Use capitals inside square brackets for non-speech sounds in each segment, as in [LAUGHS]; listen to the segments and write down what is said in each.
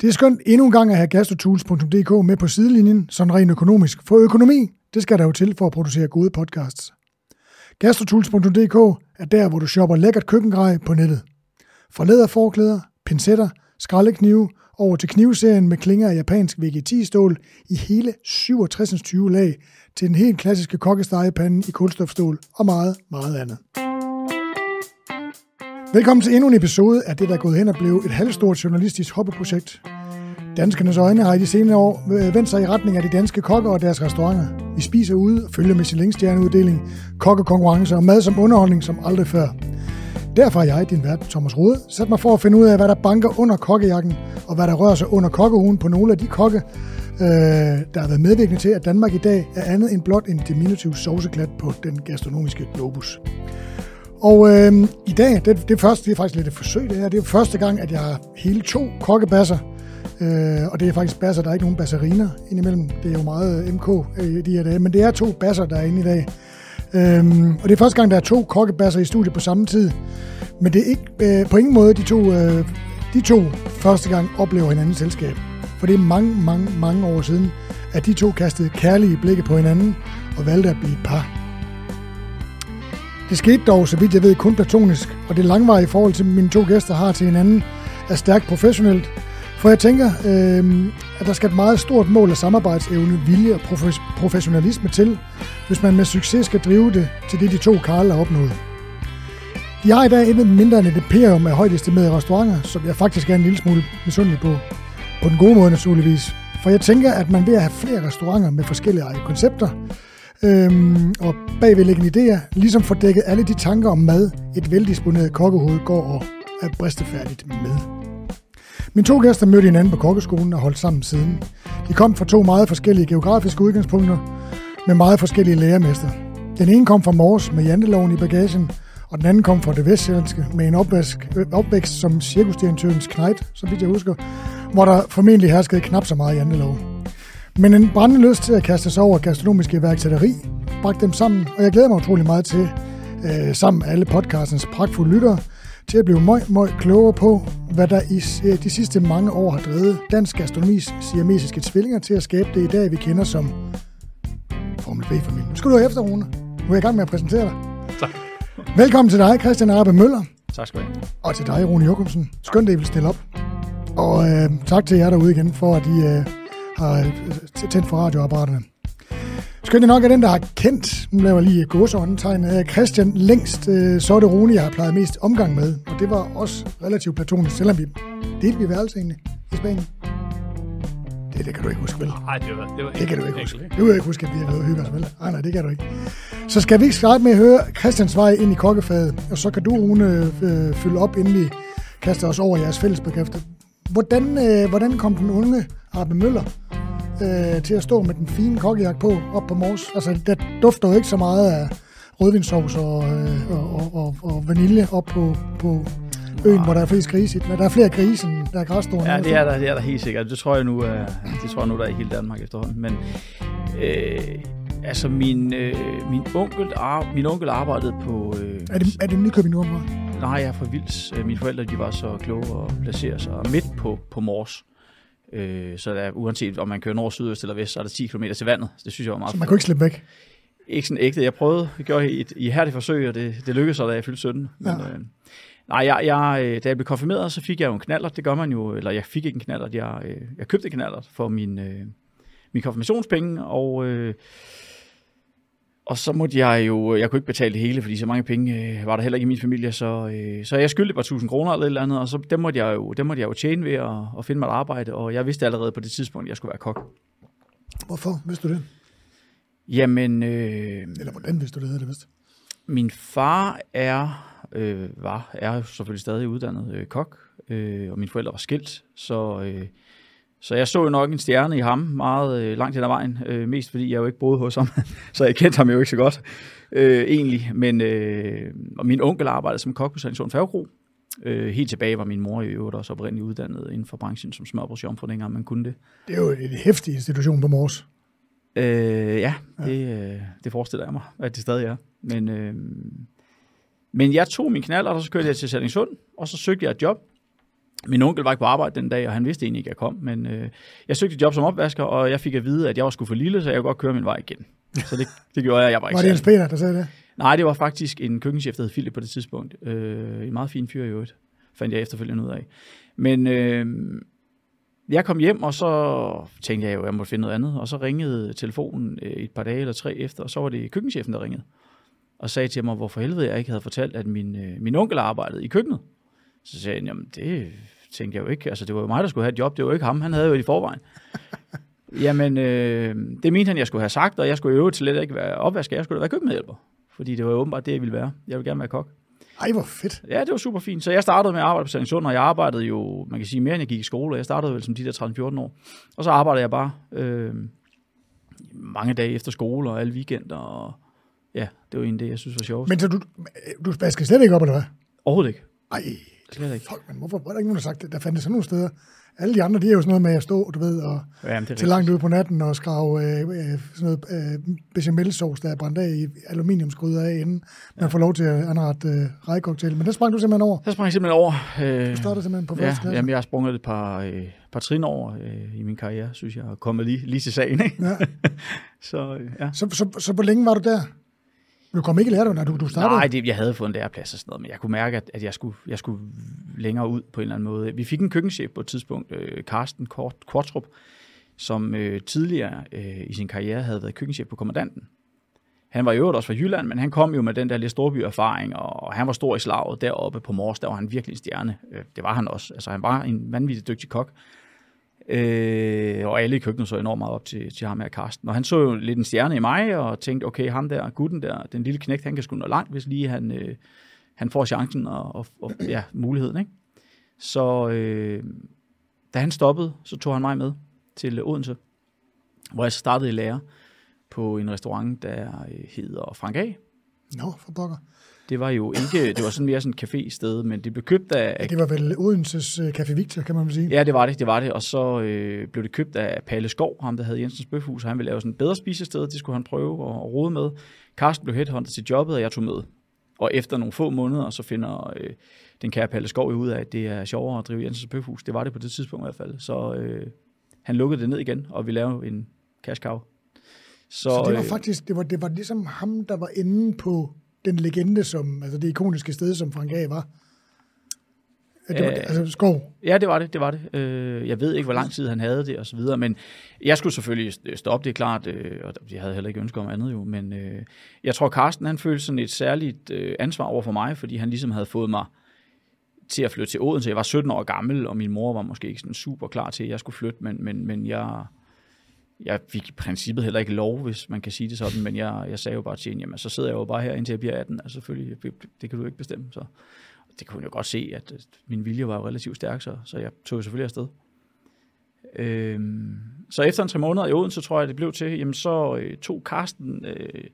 Det er skønt endnu en gang at have gastrotools.dk med på sidelinjen, sådan rent økonomisk. For økonomi, det skal der jo til for at producere gode podcasts. Gastrotools.dk er der, hvor du shopper lækkert køkkengrej på nettet. Fra læderforklæder, pincetter, skraldeknive over til knivserien med klinger af japansk VG10-stål i hele 67 lag til den helt klassiske kokkestegepande i kulstofstål og meget, meget andet. Velkommen til endnu en episode af det, der er gået hen og blev et halvstort journalistisk hobbyprojekt. Danskernes øjne har i de senere år øh, vendt sig i retning af de danske kokker og deres restauranter. Vi spiser ude og følger Michelin-stjerneuddeling, kokkekonkurrencer og mad som underholdning som aldrig før. Derfor har jeg, din vært Thomas Rode, sat mig for at finde ud af, hvad der banker under kokkejakken, og hvad der rører sig under kokkeugen på nogle af de kokke, øh, der har været medvirkende til, at Danmark i dag er andet end blot en diminutiv sovseklat på den gastronomiske globus. Og øh, i dag, det, det, første, det er faktisk lidt et forsøg, det her. Det er første gang, at jeg har hele to kokkebasser. Øh, og det er faktisk basser, der er ikke nogen basseriner indimellem. Det er jo meget MK øh, øh de her dage, men det er to basser, der er inde i dag. Øh, og det er første gang, der er to kokkebasser i studiet på samme tid. Men det er ikke øh, på ingen måde de to, øh, de to første gang oplever hinandens selskab. For det er mange, mange, mange år siden, at de to kastede kærlige blikke på hinanden og valgte at blive et par. Det skete dog, så vidt jeg ved, kun platonisk, og det langvarige forhold til mine to gæster har til hinanden er stærkt professionelt. For jeg tænker, øh, at der skal et meget stort mål af samarbejdsevne, vilje og professionalisme til, hvis man med succes skal drive det til det, de to Karl har opnået. De har i dag intet mindre end et imperium af højt estimerede restauranter, som jeg faktisk er en lille smule misundelig på. På den gode måde naturligvis. For jeg tænker, at man ved at have flere restauranter med forskellige koncepter, øhm, og bagvedliggende idéer, ligesom får dækket alle de tanker om mad, et veldisponeret kokkehoved går og er bristefærdigt med. Mine to gæster mødte hinanden på kokkeskolen og holdt sammen siden. De kom fra to meget forskellige geografiske udgangspunkter med meget forskellige lærermester. Den ene kom fra Mors med janteloven i bagagen, og den anden kom fra det vestsjællandske med en opvækst, opvækst som cirkusdirektørens knejt, så vidt jeg husker, hvor der formentlig herskede knap så meget jantelov. Men en brændende lyst til at kaste sig over gastronomiske iværksætteri bragte dem sammen, og jeg glæder mig utrolig meget til, øh, sammen med alle podcastens pragtfulde lyttere, til at blive meget, meget klogere på, hvad der i øh, de sidste mange år har drevet dansk gastronomis siamesiske tvillinger til at skabe det i dag, vi kender som Formel B-familien. Skal du have efter, Rune. Nu er jeg i gang med at præsentere dig. Tak. Velkommen til dig, Christian Arbe Møller. Tak skal du have. Og til dig, Rune Jokumsen. Skønt, at I vil stille op. Og øh, tak til jer derude igen, for at I øh, har øh, tændt for radioapparaterne. Skønt nok er den, der har kendt, nu laver lige gåseåndetegn, øh, Christian længst, øh, så er det Rune, jeg har plejet mest omgang med. Og det var også relativt platonisk, selvom vi delte vi værelse egentlig i Spanien. Det, det kan du ikke huske, vel? Nej, det var, det var det kan du ikke huske. Du kan ikke huske, at vi har været hygge os, vel? Nej, nej, det kan du ikke. Så skal vi ikke starte med at høre Christians vej ind i kokkefaget, og så kan du, Rune, øh, fylde op, inden vi kaster os over jeres fælles bekræfter. Hvordan, øh, hvordan kom den unge Arbe Møller øh, til at stå med den fine kokkejagt på op på Mors? Altså, der dufter jo ikke så meget af rødvinssovs og, øh, og, og, og, og vanilje op på, på øen, hvor der er flest grise. Men der er flere grise, end der er græsstående. Ja, det er der, det er der helt sikkert. Det tror jeg nu, øh, det tror jeg nu der er i hele Danmark efterhånden. Men øh, altså, min, øh, min, onkel, ar, min onkel arbejdede på... Øh, er, det, er det Nykøbing Nordmark? Nej, jeg er fra Vils. Øh, mine forældre de var så kloge at placere sig midt på, på Mors. Øh, så der, uanset om man kører nord, sydøst eller vest, så er der 10 km til vandet. Det synes jeg var meget Så man kunne ikke slippe væk? Ikke sådan ægte. Jeg prøvede, jeg gjorde et ihærdigt forsøg, og det, det lykkedes så, da jeg fyldte 17. Men, ja. øh, nej, jeg, jeg, øh, da jeg blev konfirmeret, så fik jeg jo en knaller. Det gør man jo, eller jeg fik ikke en knaller. Jeg, øh, jeg købte en knaller for min, øh, min konfirmationspenge, og... Øh, og så måtte jeg jo, jeg kunne ikke betale det hele, fordi så mange penge øh, var der heller ikke i min familie, så, øh, så jeg skyldte bare 1000 kroner eller et eller andet, og så dem måtte jeg jo, dem måtte jeg jo tjene ved at, at finde mig et arbejde, og jeg vidste allerede på det tidspunkt, at jeg skulle være kok. Hvorfor vidste du det? Jamen... Øh, eller hvordan vidste du det, det vidste? Min far er, øh, var, er selvfølgelig stadig uddannet øh, kok, øh, og mine forældre var skilt, så... Øh, så jeg så jo nok en stjerne i ham meget øh, langt hen ad vejen, øh, mest fordi jeg jo ikke boede hos ham, [LAUGHS] så jeg kendte ham jo ikke så godt øh, egentlig. Men øh, og min onkel arbejdede som kok på Sandson Færgekro. Øh, helt tilbage var min mor i øvrigt også oprindeligt uddannet inden for branchen som smørbrødsjomfru, dengang man kunne det. Det er jo en hæftig institution på Mors. Øh, ja, ja. Det, øh, det forestiller jeg mig, at det stadig er. Men, øh, men jeg tog min knald, og så kørte jeg til Sandingssund, og så søgte jeg et job Min onkel var ikke på arbejde den dag, og han vidste egentlig ikke, at jeg kom. Men øh, jeg søgte et job som opvasker, og jeg fik at vide, at jeg var sgu for lille, så jeg kunne godt køre min vej igen. Så det, [LAUGHS] det gjorde jeg. jeg var, ikke Var det Jens Peter, der sagde det? Nej, det var faktisk en køkkenchef, der hed Philip på det tidspunkt. Øh, en meget fin fyr i øvrigt, fandt jeg efterfølgende ud af. Men øh, jeg kom hjem, og så tænkte jeg jo, at jeg måtte finde noget andet. Og så ringede telefonen øh, et par dage eller tre efter, og så var det køkkenchefen, der ringede. Og sagde til mig, hvorfor helvede jeg ikke havde fortalt, at min, øh, min onkel arbejdede i køkkenet. Så sagde han, jamen det tænkte jeg jo ikke. Altså det var jo mig, der skulle have et job, det var jo ikke ham. Han havde jo det i forvejen. [LAUGHS] Jamen, øh, det mente han, jeg skulle have sagt, og jeg skulle jo øvrigt slet ikke være opvasker, jeg skulle da være køkkenmedhjælper. Fordi det var jo åbenbart det, jeg ville være. Jeg ville gerne være kok. Ej, hvor fedt. Ja, det var super fint. Så jeg startede med at arbejde på Sandingssund, og jeg arbejdede jo, man kan sige, mere end jeg gik i skole. Jeg startede vel som de der 13-14 år. Og så arbejdede jeg bare øh, mange dage efter skole og alle weekender. Og ja, det var egentlig det, jeg synes var sjovt. Men... Så du, du vasker slet ikke op, eller hvad? Overhovedet ikke. Ej, Slet ikke. fuck, men hvorfor var der ikke nogen, der sagt det? Der fandt sådan nogle steder. Alle de andre, de er jo sådan noget med at stå, du ved, og Jamen, det til langt ude på natten og skrave øh, øh, sådan noget øh, bechamelsauce, der er brændt af i aluminiumsgryder af, inden ja. man får lov til at anrette øh, rejcocktail. Men det sprang du simpelthen over. Så sprang jeg simpelthen over. Øh, Du startede simpelthen på ja, første klasse. jamen, jeg har sprunget et par, øh, par trin over øh, i min karriere, synes jeg, og kommet lige, lige til sagen. Ikke? Ja. [LAUGHS] Så øh, ja. Så, så, så, hvor længe var du der? Du kom ikke i lærer, når du, du startede? Nej, det, jeg havde fået en læreplads og sådan noget, men jeg kunne mærke, at, at jeg, skulle, jeg skulle længere ud på en eller anden måde. Vi fik en køkkenchef på et tidspunkt, øh, Carsten Kort, Kortrup, som øh, tidligere øh, i sin karriere havde været køkkenchef på kommandanten. Han var i øvrigt også fra Jylland, men han kom jo med den der lidt storby erfaring, og han var stor i slaget deroppe på Mors, der var han virkelig en stjerne. Øh, Det var han også. Altså, han var en vanvittig dygtig kok. Øh, og alle i køkkenet så enormt meget op til, til ham her, Karsten. Og han så jo lidt en stjerne i mig, og tænkte, okay, ham der, gutten der, den lille knægt, han kan sgu nå langt, hvis lige han, øh, han får chancen og, og, og ja, muligheden. Ikke? Så øh, da han stoppede, så tog han mig med til Odense, hvor jeg så startede i lære på en restaurant, der øh, hedder Frank A. Nå, for pokker. Det var jo ikke, det var sådan mere sådan et café-sted, men det blev købt af, Ja, det var vel Odenses uh, Café Victor, kan man sige. Ja, det var det, det var det. Og så øh, blev det købt af Palle Skov, ham der havde Jensens Bøfhus, og han ville lave sådan et bedre spisested, det skulle han prøve at, at rode med. Carsten blev headhunted til jobbet, og jeg tog med. Og efter nogle få måneder, så finder øh, den kære Palle Skov ud af, at det er sjovere at drive Jensens Bøfhus. Det var det på det tidspunkt i hvert fald. Så øh, han lukkede det ned igen, og vi lavede en cash cow. Så, Så det var øh, faktisk, det var, det var ligesom ham, der var inde på den legende, som, altså det ikoniske sted, som Frank A. var. Ja, Det var, Øh, altså skov. Ja, det var det, det var det. Øh, jeg ved ikke, hvor lang tid han havde det og så videre, men jeg skulle selvfølgelig stoppe, det er klart, øh, og jeg havde heller ikke ønske om andet jo, men øh, jeg tror, Carsten han følte sådan et særligt ansvar over for mig, fordi han ligesom havde fået mig til at flytte til Odense. Jeg var 17 år gammel, og min mor var måske ikke sådan super klar til, at jeg skulle flytte, men, men, men jeg, jeg fik i princippet heller ikke lov, hvis man kan sige det sådan, men jeg, jeg sagde jo bare til hende, jamen så sidder jeg jo bare her, indtil jeg bliver 18, altså selvfølgelig, det kan du ikke bestemme, så det kunne hun jo godt se, at min vilje var jo relativt stærk, så, så jeg tog jo selvfølgelig afsted. Øhm, så efter en tre måneder i Odense, tror jeg, det blev til, jamen så øh, tog Karsten øh,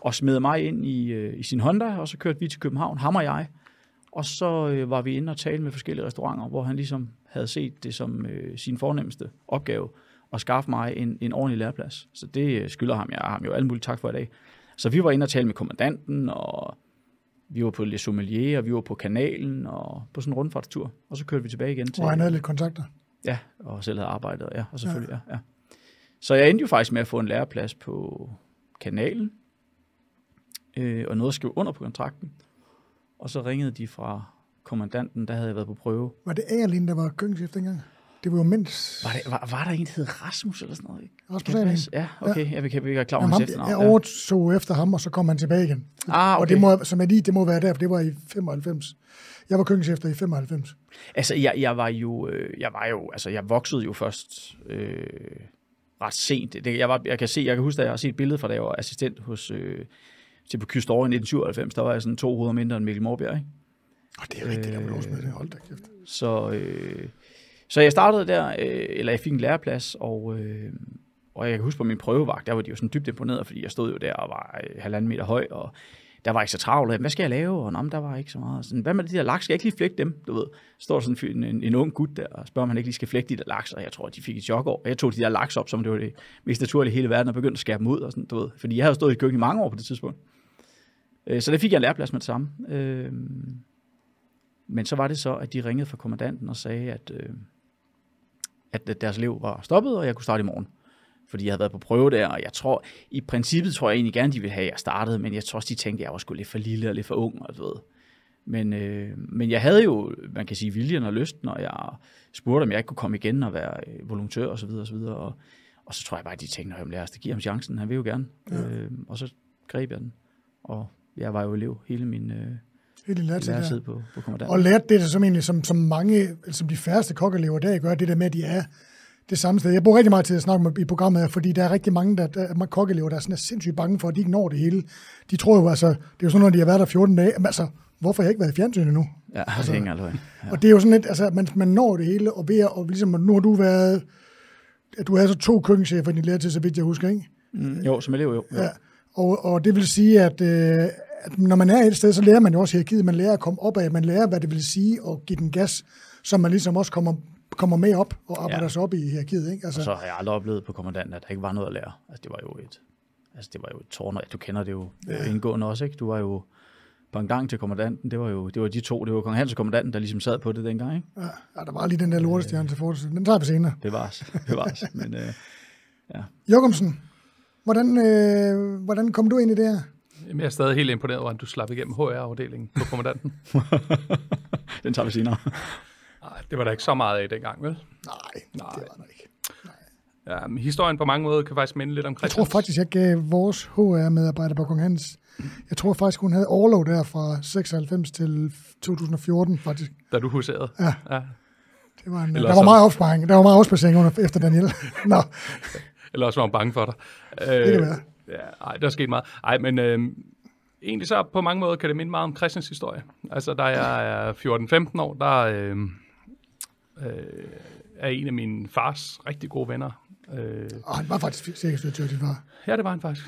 og smed mig ind i, øh, i sin Honda, og så kørte vi til København, ham og jeg. Og så øh, var vi inde og tale med forskellige restauranter, hvor han ligesom havde set det som øh, sin fornemmeste opgave at skaffe mig en, en ordentlig læreplads. Så det øh, skylder ham. Jeg har ham jo alle mulige tak for i dag. Så vi var inde og tale med kommandanten, og vi var på Le Sommelier, og vi var på kanalen, og på sådan en rundfartstur. Og så kørte vi tilbage igen til... Hvor han havde lidt kontakter. Ja, og selv havde arbejdet, ja, og selvfølgelig, ja. ja. Så jeg endte jo faktisk med at få en læreplads på kanalen, øh, og noget at skrive under på kontrakten. Og så ringede de fra kommandanten, der havde jeg været på prøve. Var det Agerlin, der var køkkenchef dengang? Det var jo mindst... Var, det, var, var der en, der hed Rasmus eller sådan noget? ikke? Rasmus? Ja, okay, ja. jeg kan ikke være klar over Jamen, hans efternavn. jeg ja. overtog efter ham, og så kom han tilbage igen. Ah, Og okay. det må, som jeg lige, det må være der, for det var i 95. Jeg var køkkenchef i 95. Altså, jeg, jeg var jo, øh, jeg var jo, altså, jeg voksede jo først øh, ret sent. Det, jeg, var, jeg kan se, jeg kan huske, at jeg har set et billede fra, da jeg var assistent hos, øh, til på Kyst over i 1997, der var jeg sådan to hoveder mindre end Mikkel Morbjerg, ikke? Og det er rigtigt, der var lås med det. Hold da kæft. Så, øh, så jeg startede der, øh, eller jeg fik en læreplads, og, øh, og jeg kan huske på min prøvevagt, der var de jo sådan dybt imponeret, fordi jeg stod jo der og var øh, halvanden meter høj, og der var ikke så travlt. Hvad skal jeg lave? Og nej, der var ikke så meget. Sådan, hvad med de der laks? Skal jeg ikke lige flække dem? Du ved, står der sådan en, en, en ung gut der, og spørger, om han ikke lige skal flække de der laks, og jeg tror, de fik et chok over. Jeg tog de der laks op, som det var det mest naturlige i hele verden, og begyndte at skære dem ud, og sådan, du ved. Fordi jeg havde stået i køkken i mange år på det tidspunkt. Øh, så der fik jeg en læreplads med det samme. Øh, men så var det så, at de ringede fra kommandanten og sagde, at, øh, at deres elev var stoppet, og jeg kunne starte i morgen. Fordi jeg havde været på prøve der, og jeg tror, i princippet tror jeg egentlig gerne, de ville have, at jeg startede, men jeg tror også, de tænkte, at jeg var sgu lidt for lille og lidt for ung, og du ved. Men, øh, men jeg havde jo, man kan sige, viljen og lysten, og jeg spurgte, om jeg ikke kunne komme igen og være øh, volontør og så videre og så videre. Og, og så tror jeg bare, at de tænkte, at lad os giver ham chancen, han vil jo gerne. Ja. Øh, og så greb jeg den. Og jeg var jo elev hele min øh, hele læretid, læretid på, på kommandant. Og lærte det, som, egentlig, som, som mange, som de færreste kokkelever der gør, det der med, at de er det samme sted. Jeg bruger rigtig meget tid at snakke med i programmet, fordi der er rigtig mange der, der kokkelever, der er sådan er sindssygt bange for, at de ikke når det hele. De tror jo, altså, det er jo sådan, når de har været der 14 dage, altså, hvorfor har jeg ikke været i fjernsynet endnu? Ja, altså, det er ikke ja. Og det er jo sådan lidt, altså, man, man når det hele, og ved at, og ligesom, nu har du været, at du har så to køkkenchefer i din læretid, så vidt jeg husker, ikke? Mm, jo, som elev, jo. Ja. Og, og det vil sige, at, øh, at når man er et sted, så lærer man jo også hierarkiet, man lærer at komme op af, man lærer, hvad det vil sige at give den gas, så man ligesom også kommer, kommer med op og arbejder ja. sig op i hierarkiet. Ikke? Altså, og så har jeg aldrig oplevet på kommandanten, at der ikke var noget at lære. Altså, det var jo et, altså, det var jo et tårn, du kender det jo ja. indgående også, ikke? Du var jo pendant til kommandanten, det var jo det var de to, det var kong Hans og kommandanten, der ligesom sad på det dengang, ikke? Ja, ja der var lige den der lortestjerne til fortsæt. Den tager vi senere. Det var det [LAUGHS] var men øh, ja. Jokumsen, hvordan, øh, hvordan kom du ind i det her? Jamen, jeg er stadig helt imponeret over, at du slap igennem HR-afdelingen på kommandanten. [LAUGHS] den tager vi senere. Nej, det var der ikke så meget af dengang, vel? Nej, Nej. det var der ikke. Nej. Ja, men historien på mange måder kan faktisk minde lidt om Christians. Jeg tror faktisk, jeg gav vores HR-medarbejder på Kong Hans. Jeg tror faktisk, hun havde overlov der fra 96 til 2014, faktisk. Da du huserede? Ja. ja. Det var en, der, var meget opsparing. Der var meget opsparing under, efter Daniel. [LAUGHS] Nå. Eller også var hun bange for dig. Det kan være. Ja, ej, der er sket meget. Ej, men øh, egentlig så på mange måder kan det minde meget om Christians historie. Altså, da jeg er 14-15 år, der øh, øh, er en af min fars rigtig gode venner. Øh, og han var faktisk sikkerhedsdirektør, din far. Ja, det var han faktisk.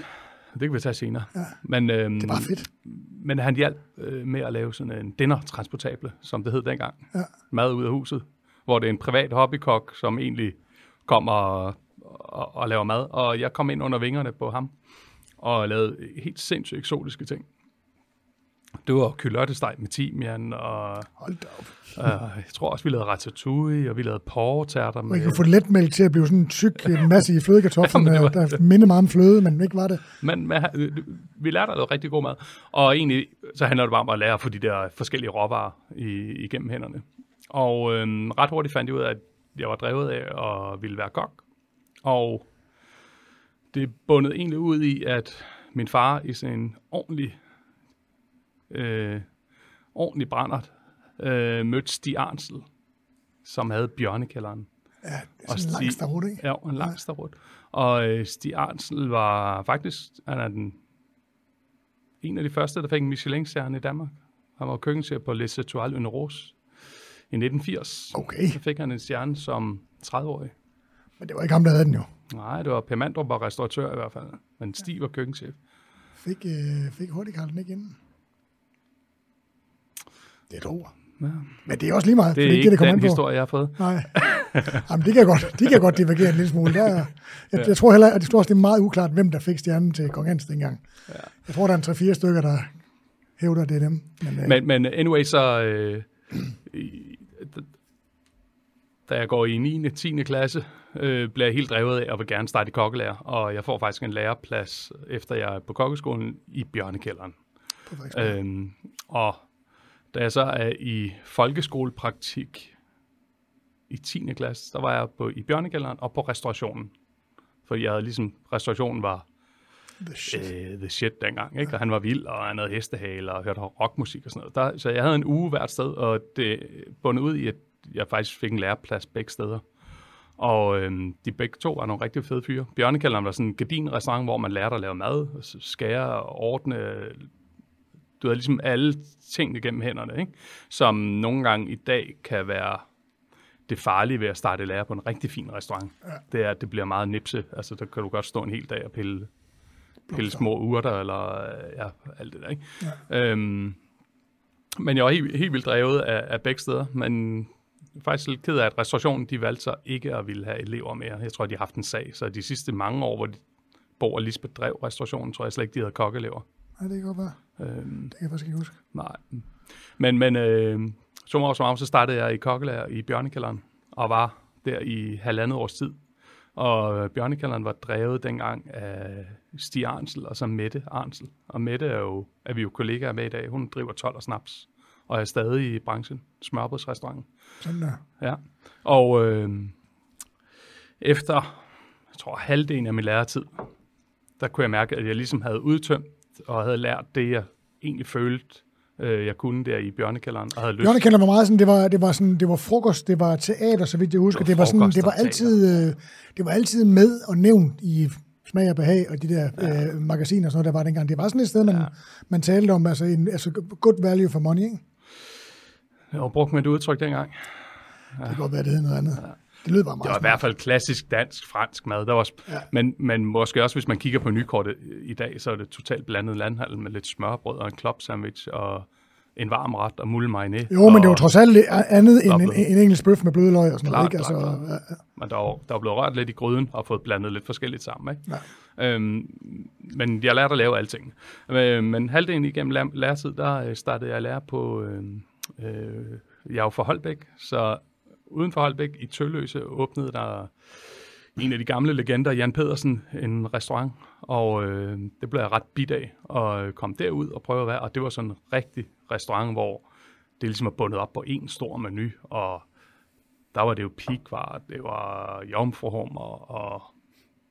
Det kan vi tage senere. Ja, men, øh, det var fedt. Men han hjalp øh, med at lave sådan en dinner-transportable, som det hed dengang. Ja. Mad ud af huset, hvor det er en privat hobbykok, som egentlig kommer og, og, laver mad. Og jeg kom ind under vingerne på ham og lavede helt sindssygt eksotiske ting. Det var kylørtesteg med timian, og Hold da op. Uh, jeg tror også, vi lavede ratatouille, og vi lavede portærter. Med... Man kan få letmælk til at blive sådan en tyk en masse i flødekartoflen, ja, der minder meget om fløde, men ikke var det. Men, men vi lærte at lave rigtig god mad, og egentlig så handler det bare om at lære at få de der forskellige råvarer i, igennem hænderne. Og øhm, ret hurtigt fandt jeg ud af, at jeg var drevet af at ville være kok, og det bundet egentlig ud i, at min far i sådan en ordentlig, øh, ordentlig brændert øh, mødte Stig Arnsel, som havde bjørnekælderen. Ja, det er sådan en lang starut, ikke? Ja, en lang starut. Og øh, Stig Arnsel var faktisk, han er den, en af de første, der fik en Michelin-stjerne i Danmark. Han var køkkenchef på Les Etoiles Une Rose i 1980. Okay. Så fik han en stjerne som 30-årig. Men det var ikke ham, der havde den jo. Nej, det var Per Mandrup var restauratør i hvert fald. Men Stig var køkkenchef. Fik, øh, fik hurtigt den ikke inden. Det er et ord. Ja. Men det er også lige meget. Det er ikke det, det den historie, jeg har fået. Nej. Jamen, det kan godt, de kan godt divergere en lille smule. Der, jeg, ja. jeg, tror heller, at det står også, det er meget uklart, hvem der fik stjernen til Kong Hans dengang. Ja. Jeg tror, der er en 3-4 stykker, der hævder, det er dem. Men, øh, men, men anyway, så... Øh, da jeg går i 9. 10. klasse, øh, bliver jeg helt drevet af og vil gerne starte i kokkelærer, og jeg får faktisk en læreplads, efter jeg er på kokkeskolen, i Bjørnekælderen. Øhm, og da jeg så er i folkeskolepraktik i 10. klasse, der var jeg på, i Bjørnekælderen og på restaurationen. For jeg havde ligesom, restaurationen var the shit, øh, the shit dengang, ikke? og han var vild, og han havde hestehale og hørte rockmusik og sådan noget. Der, så jeg havde en uge hvert sted, og det bundet ud i, at jeg faktisk fik en læreplads begge steder. Og øhm, de begge to var nogle rigtig fede fyre. Bjørnekælderen var sådan en gardinrestaurant, hvor man lærte at lave mad, skære, ordne, du havde ligesom alle tingene gennem hænderne, ikke? som nogle gange i dag kan være det farlige ved at starte lære på en rigtig fin restaurant. Ja. Det er, at det bliver meget nipse. Altså, der kan du godt stå en hel dag og pille, pille små urter, eller ja, alt det der. Ikke? Ja. Øhm, men jeg var helt, helt vildt drevet af, af begge steder, men faktisk lidt ked af, at restaurationen de valgte sig ikke at ville have elever mere. Jeg tror, de har haft en sag, så de sidste mange år, hvor de, Bo og Lisbeth drev restaurationen, tror jeg slet ikke, de havde kokkelever. Nej, det kan godt være. Øhm, det kan jeg faktisk ikke huske. Nej, Men, men øh, som år som så startede jeg i kokkelærer i Bjørnekælderen, og var der i halvandet års tid. Og Bjørnekælderen var drevet dengang af Stig Arnsel og så Mette Arnsel. Og Mette er, jo, er vi jo kollegaer med i dag. Hun driver 12 og snaps og er stadig i branchen, smørbrødsrestauranten. Sådan der. Ja, og øh, efter, jeg tror, halvdelen af min læretid, der kunne jeg mærke, at jeg ligesom havde udtømt og havde lært det, jeg egentlig følte, øh, jeg kunne der i bjørnekælderen. Og havde lyst. Bjørnekælderen var meget sådan, det var, det var sådan, det var frokost, det var teater, så vidt jeg husker. Det Det var var, sådan, det var altid, øh, det var altid med og nævnt i smag og behag og de der ja. øh, magasiner og sådan noget, der var dengang. Det var sådan et sted, man, ja. man talte om, altså, en, altså good value for money, ikke? Jeg har brugt mit udtryk dengang. Det kan godt være, det hed noget andet. Ja. Det lød bare meget Det var i hvert fald klassisk dansk, fransk mad. Der var, Ja. ja. men, men måske også, hvis man kigger på nykortet i dag, så er det totalt blandet landhandel med lidt smørbrød og en club sandwich og en varm ret og mulle mayonnaise. Jo, men det var trods alt lidt andet end en, en engelsk bøf med bløde løg og sådan noget, Klart, ikke? klart, Altså, klart. ja, ja. Men der var, der var blevet rørt lidt i gryden og fået blandet lidt forskelligt sammen. Ikke? Ja. Øhm, men jeg lærte at lave alting. Øh, men halvdelen igennem lær- læretid, der øh, startede jeg at lære på... Øh, øh, jeg er jo fra Holbæk, så uden for Holbæk i Tølløse åbnede der en af de gamle legender, Jan Pedersen, en restaurant. Og øh, det blev jeg ret bit af at komme derud og prøve at være. Og det var sådan en rigtig restaurant, hvor det ligesom er bundet op på en stor menu, og der var det jo pikvar, det var jomfruhummer, og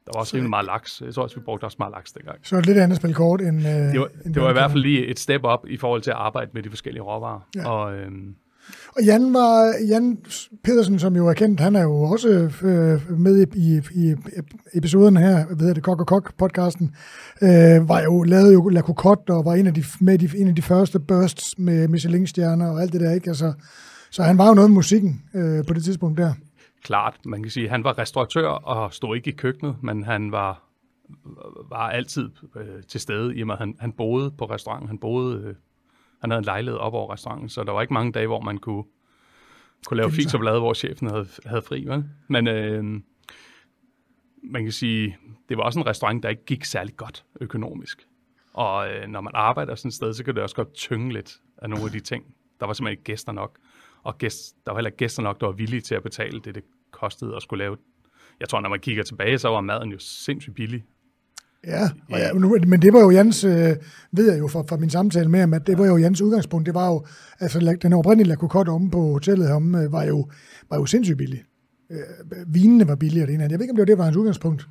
der var også rimelig meget laks. Jeg tror også, vi brugte også meget laks dengang. Så et lidt andet spil kort end... Øh, Det var, end det var i hvert fald lige et step op i forhold til at arbejde med de forskellige råvarer. Ja. Og øhm, Og Jan, var, Jan Pedersen, som jo er kendt, han er jo også øh, med i, i, i episoden her, hvad hedder det, Kok og Kok podcasten, øh, var jo, lavede jo La Cocotte og var en af de, med de, en af de første bursts med Michelin-stjerner og alt det der, ikke? Altså, så han var jo noget med musikken øh, på det tidspunkt der. Klart, man kan sige, han var restauratør og stod ikke i køkkenet, men han var, var altid øh, til stede, i og med at han, han boede på restauranten. Han boede, øh, han havde en lejlighed op over restauranten, så der var ikke mange dage, hvor man kunne, kunne lave fis og blade, hvor chefen havde, havde fri. Vel? Men øh, man kan sige, det var også en restaurant, der ikke gik særlig godt økonomisk. Og øh, når man arbejder sådan et sted, så kan det også godt tynge lidt af nogle af de ting. Der var simpelthen ikke gæster nok. Og gæst, der var heller ikke gæster nok, der var villige til at betale det, det kostede at skulle lave. Jeg tror, når man kigger tilbage, så var maden jo sindssygt billig. Ja, og ja nu, men det var jo Jans, øh, ved jeg jo fra, fra min samtale med ham, at det var jo Jans udgangspunkt. Det var jo, altså den oprindelige La Cocotte omme på hotellet heromme, øh, var jo, var jo sindssygt billig. Øh, vinene var billigere det ene. Jeg ved ikke, om det var det, der var hans udgangspunkt.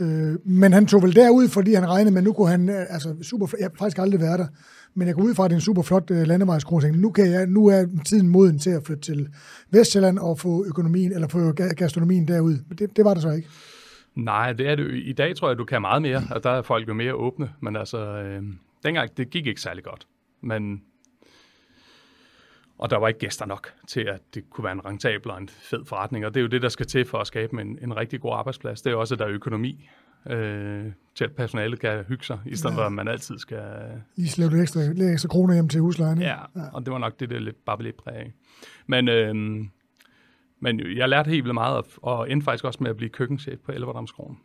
Øh, men han tog vel derud, fordi han regnede med, at nu kunne han, øh, altså super, jeg har faktisk aldrig været der, men jeg går ud fra, at det er en super flot øh, nu, kan jeg, nu er tiden moden til at flytte til Vestjylland og få økonomien, eller få gastronomien derud. Men det, det var det så ikke. Nej, det er det. I dag tror jeg, du kan meget mere, og der er folk jo mere åbne. Men altså, øh, dengang, det gik ikke særlig godt. Men, og der var ikke gæster nok til, at det kunne være en rentabel og en fed forretning. Og det er jo det, der skal til for at skabe en, en rigtig god arbejdsplads. Det er jo også, at der er økonomi øh, til, at personalet kan hygge sig, i stedet Ja. for, at man altid skal... Lige slæve lidt ekstra, lidt ekstra kroner hjem til huslejen. ikke? Ja, og det var nok det, der lidt, bare lidt præg af. Men, øh, men jeg lærte helt vildt meget, og, endte faktisk også med at blive køkkenchef på Elverdamskronen.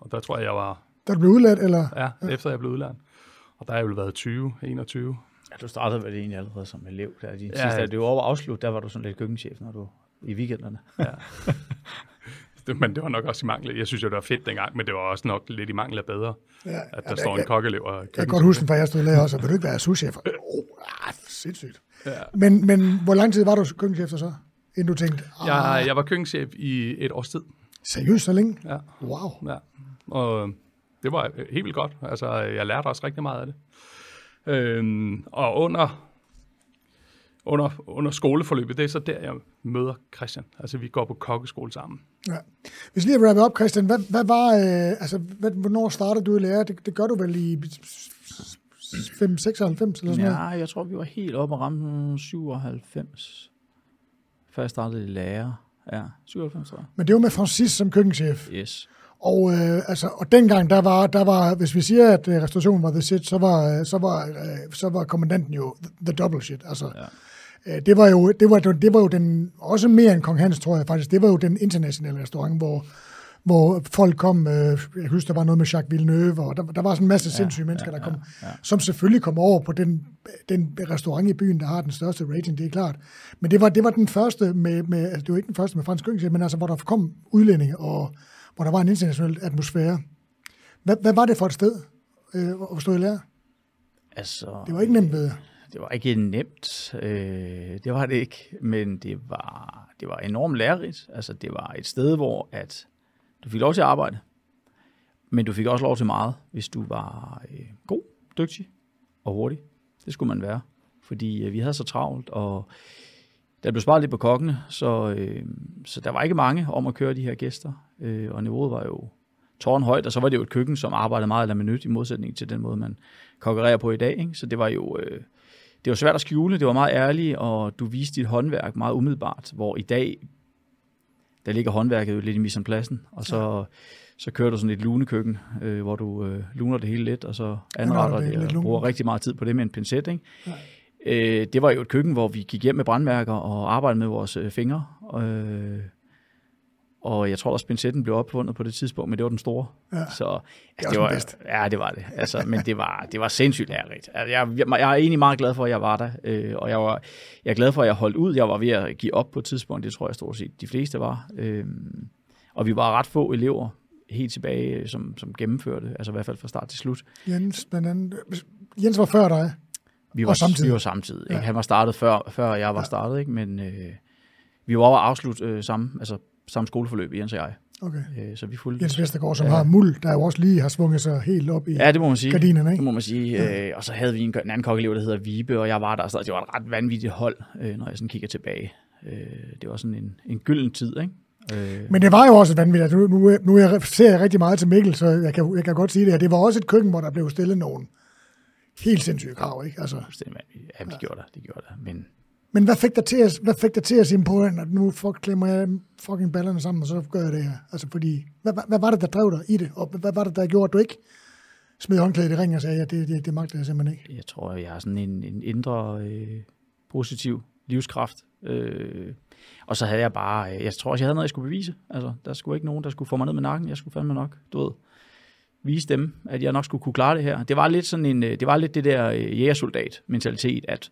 Og der tror jeg, jeg var du blev udladt, eller? Ja, ja, efter jeg blev udlært. Og der har jeg vel været 20, 21. Ja, du startede vel egentlig allerede som elev. Der, de Ja, ja, sidste, ja. det var over afslut, der var du sådan lidt køkkenchef, når du i weekenderne. [LAUGHS] Det, men det var nok også i mangel. Jeg synes jo, det var fedt dengang, men det var også nok lidt i mangel af bedre, Ja, at der ja, står jeg, en kokkeelev og Jeg kan godt huske, for jeg stod der også, og vil du ikke være souschef? Åh, oh, ah, sindssygt. Ja. Men, men hvor lang tid var du køkkenchef så? Inden du tænkte, ah, Jeg, jeg var køkkenchef i et års tid. seriøst så længe? Ja, Wow. ja. Og det var helt vildt godt. Altså, jeg lærte også rigtig meget af det. Øhm, og under, under, under skoleforløbet, det er så der, jeg møder Christian. Altså, vi går på kokkeskole sammen. Ja. Hvis lige at wrap op, Christian, hvad, hvad var, øh, altså, hvad, hvornår startede du i lære? Det, det gør du vel i 5, 96 eller sådan Ja, noget? jeg tror, vi var helt oppe og ramte 97, før jeg startede i lærer. Ja, 97 tror jeg. Men det var med Francis som køkkenchef. Yes. Og, øh, altså, og dengang, der var, der var, hvis vi siger, at øh, restaurationen var the shit, så var, øh, så var, øh, så var kommandanten jo the double shit. Altså, ja. det, var jo, det, var, det var jo den, også mere end Kong Hans, tror jeg faktisk, det var jo den internationale restaurant, hvor, hvor folk kom, øh, jeg husker, der var noget med Jacques Villeneuve, og der, der var sådan en masse sindssyge ja, mennesker, der kom, ja, ja. som selvfølgelig kom over på den, den restaurant i byen, der har den største rating, det er klart. Men det var, det var den første med, med altså det var ikke den første med fransk køkken, men altså hvor der kom udlændinge, og hvor der var en international atmosfære. Hvad, hvad var det for et sted, øh, hvor stod I lærer? Altså, det var ikke nemt ved Det var ikke nemt, øh, det var det ikke, men det var, det var enormt lærerigt. Altså, det var et sted, hvor at du fik lov til at arbejde, men du fik også lov til meget, hvis du var øh, god, dygtig og hurtig. Det skulle man være, fordi øh, vi havde så travlt, og der blev sparet lidt på kokkene, så, øh, så der var ikke mange om at køre de her gæster, øh, og niveauet var jo tårnhøjt, og så var det jo et køkken, som arbejdede meget eller minut i modsætning til den måde, man konkurrerer på i dag. Ikke? Så det var jo øh, det var svært at skjule, det var meget ærligt, og du viste dit håndværk meget umiddelbart, hvor i dag, der ligger håndværket jo lidt i mise pladsen, og så, ja. så kører du sådan et lunekøkken, øh, hvor du øh, luner det hele lidt, og så anretter det, det og bruger rigtig meget tid på det med en pincet. Ikke? Ja. Øh, det var jo et køkken, hvor vi gik hjem med brandmærker og arbejdede med vores øh, fingre. Øh, og jeg tror også, pincetten blev opfundet på det tidspunkt, men det var den store. Ja, så altså, det, var, det var Ja, det var det. Altså, men det var, det var sindssygt lærerigt. Altså, jeg, jeg, jeg er egentlig meget glad for, at jeg var der, øh, og jeg, var, jeg er glad for, at jeg holdt ud. Jeg var ved at give op på et tidspunkt, det tror jeg stort set de fleste var. Øh, og vi var ret få elever helt tilbage, som, som gennemførte, altså i hvert fald fra start til slut. Jens, blandt andet, Jens var før dig. Vi var, og samtidig. Vi var samtidig. Ikke? Han var startet før, før jeg var ja. startet, ikke? men øh, vi var over afslut øh, sammen, altså samme skoleforløb, Jens og jeg. Okay. Øh, så vi fulgte. Jens Vestergaard, som ja. har muld, der jo også lige har svunget sig helt op i ja, det må man sige. gardinerne, ikke? Det må man sige. Ja. Øh, og så havde vi en, en anden kokkeelev, der hedder Vibe, og jeg var der, så det var et ret vanvittigt hold, øh, når jeg sådan kigger tilbage. Øh, det var sådan en, en gylden tid, ikke? Øh. Men det var jo også vanvittigt. Nu, nu, nu jeg ser jeg rigtig meget til Mikkel, så jeg kan, jeg kan godt sige det her. Det var også et køkken, hvor der blev stillet nogen helt sindssyge krav, ikke? Altså, ja, de gjorde det, de gjorde det. Men men hvad fik dig til at, hvad fik dig til at sige på, at nu fuck, klemmer jeg fucking ballerne sammen, og så gør jeg det her? Altså fordi, hvad, hvad, var det, der drev dig i det? Og hvad var det, der gjorde, at du ikke smed håndklædet i ringen og sagde, at det, det, det magter jeg simpelthen ikke? Jeg tror, jeg har sådan en, en indre øh, positiv livskraft. Øh, og så havde jeg bare, øh, jeg tror også, jeg havde noget, jeg skulle bevise. Altså, der skulle ikke nogen, der skulle få mig ned med nakken. Jeg skulle fandme nok, du ved, vise dem, at jeg nok skulle kunne klare det her. Det var lidt sådan en, øh, det var lidt det der øh, jægersoldat mentalitet, at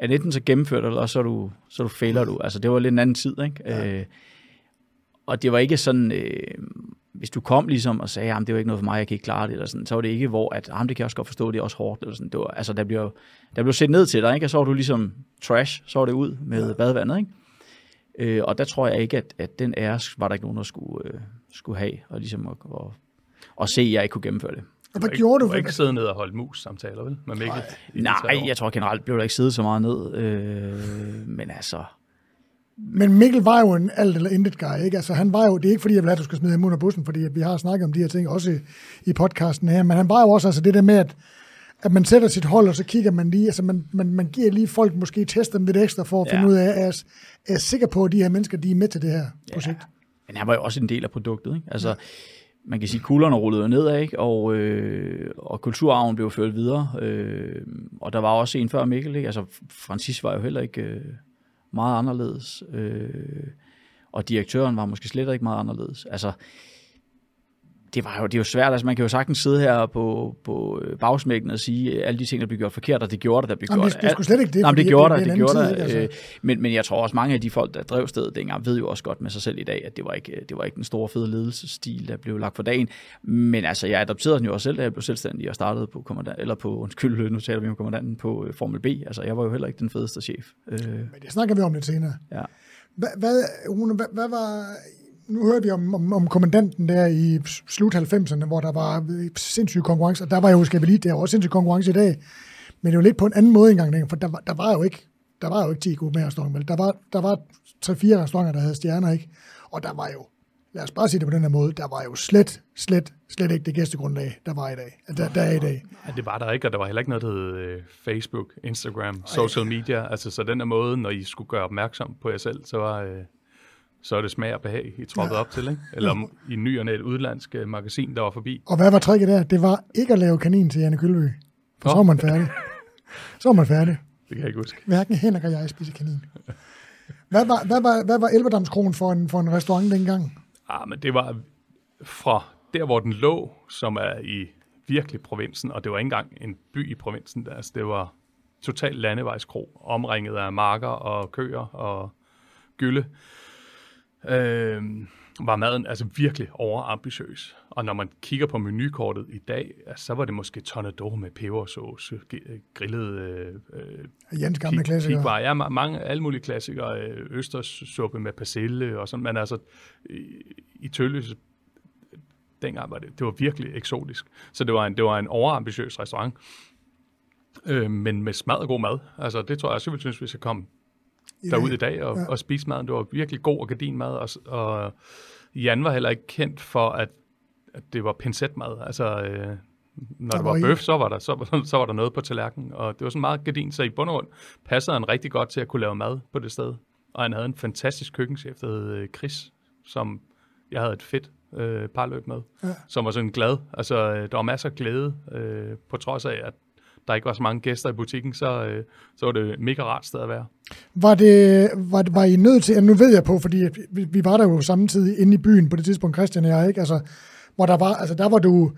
at enten så gennemfører du, eller så, du, så du fejler du. Altså, det var lidt en anden tid, ikke? Ja. Øh, og det var ikke sådan, øh, hvis du kom ligesom og sagde, at det var ikke noget for mig, jeg kan ikke klare det, eller sådan, så var det ikke, hvor at, det kan jeg også godt forstå, det er også hårdt, eller sådan. Det var, altså, der blev, der blev set ned til dig, ikke? Og så var du ligesom trash, så var det ud med ja. badevandet, ikke? Øh, og der tror jeg ikke, at, at den ære var der ikke nogen, der skulle, øh, skulle have, og ligesom at, og, og se, at jeg ikke kunne gennemføre det. Og hvad gjorde du? Du ikke sidde ned og holde mus-samtaler, vel? Med Mikkel, Nej, jeg tror generelt blev der ikke siddet så meget ned. Øh, men altså... Men Mikkel var jo en alt eller intet guy, ikke? Altså, han var jo, det er ikke fordi, jeg vil have, at du skal smide ham under bussen, fordi vi har snakket om de her ting også i, i podcasten her, men han var jo også altså det der med, at, at man sætter sit hold, og så kigger man lige, altså man, man, man giver lige folk måske tester dem lidt ekstra for at ja. finde ud af, er, er jeg sikker på, at de her mennesker, de er med til det her projekt? Ja. Men han var jo også en del af produktet, ikke? Altså, ja man kan sige, kuglerne rullede nedad, ikke? Og, øh, og kulturarven blev ført videre. Øh, og der var også en før Mikkel, ikke? Altså, Francis var jo heller ikke øh, meget anderledes. Øh, og direktøren var måske slet ikke meget anderledes. Altså, det, var jo, det er jo svært, altså man kan jo sagtens sidde her på, på øh, bagsmækken og sige, alle de ting, der blev gjort forkert, og det gjorde det, der blev Jamen, gjort. Det, det skulle slet ikke det. Jamen, det gjorde det, det, gjorde. Altså. Øh, men, men jeg tror også, mange af de folk, der drev stedet dengang, ved jo også godt med sig selv i dag, at det var ikke, det var ikke den store fede ledelsesstil, der blev lagt for dagen. Men altså, jeg adopterede den jo også selv, da jeg blev selvstændig og startede på kommandant, eller på, undskyld, nu taler vi om kommandanten på uh, Formel B. Altså, jeg var jo heller ikke den fedeste chef. Men det snakker vi om lidt senere. Ja. Hvad, hvad, hvad, hvad var nu hørte vi om, om, om kommandanten der i slut 90'erne, hvor der var sindssyg konkurrence, og der var jo, lige, der var også sindssyg konkurrence i dag, men det var lidt på en anden måde engang, for der var, der var jo ikke, der var jo ikke 10 gode restauranter, der var, der var 3-4 restauranter, der havde stjerner, ikke? Og der var jo, lad os bare sige det på den her måde, der var jo slet, slet, slet ikke det gæstegrundlag, der var i dag. Der, der er i dag. Ja, det var der ikke, og der var heller ikke noget, der hed øh, Facebook, Instagram, social media. Altså, så den der måde, når I skulle gøre opmærksom på jer selv, så var, øh, så er det smag og behag, I troppede ja. op til, ikke? Eller om, i ny og et udlandsk uh, magasin, der var forbi. Og hvad var tricket der? Det var ikke at lave kanin til Janne Kølby. For oh. så var man færdig. så var man færdig. [LAUGHS] Det kan jeg ikke huske. Hverken Henrik og jeg spiser kanin. Hvad var, hvad var, hvad var Elverdamskronen for en, for en restaurant dengang? Ah, men det var, fra der, hvor den lå, som er i virkelig provinsen, og det var ikke engang en by i provinsen, altså det var totalt landevejskro, omringet af marker og køer og gylde, øh, var maden altså virkelig overambitiøs. Og når man kigger på menukortet i dag, altså, så var det måske tornado med pebersauce, grillet øh, Jens gamle klassikere. Pigvar, ja, mange, alle mulige klassikere, øh, østerssuppe med persille og sådan, men altså i, i Tølløse, dengang var det, det var virkelig eksotisk. Så det var en, det var en overambitiøs restaurant, øh, men med smadret god mad. Altså det tror jeg jeg synes, hvis jeg kom derud i dag og, ja. og spise maden. Det var virkelig god og gardinmad, og, og Jan var heller ikke kendt for, at, at det var pincetmad. Altså, øh, når der det var, var bøf, så var, der, så, [LAUGHS] så var der noget på tallerkenen, og det var sådan meget gardin, så i bund og grund passede han rigtig godt til at kunne lave mad på det sted. Og han havde en fantastisk køkkenchef, der hed øh, Chris, som jeg havde et fedt øh, parløb med, ja. som var sådan glad. Altså, øh, der var masser af glæde, øh, på trods af, at der ikke var så mange gæster i butikken, så, øh, så var det mega rart sted at være. Var, det, var, var I nødt til, nu ved jeg på, fordi vi, vi var der jo samtidig inde i byen på det tidspunkt, Christian og jeg, ikke? Altså, hvor der var, altså der var du,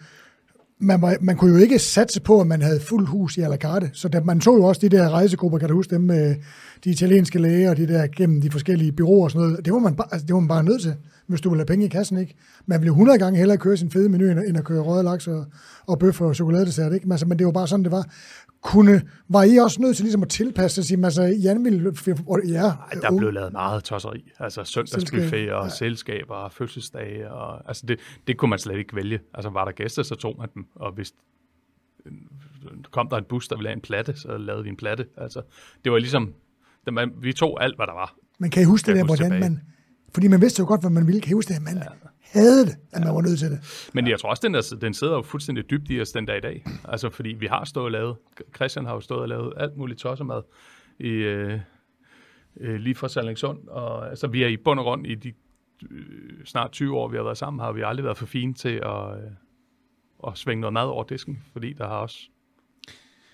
man, var, man kunne jo ikke satse på, at man havde fuld hus i à la carte. Så der, man så jo også de der rejsegrupper, kan du huske dem med de italienske læger og de der gennem de forskellige byråer og sådan noget. Det var man, bare, altså, det var man bare nødt til, hvis du ville have penge i kassen, ikke? Man ville 100 gange hellere køre sin fede menu, end at køre røde laks og, og bøf og chokoladedessert, ikke? Men, altså, men det var bare sådan, det var. Kunne, var I også nødt til ligesom at tilpasse sig? Altså, Jan ville... Ja, Ej, der blev lavet meget tosseri. Altså søndagsbuffet og ja. selskaber og fødselsdage. Og, altså det, det kunne man slet ikke vælge. Altså var der gæster, så tog man dem. Og hvis kom der en bus, der ville have en platte, så lavede vi en platte. Altså, det var ligesom... Man, vi tog alt, hvad der var. Men kan I huske det der, hvordan tilbage. man... Fordi man vidste jo godt, hvad man ville. Kan I huske det, man ja. havde det, at man var nødt til det. Men jeg tror også, den, der, den sidder jo fuldstændig dybt i os den dag i dag. Altså, fordi vi har stået og lavet, Christian har jo stået og lavet alt muligt tossemad i, øh, øh, lige fra Sallingsund. Og altså, vi er i bund og grund i de øh, snart 20 år, vi har været sammen, har vi aldrig været for fine til at, øh, at svinge noget mad over disken, fordi der har også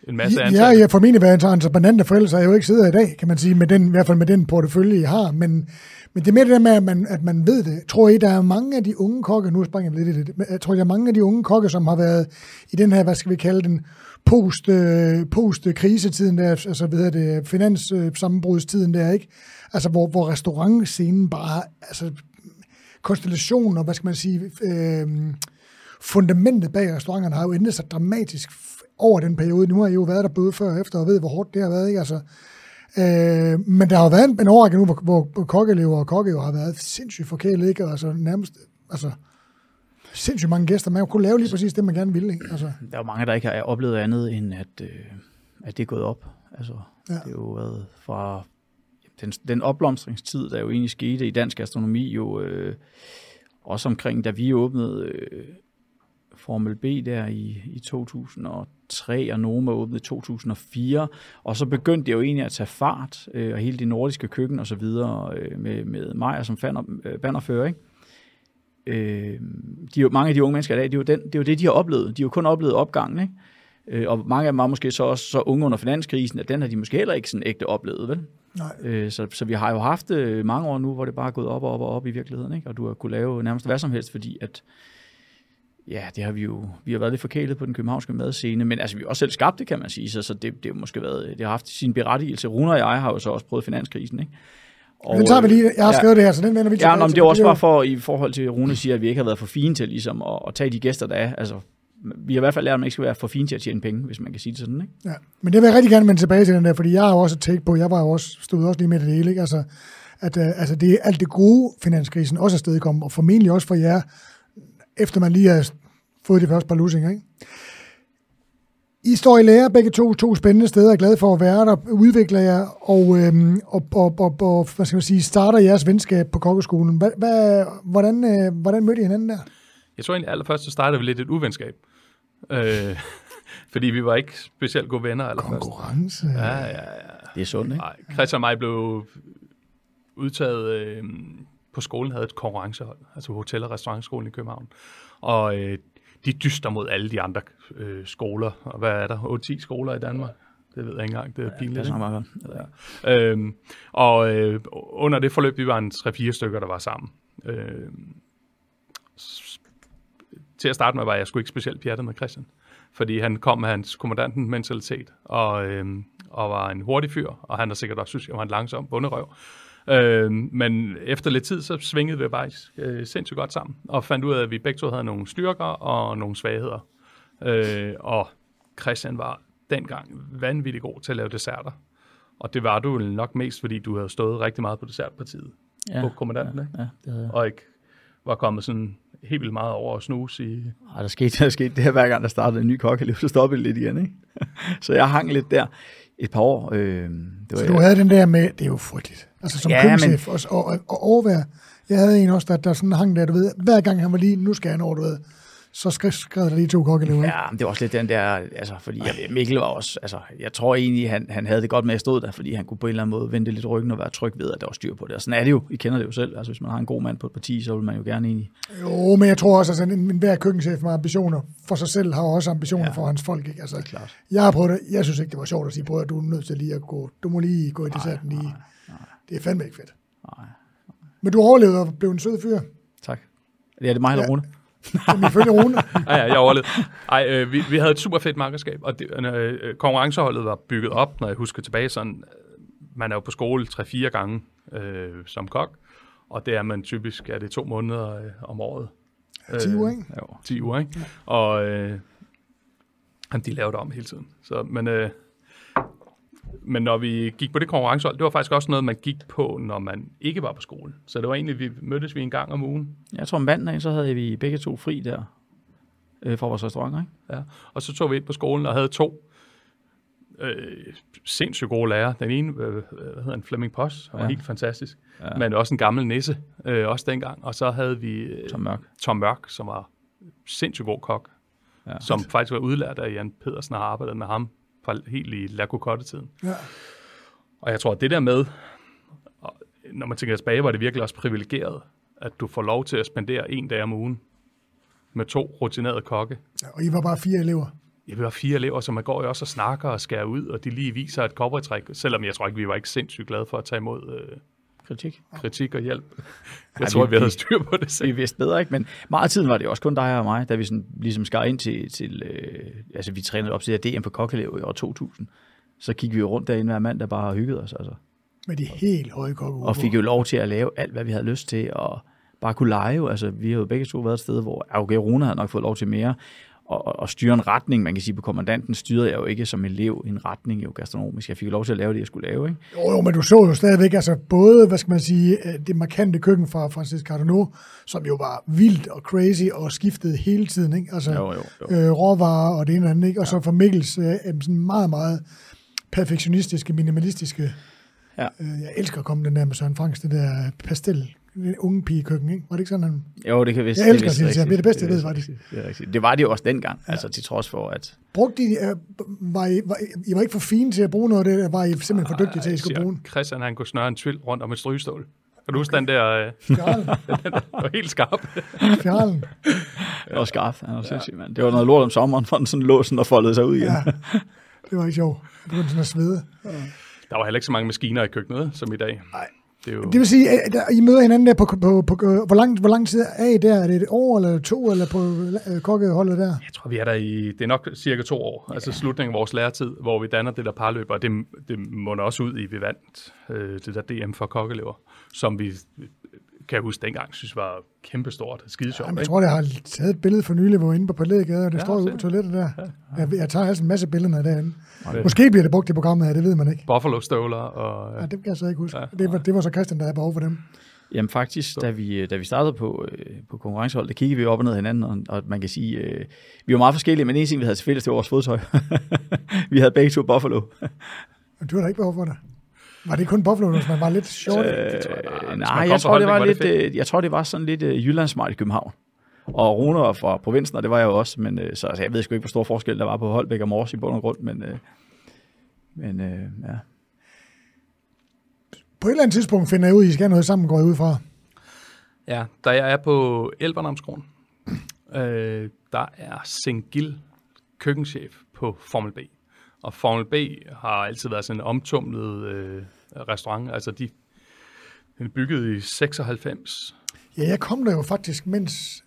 en masse ansatte. Ja, jeg formentlig været entreprenante, for ellers har jeg jo ikke siddet i dag, kan man sige, med den, i hvert fald med den portefølje, jeg har. Men, men det er mere det der med, at man, at man ved det. Tror I, der er mange af de unge kokke, nu springer jeg lidt i det, jeg tror, der er mange af de unge kokke, som har været i den her, hvad skal vi kalde den, post, øh, post-krisetiden der, altså hvad hedder det, finanssammenbrudstiden der, ikke? Altså, hvor, hvor restaurantscenen bare, altså, konstellationer, hvad skal man sige, øh, fundamentet bag restauranterne har jo ændret sig dramatisk over den periode. Nu har I jo været der både før og efter, og ved, hvor hårdt det har været. Ikke? Altså, øh, men der har jo været en, en overrække nu, hvor, hvor kokkelever og kokke jo har været sindssygt forkælet, ikke? Altså nærmest, altså, sindssygt mange gæster. Man kunne lave lige præcis det, man gerne ville. Ikke? Altså. Der er jo mange, der ikke har oplevet andet, end at, øh, at det er gået op. Altså, ja. Det er jo været fra den, den opblomstringstid, der jo egentlig skete i dansk astronomi, jo øh, også omkring, da vi åbnede øh, Formel B der i, i 2003, og Noma åbnede i 2004, og så begyndte det jo egentlig at tage fart, øh, og hele det nordiske køkken og så videre, øh, med, med Maja som fander, øh, bannerfører, ikke? Øh, de, mange af de unge mennesker i dag, det er, jo den, det er jo det, de har oplevet. De har jo kun oplevet opgangen, ikke? Øh, og mange af dem var måske så også så unge under finanskrisen, at den har de måske heller ikke sådan ægte oplevet, vel? Nej. Øh, så, så vi har jo haft øh, mange år nu, hvor det bare er gået op og op og op i virkeligheden, ikke? Og du har kunne lave nærmest hvad som helst, fordi at Ja, det har vi jo. Vi har været lidt forkælet på den københavnske madscene, men altså, vi har også selv skabt det, kan man sige. Så, så det, det, har måske været, det har haft sin berettigelse. Rune og jeg har jo så også prøvet finanskrisen, ikke? Og, den tager vi lige. Jeg har skrevet ja, det her, så den vender vi tilbage ja, nå, men det er også bare for, i forhold til Rune siger, at vi ikke har været for fine til ligesom, at, at tage de gæster, der er. Altså, vi har i hvert fald lært, at man ikke skal være for fine til at tjene penge, hvis man kan sige det sådan. Ikke? Ja, men det vil jeg rigtig gerne vende tilbage til den der, fordi jeg har jo også tænkt på, jeg var jo også, stod også lige med det hele, ikke? Altså, at uh, altså det er alt det gode, finanskrisen også er stedkommet, og formentlig også for jer, efter man lige har fået de første par lusinger. Ikke? I står i lære begge to, to spændende steder, er glad for at være der, udvikler jer, og, øhm, og, og, og, og hvad skal man sige, starter jeres venskab på kokkeskolen. Hva, hva, hvordan, øh, hvordan mødte I hinanden der? Jeg tror egentlig allerførst, så startede vi lidt et uvenskab. Øh, [LAUGHS] fordi vi var ikke specielt gode venner allerførst. Konkurrence. Ja, ja, ja. Det er sundt, ikke? Nej, Christian og mig blev udtaget øh, på skolen, havde et konkurrencehold, altså hotel- og restaurantskolen i København. Og øh, de dyster mod alle de andre øh, skoler. Og hvad er der? 8-10 skoler i Danmark? Det ved jeg ikke engang. Det er pinligt. Ja, det er meget ja. øhm, og øh, under det forløb, vi var en 3-4 stykker, der var sammen. Øh, til at starte med var jeg sgu ikke specielt pjattet med Christian. Fordi han kom med hans kommandanten mentalitet, og, øh, og var en hurtig fyr, og han har sikkert også synes, jeg var en langsom bunderøv. Øh, men efter lidt tid, så svingede vi bare øh, sindssygt godt sammen, og fandt ud af, at vi begge to havde nogle styrker og nogle svagheder. Øh, og Christian var dengang vanvittigt god til at lave desserter. Og det var du nok mest, fordi du havde stået rigtig meget på dessertpartiet ja, på kommandanten, ja, ikke? Ja, det havde jeg. og ikke var kommet sådan helt vildt meget over at snuse i... Ej, der skete, der skete det her, hver gang der startede en ny kokkeliv, så stoppede det lidt igen, ikke? [LAUGHS] så jeg hang lidt der et par år. Øh, det var, Så du havde den der med, det er jo frygteligt. Altså som Ja, køkkenchef og, og, og overvære. Jeg havde en også, der, der sådan hang der, du ved, hver gang han var lige, nu skal han over, du ved, så skrev, skrev der lige to kokkelever. Ja, men det var også lidt den der, altså, fordi jeg, Mikkel var også, altså, jeg tror egentlig, han, han havde det godt med at stå der, fordi han kunne på en eller anden måde vende lidt ryggen og være tryg ved, at der var styr på det. Og sådan er det jo, I kender det jo selv, altså hvis man har en god mand på et parti, så vil man jo gerne egentlig, Jo, men jeg tror også, at en, en hver køkkenchef med ambitioner for sig selv har også ambitioner ja, for hans folk. Ikke? Altså, det er klart. jeg har prøvet det. Jeg synes ikke, det var sjovt at sige, prøv at du er nødt til lige at gå, du må lige gå i desserten lige. Det er fandme ikke fedt. Nej. Men du overlevede og blev en sød fyr. Tak. Ja, det er mig eller Ja. Rune? Som ifølge Rune. [LAUGHS] Ja, ja, jeg overlevede. Ej, øh, vi, vi havde et super fedt markedskab, og det, øh, konkurrenceholdet var bygget op, når jeg husker tilbage, sådan, øh, man er jo på skole 3-4 gange øh, som kok, og det er man typisk, er det to måneder øh, om året. 10 uger, ikke? Jo. 10 uger, ikke? Og øh, jamen, de lavede det om hele tiden. Så, men, øh, men når vi gik på det konkurrencehold, det var faktisk også noget, man gik på, når man ikke var på skole. Så det var egentlig, vi mødtes vi en gang om ugen. Jeg tror, om mandagen, så havde vi begge to fri der øh, fra vores restauranter, ikke? Ja. Og så tog vi ind på skolen og havde to øh, sindssygt gode lærere. Den ene, øh, hvad hedder han, Flemming Post, han var Ja. helt fantastisk. Ja. Men også en gammel nisse, øh, også dengang. Og så havde vi øh, Tom Mørk. Tom Mørk, som var sindssygt god kok. Ja. Som faktisk var udlært af Jan Pedersen og har arbejdet med ham fra helt i La Cocotte-tiden. Ja. Og jeg tror, at det der med, når man tænker tilbage, var det virkelig også privilegeret, at du får lov til at spendere en dag om ugen med to rutinerede kokke. Ja, Og I var bare fire elever. Jeg var fire elever, så man går jo også og snakker og skærer ud, og de lige viser et cowboytræk, selvom jeg tror ikke, vi var ikke sindssygt glade for at tage imod øh, Kritik. kritik og hjælp. Jeg Ej, tror, vi- vi, vi havde vi- styr på det Vi selv. vidste bedre, ikke? Men meget af tiden var det jo også kun dig og mig, da vi sådan, ligesom skar ind til, til øh, altså vi trænede op til DM på Kokkelev i år 2000. Så gik vi jo rundt derinde hver mand, der bare hyggede os, altså. Med de helt høje kokke. Og fik jo lov til at lave alt, hvad vi havde lyst til, og bare kunne lege jo. Altså, vi har jo begge to været et sted, hvor ja, okay, Rune havde nok fået lov til mere, og, og, styre en retning, man kan sige, på kommandanten styrede jeg jo ikke som elev en retning jo gastronomisk. Jeg fik jo lov til at lave det, jeg skulle lave, ikke? Jo, jo, men du så jo stadigvæk, altså både, hvad skal man sige, øh, det markante køkken fra Francis Cardinaux, som jo var vildt og crazy og skiftede hele tiden, ikke? Altså, Jo, jo, jo. Øh, råvarer og det ene og andet, ikke? Og så fra Mikkels øh, øh, sådan meget, meget perfektionistiske, minimalistiske. Ja. Øh, jeg elsker at komme den der med Søren Franks, det der pastel, det unge pigekøkken, ikke? Var det ikke sådan, han... Jo, det kan vist. Jeg elsker sige det. Det er det bedste, jeg ved, faktisk. Det er, rigtigt. det var det jo også dengang, ja. altså til trods for, at Brugte I, øh, var, I, var, I var ikke for fine til at bruge noget af det, var I simpelthen for dygtige til, at I skulle bruge den? Christian, han kunne snøre en tvild rundt om et strygestål. Kan du huske den der, øh, [LAUGHS] den var helt skarp? Spiralen. det var skarpt. Han var sindssygt, mand. Det var noget lort om sommeren, for den sådan lå sådan og foldede sig ud igen. Ja, det var ikke sjovt. Jeg begyndte sådan at svede. Der var heller ikke så mange maskiner i køkkenet, som i dag. Nej. Det er jo, Det vil sige, at I møder hinanden der på, på, på, på hvor, lang, hvor lang tid er I der? Er det et år eller to, eller på øh, kokkeholdet der? Jeg tror, vi er der i, det er nok cirka to år, ja. altså slutningen af vores læretid, hvor vi danner det der parløb, og det, det munder også ud i, vi vandt øh, det der DM for kokkelever, som vi, kan jeg huske dengang, synes var kæmpestort og skide sjovt. Jamen, jeg ikke? tror, jeg har taget et billede for nylig, hvor inde på Palægade, og det Ja, står se. på toilettet der. Jeg, jeg tager altså en masse billeder derinde. det- Måske bliver det brugt i programmet her, det ved man ikke. Buffalo-støvler og... Ja, det kan jeg så ikke huske. Ja. Det var, det var så Christian, der havde behov for dem. Jamen faktisk, da vi, da vi startede på, øh, på konkurrencehold, der kiggede vi op og ned hinanden, og, og man kan sige, øh, vi var meget forskellige, men en ting, vi havde til fælles, det var vores fodtøj. [LAUGHS] vi havde begge to Buffalo. Du har da ikke behov for det. Var det kun Buffalo, hvis man var lidt short? tror jeg, Øh, nej, hvis nej, jeg tror, det var var det lidt, øh, jeg tror, det var sådan lidt øh, Jyllandsmart i København. Og Rune var fra provinsen, og det var jeg jo også, men øh, så altså, jeg ved sgu ikke, hvor stor forskel der var på Holbæk og Mors i bund og grund, men, øh, men øh, ja. På et eller andet tidspunkt finder jeg ud, at I skal have noget sammen, går jeg ud fra. Ja, da jeg er på Elbernamskronen, [CLEARS THROAT] øh, der er Sengil køkkenchef på Formel B. Og Formel B har altid været sådan en omtumlet øh, restaurant. Altså, de den er bygget i 96. Ja, jeg kom der jo faktisk, mens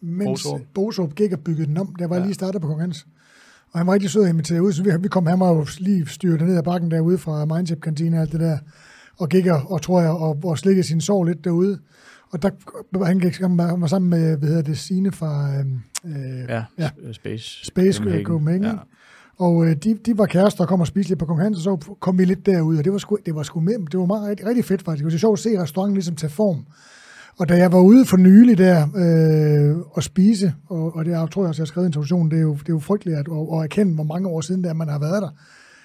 mens. Boserup gik og byggede den om. Der var jeg Ja. lige startet på Kong Hans. Og han var rigtig sød at invitere ud, så vi, vi kom, var jo lige styret ned ad bakken derude fra Mindship kantine og alt det der, og gik og, og tror jeg, og, og slikkede sin sorg lidt derude. Og der, han, gik, han, var, sammen med, hvad hedder det, Signe fra øhm, øh, Ja, Ja. ja. Space. Space Copenhagen. Copenhagen. Ja. Og øh, de, de var kærester og kom og spiste lidt på Kong Hans, og så kom vi lidt derud, og det var sgu, det var sgu med, det var meget, rigtig, rigtig fedt faktisk. Det var sjovt at se restauranten ligesom tage form. Og da jeg var ude for nylig der øh, og spise, og, og det tror jeg også, jeg har skrevet i introduktionen, det er jo, det er jo frygteligt at, at, at erkende, hvor mange år siden det er, man har været der.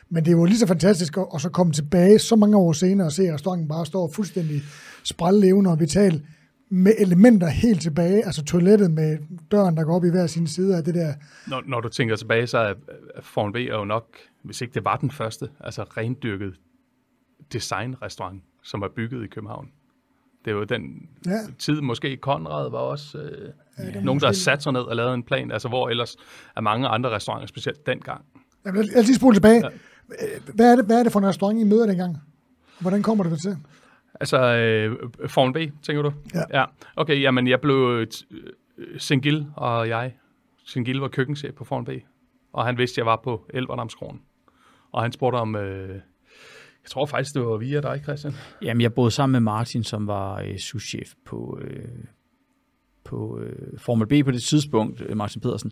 Men det var lige så fantastisk at, at så komme tilbage så mange år senere og se, at restauranten bare står fuldstændig sprællevende og vital med elementer helt tilbage, altså toilettet med døren, der går op i hver sin side af det der. Når, når du tænker tilbage, så er Formel B er jo nok, hvis ikke det var den første, altså rendyrket designrestaurant, som er bygget i København. Det er jo den Ja. tid, måske Konrad var også øh, Ja, nogen, der har sat sig ned og lavet en plan, altså hvor ellers er mange andre restauranter, specielt dengang. Jeg jeg vil lige spole tilbage. Ja. Hvad, er det, hvad er det for en restaurant, I møder dengang? Hvordan kommer det til? Altså, øh, Formel B, tænker du? Ja. ja. Okay, jamen, jeg blev... Øh, Sengil og jeg. Sengil var køkkenchef på Formel B, og han vidste, jeg var på Elverdamskronen. Og han spurgte om... Øh, jeg tror faktisk, det var via dig, Christian. Jamen, jeg boede sammen med Martin, som var øh, souschef på, øh, på øh, Formel B på det tidspunkt, øh, Martin Pedersen.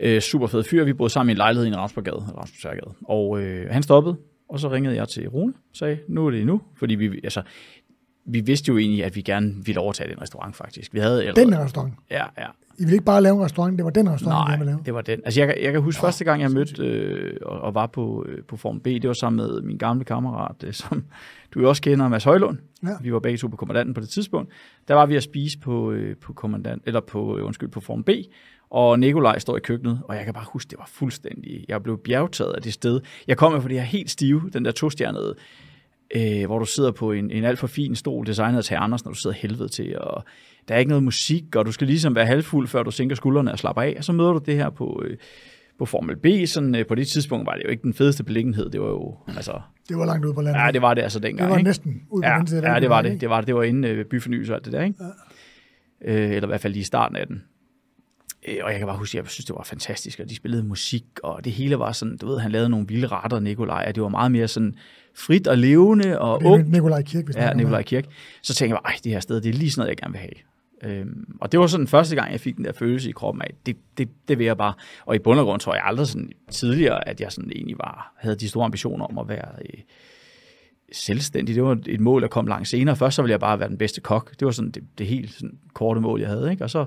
Øh, super fed fyr. Vi boede sammen i en lejlighed i en Ramsborgade, Ramsborgade. Og øh, han stoppede, og så ringede jeg til Rune og sagde, nu er det nu. Fordi vi, altså, vi vidste jo egentlig, at vi gerne ville overtage den restaurant, faktisk. Vi havde allerede, Den restaurant. Ja, ja. I ville ikke bare lave en restaurant, det var den restaurant, Nej, ville lave. det var den. Altså, jeg, jeg kan huske Nå, første gang, jeg mødte øh, og, og var på, øh, på Form B, det var sammen med min gamle kammerat, øh, som [LAUGHS] du jo også kender, Mads Højlund. Ja. Vi var begge to på kommandanten på det tidspunkt. Der var vi at spise på, øh, på kommandant, eller på, øh, undskyld, på Form B, og Nikolaj står i køkkenet, og jeg kan bare huske, det var fuldstændig, jeg blev bjergtaget af det sted. Jeg kom på det her helt stive, den der tostjernede, øh, hvor du sidder på en, en alt for fin stol, designet af Thea Andersen, og du sidder helvede til, og der er ikke noget musik, og du skal ligesom være halvfuld, før du sænker skuldrene og slapper af, og så møder du det her på, øh, på Formel B, sådan, øh, på det tidspunkt var det jo ikke den fedeste beliggenhed, det var jo, altså, Det var langt ude på landet. ja, det var det altså dengang, det var ikke? næsten ude på Ja, den side ja, det var det. Det var det. Det var inden øh, byfornyelse og alt det der, ikke? Ja. Øh, eller i hvert fald lige i starten af den. Øh, og jeg kan bare huske, at jeg synes, det var fantastisk, og de spillede musik, og det hele var sådan, du ved, han lavede nogle vilde retter, Nikolaj, og det var meget mere sådan frit og levende og ungt. Nikolaj Kirk, hvis Ja, Nikolaj Kirk. Så tænkte jeg bare, det her sted, det er lige sådan noget, jeg gerne vil have. Øhm, og det var sådan første gang, jeg fik den der følelse i kroppen af, det, det, det vil jeg bare. Og i bund og grund tror jeg aldrig sådan tidligere, at jeg sådan egentlig var, havde de store ambitioner om at være øh, selvstændig. Det var et mål, at komme langt senere. Først så ville jeg bare være den bedste kok. Det var sådan det, det helt sådan korte mål, jeg havde. Ikke? Og så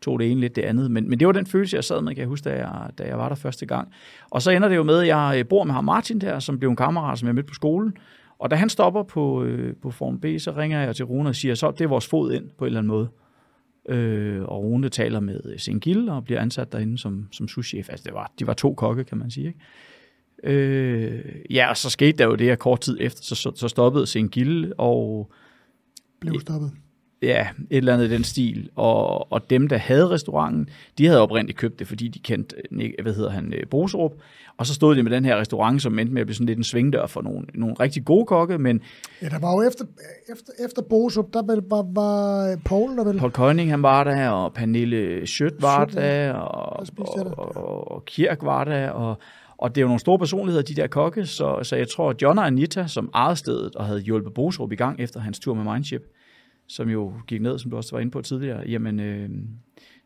tog det ene lidt det andet. Men, men det var den følelse, jeg sad med, kan jeg huske, da jeg, da jeg var der første gang. Og så ender det jo med, at jeg øh, bor med ham Martin der, som blev en kammerat, som jeg mødte på skolen. Og da han stopper på, øh, på Form B, så ringer jeg til Rune og siger, så det er vores fod ind på en eller anden måde. Øh, og Rune taler med øh, Sengil og bliver ansat derinde som, som souschef. Altså, det var, de var to kokke, kan man sige. Ikke? Øh, ja, og så skete der jo det, at kort tid efter, så, så, så stoppede Sengil, og Blev stoppet ja, et eller andet i den stil. Og, og dem, der havde restauranten, de havde oprindeligt købt det, fordi de kendte, øh, hvad hedder han, øh, Boserup. Og så stod de med den her restaurant, som endte med at blive sådan lidt en svingdør for nogle, nogle rigtig gode kokke, men Ja, der var jo efter, efter, efter Bosup, der vel var, var Paul, der vel... Paul Koning, han var der, og Pernille Schødt var Schødt, der, og, og, og, og Kirk var der, og, og det er jo nogle store personligheder, de der kokke, så, så jeg tror, at John og Anita, som ejede stedet og havde hjulpet Boserup i gang efter hans tur med Mindship, som jo gik ned, som du også var inde på tidligere, jamen, øh,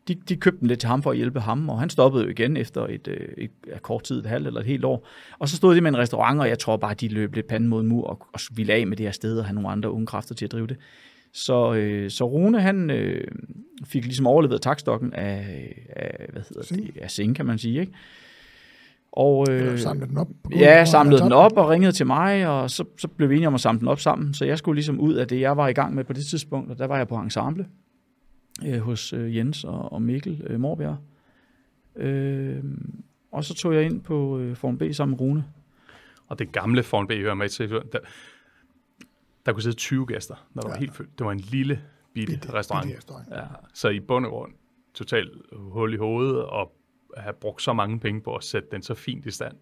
de, de købte den lidt til ham for at hjælpe ham, og han stoppede jo igen efter et, øh, et, et kort tid, et halvt eller et helt år. Og så stod de med en restaurant, og jeg tror bare, de løb lidt panden mod mur og, og ville af med det her sted og have nogle andre unge kræfter til at drive det. Så, øh, så Rune, han øh, fik ligesom overlevet takstokken af, af hvad hedder Sing. det, af Sing, kan man sige, ikke? Og, Eller øh, samlede den op. på gulvet, Ja, og samlede den op og ringede til mig, og så, så blev vi enige om at samle den op sammen. Så jeg skulle ligesom ud af det, jeg var i gang med på det tidspunkt, og der var jeg på ensemble øh, hos øh, Jens og, og Mikkel øh, Morbjerg. Øh, og så tog jeg ind på øh, Form B sammen med Rune. Og det gamle Formel B hører med til, der, der kunne sidde 20 gæster, når der Ja. var helt fyldt. Det var en lille bitte, Bitte- restaurant. bitte restaurant. Ja, så i bund og grund totalt hul i hovedet, og have brugt så mange penge på at sætte den så fint i stand,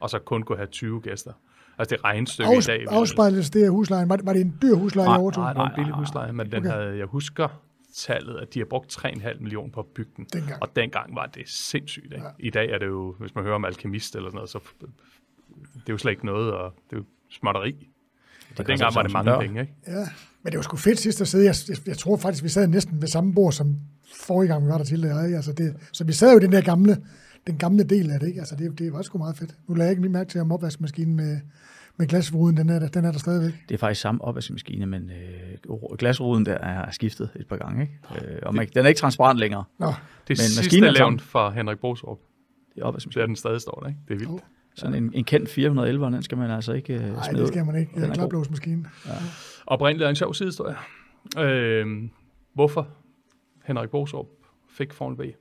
og så kun kunne have 20 gæster. Altså det regnestykke i Afs, dag... ville- afspejles det af huslejen? Var det, var det en dyr husleje, I Nej, overtog? Nej, det var en Nej, billig nej, husleje, men den Okay. havde, jeg husker, tallet, at de har brugt 3,5 millioner på at bygge den. Dengang. Og dengang var det sindssygt. Ikke? Ja. I dag er det jo, hvis man hører om alkemist eller sådan noget, så det er jo slet ikke noget, og det er jo småtteri. Det og dengang var det mange dør. penge, ikke? Ja, men det var sgu fedt sidst at sidde. Jeg, jeg, jeg tror faktisk, vi sad næsten ved samme bord, som forrige gang vi var der til. Ikke? Altså det, så vi sad jo i den der gamle, den gamle del af det. Ikke? Altså det, det var sgu meget fedt. Nu lader jeg ikke lige mærke til, om opvaskemaskinen med, med glasruden, den er, der, den er der stadigvæk. Det er faktisk samme opvaskemaskine, men øh, glasruden der er skiftet et par gange. Ikke? Øh, og man, den er ikke transparent længere. Nå, Det Men sidste maskinen er levn fra Henrik Bostrup. Det er Så opvaskemaskine. er den stadig står der, ikke? Det er vildt. Jo. Sådan en, en kendt 411, den skal man altså ikke øh, nej, det skal man ikke. Den Ja, er. Klaplåsmaskinen. Oprindeligt er en sjov sidehistorie. Øh, hvorfor Henrik Bostrup fik Formel B?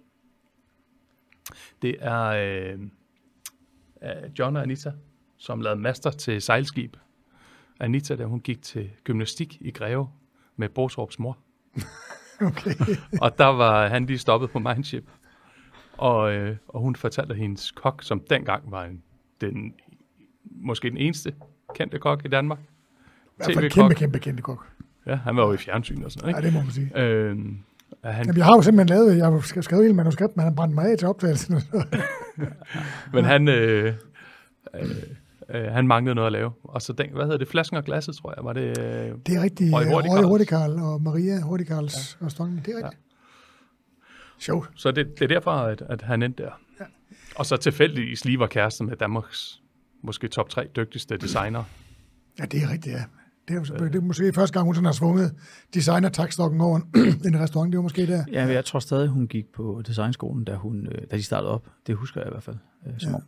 Det er øh, John og Anita, som lavede master til sejlskib. Anita, da hun gik til gymnastik i Greve med Bostrups mor. [LAUGHS] Okay. Og der var han lige stoppet på Mindship. Og, øh, og hun fortalte hendes kok, som dengang var en, den, måske den eneste kendte kok i Danmark. I hvert fald kæmpe, kæmpe, kæmpe kok. Ja, han var jo i fjernsyn og sådan noget, Ja, ikke? det må man sige. Øh, han, Jamen, jeg har jo simpelthen lavet, jeg har skrevet hele manuskript, men han brændte mig af til optagelsen. [LAUGHS] men han, øh, øh, øh, han manglede noget at lave. Og så den, hvad hedder det, flasken og glasset, tror jeg, var det... Øh, Det er rigtigt. Hurtigrals. Hurtigrals og Maria Hurtigrals ja. restaurant. Det er rigtigt. Sjovt. så det, det er derfor, at, at han endte der. Ja. Og så tilfældigvis lige var kæreste med Danmarks måske top 3 dygtigste designer. Ja, det er rigtigt, ja. Det er, jo, det er måske første gang, hun sådan har svunget designer takstokken over [CLEARS THROAT] en restaurant. Det var måske der. Ja, jeg tror stadig, hun gik på designskolen, da, hun, øh, da de startede op. Det husker jeg i hvert fald. Øh, som Ja. ja.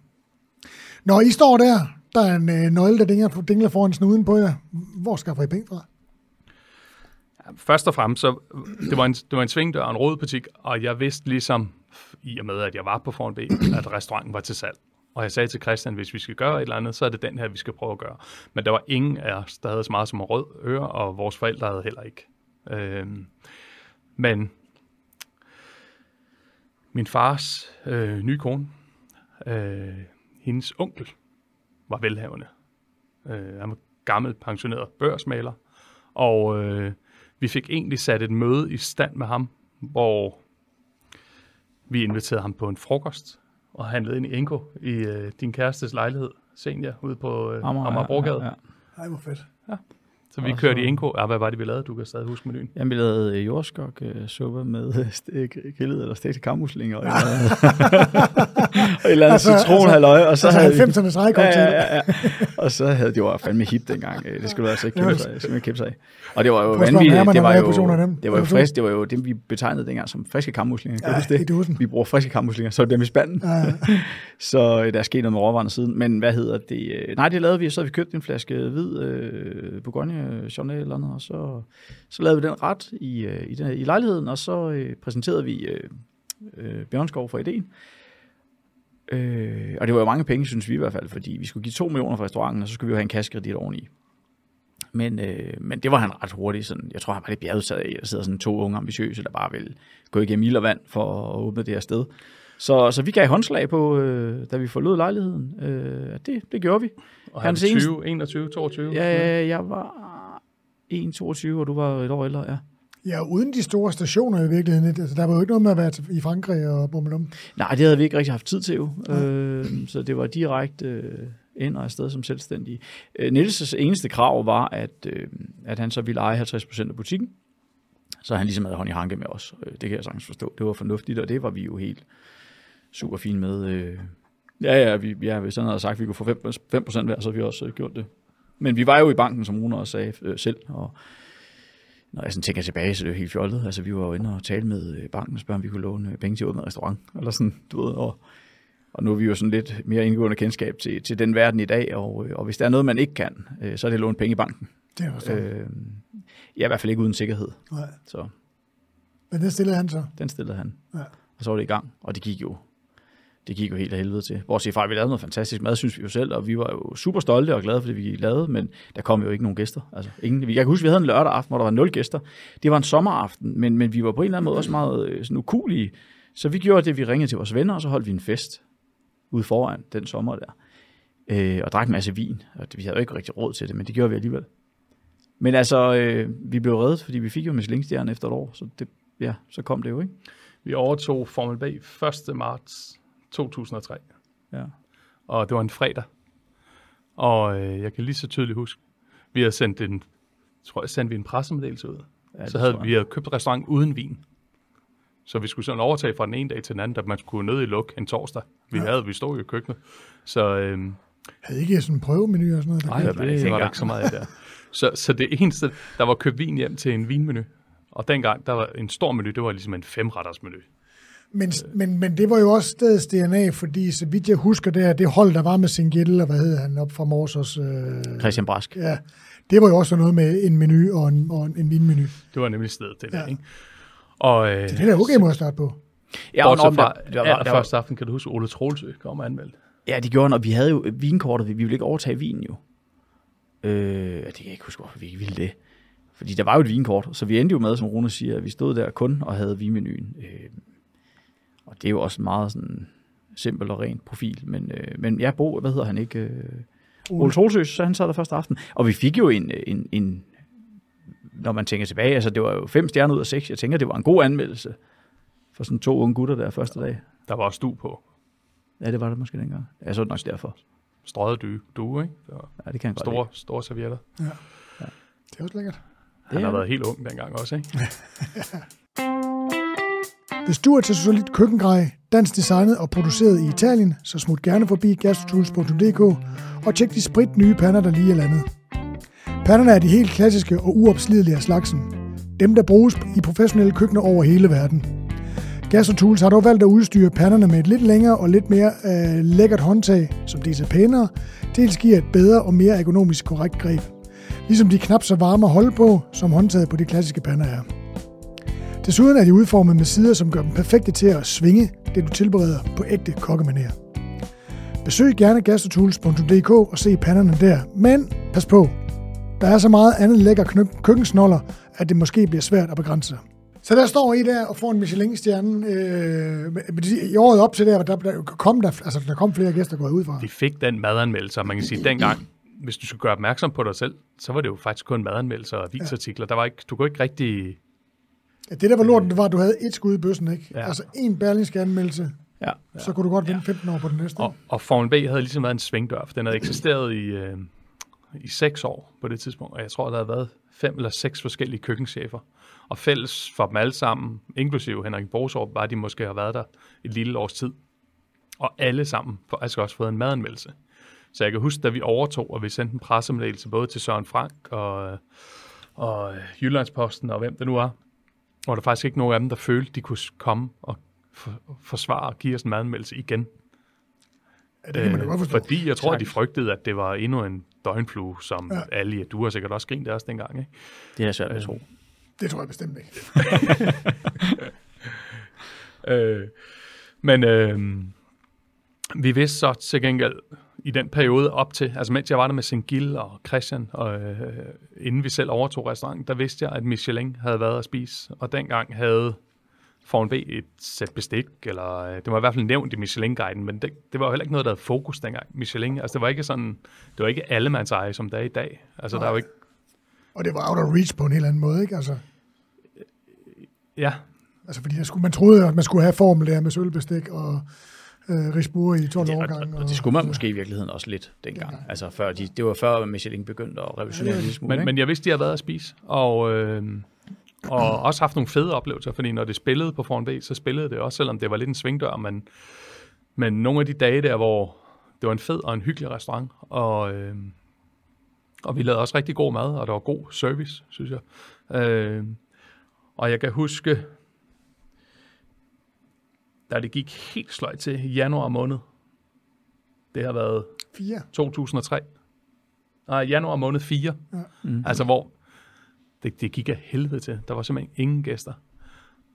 Når I står der, der er en øh, nøgle, der dingler, dingler foran snuden på jer. Hvor skaffer I penge fra? Først og fremmest, så det var en, det var en svingdør og en rådbutik, og jeg vidste ligesom, i og med at jeg var på Foran B, at restauranten var til salg. Og jeg sagde til Christian, hvis vi skal gøre et eller andet, så er det den her, vi skal prøve at gøre. Men der var ingen af os, der havde så meget som en rød øre, og vores forældre havde heller ikke. Øhm, men min fars øh, nye kone, øh, hendes onkel, var velhavende. Øh, han var gammel pensioneret børsmaler, og øh, vi fik egentlig sat et møde i stand med ham, hvor vi inviterede ham på en frokost, og handlede ind i Enko i øh, din kærestes lejlighed, Senja, ude på øh, Amagerbrogade. Ja, ja. Ej, hvor fedt. Så vi kørte så- i Enko. Ja, hvad var det, vi lavede? Du kan stadig huske menuen. Jamen, vi lavede øh, jordskok øh, suppe med øh, stek, grillet eller stegte kammuslinger. Og, ja. og et eller andet [LAUGHS] Altså- altså, citronhalløj. Og så Altså havde vi, 90'ernes ja, rejkoktail. ja, ja, ja. Og så havde det var fandme hip dengang. Øh, Det skulle du altså ikke Ja, kæmpe sig, simpelthen kæmpe sig. af. Og det var jo vanvittigt. Det var er jo, det var jo frisk. Det var jo det, vi betegnede dengang som friske kammuslinger. Kan Ja, huske det? Vi bruger friske kammuslinger, så er det dem i spanden. Ja, [LAUGHS] Så øh, der er sket noget med råvarerne siden. Men hvad hedder det? Øh, Nej, det lavede vi, så vi købt en flaske hvid øh, Bourgogne Chardonnay eller andet, og så, så lavede vi den ret i, øh, i, den, i lejligheden, og så øh, præsenterede vi øh, øh, Bjørnskov for ideen. Øh, og det var jo mange penge, synes vi i hvert fald, fordi vi skulle give 2 millioner for restauranten, og så skulle vi jo have en kassekredit oveni. Men, øh, men det var han ret hurtigt. Sådan, jeg tror, han var lidt bjergtaget af, at der sidder sådan to unge ambitiøse, der bare vil gå igennem ild og vand for at åbne det her sted. Så, så vi gav håndslag på, øh, da vi forlod lejligheden. Øh, det, det gjorde vi. Og han eneste- 20, 21, 22. Ja, jeg var 1,22, og du var et år ældre, ja. ja, uden de store stationer i virkeligheden. Altså, der var jo ikke noget med at være i Frankrig og bummelum. Nej, det havde vi ikke rigtig haft tid til jo. Øh, så det var direkte øh, ind og afsted som selvstændig. Øh, Niels' eneste krav var, at, øh, at han så ville eje 50% af butikken. Så han ligesom havde hånd i hanke med os. Øh, det kan jeg sagtens forstå. Det var fornuftigt, og det var vi jo helt super fint med. Øh. Ja, ja, vi, ja, hvis han havde sagt, at vi kunne få 5%, 5% hver, så havde vi også øh, gjort det. Men vi var jo i banken, som Rune også sagde øh, selv, og når jeg sådan tænker tilbage, så er det jo helt fjollet. Altså, vi var jo inde og tale med øh, banken og spørge, om vi kunne låne øh, penge til at åbne en restaurant. [LAUGHS] Eller sådan, du ved, og, og nu er vi jo sådan lidt mere indgående kendskab til, til den verden i dag, og, øh, og hvis der er noget, man ikke kan, øh, så er det at låne penge i banken. Det var så. Øh. Ja, i hvert fald ikke uden sikkerhed. Nej. Så Men det stillede han så. den stillede han. Ja. Og så var det i gang, og det gik jo det gik jo helt af helvede til. Bortset fra, at vi lavede noget fantastisk mad, synes vi jo selv, og vi var jo super stolte og glade for det, vi lavede, men der kom jo ikke nogen gæster. Altså, ingen, jeg kan huske, vi havde en lørdag aften, hvor der var nul gæster. Det var en sommeraften, men, men vi var på en eller anden måde også meget øh, sådan ukulige. Så vi gjorde det, vi ringede til vores venner, og så holdt vi en fest ude foran den sommer der. Øh, og drak en masse vin. Og vi havde jo ikke rigtig råd til det, men det gjorde vi alligevel. Men altså, øh, vi blev reddet, fordi vi fik jo Michelin-stjerne efter et år, så det, ja, så kom det jo, ikke? Vi overtog Formel B 1. marts 2003, Ja. og det var en fredag. Og øh, jeg kan lige så tydeligt huske, vi havde sendt en, tror jeg, sendte vi en pressemeddelelse ud. Ja, så havde vi havde købt restaurant uden vin. Så vi skulle sådan overtage fra den ene dag til den anden, da man skulle ned i luk en torsdag. Vi, Ja. havde, vi stod jo i køkkenet. Så øhm, Havde I ikke sådan en prøvemenu og sådan noget? der nej, det, det var der ikke så meget af der. Så, så det eneste, der var købt vin hjem til en vinmenu. Og dengang, der var en stor menu, det var ligesom en femretters menu. Men, men, men det var jo også stedets DNA, fordi så vidt jeg husker, det, her, det hold, der var med Singel, og hvad hed han op fra Morsers, øh, Christian Brask. ja, det var jo også noget med en menu og en, og en vinmenu. Det var nemlig stedet det, Ja. ja. ikke? Og, øh, Det er da okay måde at starte på. Ja, og, om fra, der, der, var, der, første aften, kan du huske, Ole Troelsø kom og anmeldte. ja, de gjorde, og vi havde jo vinkortet, vi ville ikke overtage vinen jo. Øh, det kan jeg ikke huske, hvorfor vi ikke ville det. Fordi der var jo et vinkort, så vi endte jo med, som Rune siger, at vi stod der kun og havde vinmenuen. Øh, og det er jo også en meget sådan simpel og ren profil. Men, øh, men ja, Bo, hvad hedder han ikke? Øh, Ole Trolsøs, så han sad der første aften. Og vi fik jo en, en, en, når man tænker tilbage, altså det var jo fem stjerner ud af seks. Jeg tænker, det var en god anmeldelse for sådan to unge gutter der første dag. Der var også du på. Ja, det var det måske dengang. Ja, så er det nok derfor. Strøget du, du ikke? Det var Ja, det kan jeg godt store, store servietter. Det er også lækkert. Han er har det. været helt ung dengang også, ikke? [LAUGHS] [LAUGHS] Hvis du er til solidt køkkengrej, dansk designet og produceret i Italien, så smut gerne forbi gastrotools.dk og tjek de sprit nye pander, der lige er landet. Panderne er de helt klassiske og uopslidelige af slagsen. Dem, der bruges i professionelle køkkener over hele verden. Gastrotools har dog valgt at udstyre panderne med et lidt længere og lidt mere øh, lækkert håndtag, som dels er pænere, dels giver et bedre og mere ergonomisk korrekt greb. Ligesom de knap så varme at holde på, som håndtaget på de klassiske pander er. Desuden er de udformet med sider, som gør dem perfekte til at svinge det, du tilbereder på ægte kokkemaner. Besøg gerne gastrotools.dk og se panderne der, men pas på, der er så meget andet lækker knø- køkkensnoller, at det måske bliver svært at begrænse sig. Så der står I der og får en Michelin-stjerne. Øh, I året op til der, der, der, kom der, altså, der kom flere gæster gået ud fra. Vi fik den madanmeldelse, og man kan sige, dengang, hvis du skulle gøre opmærksom på dig selv, så var det jo faktisk kun madanmeldelser og avisartikler. Der var ikke, du kunne ikke rigtig... Ja, det der var lorten, det var, at du havde et skud i bøssen, ikke? Ja. Ja. Altså en berlingske anmeldelse, Ja. så kunne du godt vinde 15 år på den næste. Og, og Formel B havde ligesom været en svingdør, for den havde eksisteret i, øh, i seks år på det tidspunkt, og jeg tror, der havde været fem eller seks forskellige køkkenchefer. Og fælles for dem alle sammen, inklusive Henrik Borsov, var, at de måske har været der et lille års tid. Og alle sammen har altså også fået en madanmeldelse. Så jeg kan huske, da vi overtog, og vi sendte en pressemeddelelse både til Søren Frank og, og Jyllandsposten og hvem det nu er, hvor der faktisk ikke nogen af dem, der følte, de kunne komme og for, forsvare og give os en madanmeldelse igen. Ja, det kan man da godt forstå. Øh, Fordi jeg tror, at de frygtede, at det var endnu en døgnflue, som Ja. ja. alle, du har sikkert også grint af os dengang, ikke? Det er svært at tro. Det tror jeg bestemt ikke. [LAUGHS] Øh, men øh, vi vidste så til gengæld i den periode op til, altså mens jeg var der med Sengil og Christian, og øh, inden vi selv overtog restauranten, der vidste jeg, at Michelin havde været at spise, og dengang havde Formel B et sæt bestik, eller øh, det var i hvert fald nævnt i Michelin-guiden, men det, det var jo heller ikke noget, der havde fokus dengang. Michelin, altså det var ikke sådan, det var ikke allemands eje, som det er i dag. Altså der er jo ikke, Og det var out of reach på en helt anden måde, ikke? Altså, ja, altså fordi der skulle, man troede, at man skulle have formel der med sølvbestik og øh, risbure i 12 Ja, årgange. og, og det skulle man måske i virkeligheden også lidt dengang. Altså før de, det var før Michelin begyndte at revolutionere Ja, smule. Men, ikke? men jeg vidste, de havde været at spise, og, øh, og [CLEARS THROAT] også haft nogle fede oplevelser, fordi når det spillede på Formel B, så spillede det også, selvom det var lidt en svingdør, men, men nogle af de dage der, hvor det var en fed og en hyggelig restaurant, og, øh, og vi lavede også rigtig god mad, og der var god service, synes jeg. Øh, og jeg kan huske, da det gik helt sløjt til i januar måned, det har været Fire. 2003. Nej, januar måned 4. Ja. Mm. Altså, hvor det, det gik af helvede til. Der var simpelthen ingen gæster.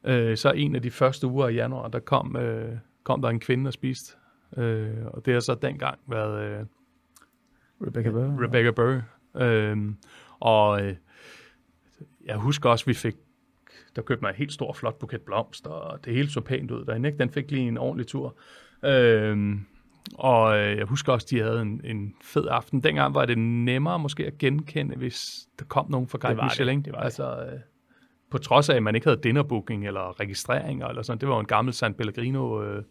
Øh, så en af de første uger i januar, der kom, øh, kom der en kvinde og spiste. Øh, og det har så dengang været øh, Rebecca Burr. Rebecca Burr. Øh, og øh, jeg husker også, vi fik der købte mig en helt stor, flot buket blomster, og det hele så pænt ud derinde. Ikke? Den fik lige en ordentlig tur. Øhm, og øh, jeg husker også, de havde en, en fed aften. Dengang var det nemmere måske at genkende, hvis der kom nogen fra Guide var det. Michelin. Det var altså, øh, på trods af, at man ikke havde dinnerbooking eller registreringer eller sådan, det var jo en gammel San Pellegrino øh,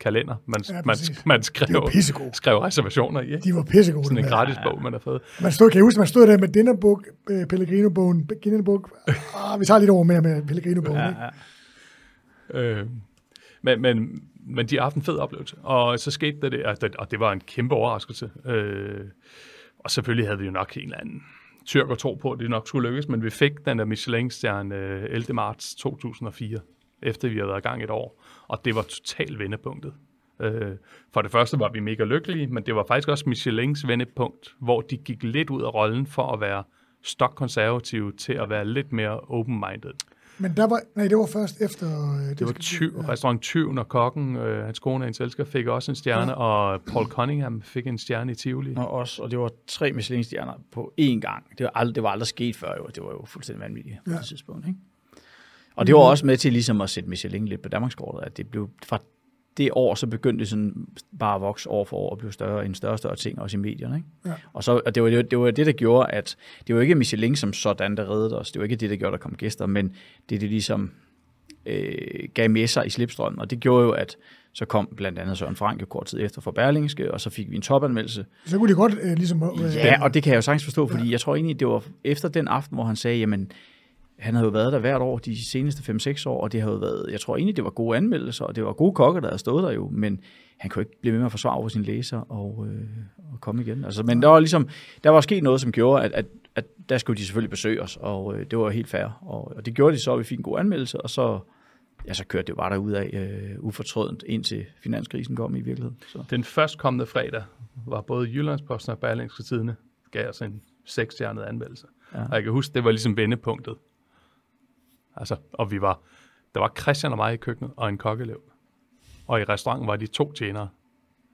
kalender, man, Ja, man, man skrev, skrev reservationer i. Ikke? De var pissegode. Sådan en med. gratis bog, man har fået. Man stod, kan jeg huske, man stod der med Dinnerbook, øh, Pellegrino-bogen, Pellegrino-bogen. [LAUGHS] Ah, vi tager lidt over mere med Pellegrino-bogen. Ja, ja. Øh, men, men, men de har haft en fed oplevelse. Og så skete det, og det, og det var en kæmpe overraskelse. Øh, og selvfølgelig havde vi jo nok en eller anden tyrk og tro på, at det nok skulle lykkes, men vi fik den der Michelin-stjerne øh, 11. marts 2004, efter vi havde været i gang et år. Og det var totalt vendepunktet. Øh, for det første var vi mega lykkelige, men det var faktisk også Michelins vendepunkt, hvor de gik lidt ud af rollen for at være stokkonservative til at være lidt mere open-minded. Men der var, nej, det var først efter... øh, Det var skal- tyv, ja. restaurant Tyven og kokken, øh, hans kone og hendes elsker, fik også en stjerne, ja. og Paul Cunningham fik en stjerne i Tivoli. Og, også, og det var tre Michelin-stjerner på én gang. Det var, aldrig, det var aldrig sket før, jo. det var jo fuldstændig vanvittigt på Ja. det tidspunkt. Ikke? Og det var også med til ligesom at sætte Michelin lidt på Danmarkskortet, at det blev fra det år, så begyndte det sådan bare at vokse år for år og blive større, en større og større ting, også i medierne. Ikke? Ja. Og, så, og det, var, det, det var det, der gjorde, at det var ikke Michelin som sådan, der reddede os. Det var ikke det, der gjorde, at der kom gæster, men det, det ligesom øh, gav med sig i slipstrømmen. Og det gjorde jo, at så kom blandt andet Søren Frank jo kort tid efter for Berlingske, og så fik vi en topanmeldelse, Så kunne de godt øh, ligesom... Øh, Ja, og det kan jeg jo sagtens forstå, fordi ja. jeg tror egentlig, det var efter den aften, hvor han sagde, jamen, han havde jo været der hvert år de seneste 5-6 år, og det har jo været, jeg tror egentlig, det var gode anmeldelser, og det var gode kokker, der havde stået der jo, men han kunne ikke blive ved med at forsvare over sine læser og, øh, og komme igen. Altså, men der var ligesom, der var sket noget, som gjorde, at, at, at der skulle de selvfølgelig besøge os, og øh, det var helt fair, og, og det gjorde de så, og vi fik en god anmeldelse, og så, ja, så kørte det bare derud af øh, ufortrødent, indtil finanskrisen kom i virkeligheden. Så. Den førstkommende fredag var både Jyllandsposten og Berlingske Tidene gav os en seksstjernet anmeldelse. Ja. Og jeg kan huske, det var ligesom vendepunktet. Altså, og vi var, der var Christian og mig i køkkenet, og en kokkelev. Og i restauranten var de to tjenere.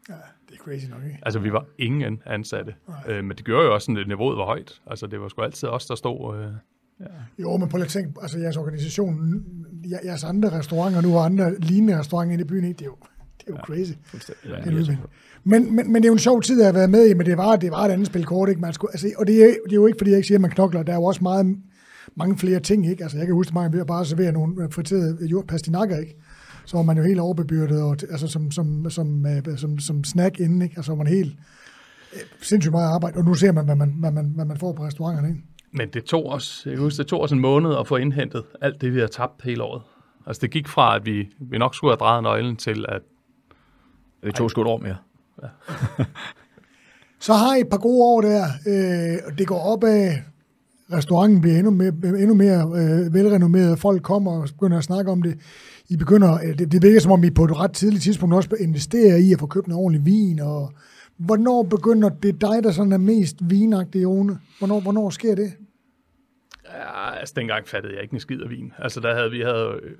ja, det er crazy nok, ikke? Altså, vi var ingen ansatte. Øh, men det gjorde jo også, at niveauet var højt. Altså, det var sgu altid os, der stod... Øh, Jo, men lige at tænke, altså jeres organisation, jer- jeres andre restauranter nu, og andre lignende restauranter inde i byen, det er jo, det er jo crazy. Fuldstændig. Det er udvikling. men, men, men det er jo en sjov tid at have været med i, men det var, det var et andet spil kort, ikke? Man skulle, altså, og det er, det er jo ikke, fordi jeg ikke siger, at man knokler. Der er jo også meget, mange flere ting, ikke? Altså, jeg kan huske, at mange ved at bare servere nogle friterede jord- pastinakker, ikke? Så var man jo helt overbebyrdet, og, altså som, som, som, som, som, som snack inden, ikke? Altså, var man helt øh, sindssygt meget arbejde, og nu ser man, hvad man, hvad man, hvad man får på restauranterne, ikke? Men det tog os, jeg kan huske, det tog os en måned at få indhentet alt det, vi har tabt hele året. Altså det gik fra, at vi, vi nok skulle have drejet nøglen til, at Vi tog sgu et år mere. [LAUGHS] Så har I et par gode år der, øh, og det går op af, restauranten bliver endnu mere, endnu mere øh, velrenommeret, folk kommer og begynder at snakke om det. I begynder, øh, det, det virker som om I på et ret tidligt tidspunkt også investerer i at få købt en ordentlig vin, og hvornår begynder det dig, der sådan er mest vinagtig, Rune? Hvornår, hvornår sker det? Ja, altså dengang fattede jeg ikke en skid af vin. Altså der havde vi havde, øh,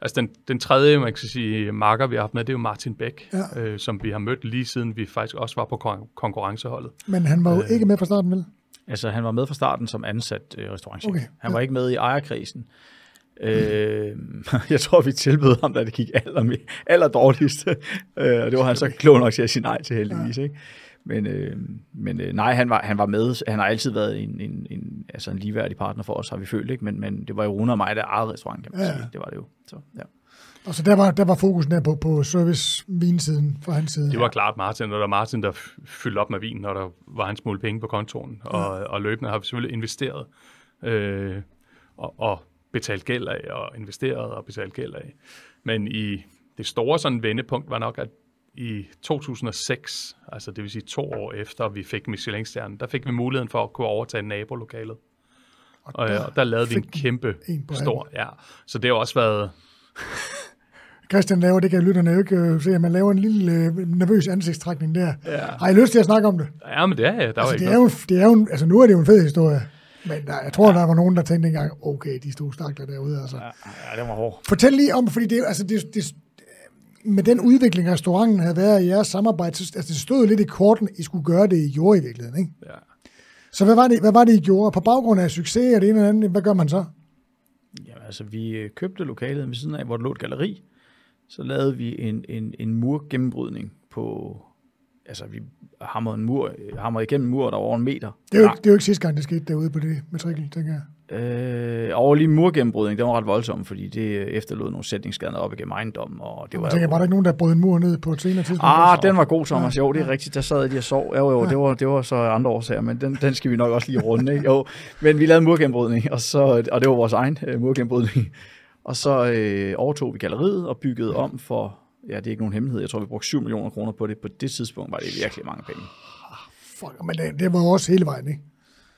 altså den, den tredje, man kan sige, marker, vi har haft med, det er jo Martin Bæk, Ja. øh, som vi har mødt lige siden vi faktisk også var på kon- konkurrenceholdet. Men han var jo Øh. ikke med fra starten, vel? Altså, han var med fra starten som ansat øh, restaurantchef. Okay, han ja. var ikke med i ejerkrisen. Øh, [LAUGHS] jeg tror, vi tilbød ham, da det gik aller, aller dårligst. øh, og det var han så klog nok til at sige nej til heldigvis. Ikke? Men, øh, men øh, nej, han var, han var med. Han har altid været en, en, en, altså en ligeværdig partner for os, har vi følt. Ikke? Men, men det var jo Rune og mig, der ejede restaurant, kan man Ja. ja. sige. Det var det jo. Så, ja. Og så der var, der var fokus der på, på service-vinsiden fra hans side. Det var klart Martin, og der var Martin, der fyldte op med vin, når der var en smule penge på kontoen. Og, og løbende har vi selvfølgelig investeret øh, og, og betalt gæld af, og investeret og betalt gæld af. Men i det store sådan vendepunkt var nok, at i 2006, altså det vil sige to år efter vi fik Michelin-stjernen, der fik vi muligheden for at kunne overtage nabolokalet. Og, der og der lavede vi en kæmpe en stor, ja. Så det har også været, Christian laver, det kan lytterne jo ikke øh, se, at man laver en lille øh, nervøs ansigtstrækning der. Ja. Har I lyst til at snakke om det? ja, men det er, der var Altså, ikke det er jo, det er jo, altså nu er det jo en fed historie. Men der, jeg tror, der var nogen, der tænkte engang, okay, de stod stakler derude. Altså. Ja, ja, det var hårdt. Fortæl lige om, fordi det, er altså, det, det, med den udvikling, restauranten havde været i jeres samarbejde, så, altså, det stod lidt i korten, I skulle gøre det, I gjorde i virkeligheden. Ikke? Ja. Så hvad var, det, hvad var det, I gjorde? På baggrund af succes og det ene eller andet, hvad gør man så? Jamen, altså, vi købte lokalet ved siden af, hvor der lå et galeri. Så lavede vi en, en, en murgennembrydning på altså, vi hamrede en mur, hamrede igennem en mur, der var over en meter. Det er, jo, det er jo ikke sidste gang, det skete derude på det matrikel, tænker jeg. Øh, over lige murgennembrydning, den var ret voldsom, fordi det efterlod nogle sætningsskader op igennem ejendommen, og det var tænker, var der ikke nogen, der brød en mur ned på et senere tidspunkt? Ah, den var god, Thomas. Jo, det er rigtigt. Der sad lige og sov. Jo, jo, det var, det var så andre årsager, men den, den skal vi nok også lige runde. Ikke? Jo, men vi lavede murgennembrydning, og, så, og det var vores egen øh, murgennembrydning. Og så øh, overtog vi galleriet og byggede om for, ja, det er ikke nogen hemmelighed, jeg tror, vi brugte 7 millioner kroner på det. På det tidspunkt var det virkelig mange penge. Fuck, men det, det var jo også hele vejen, ikke?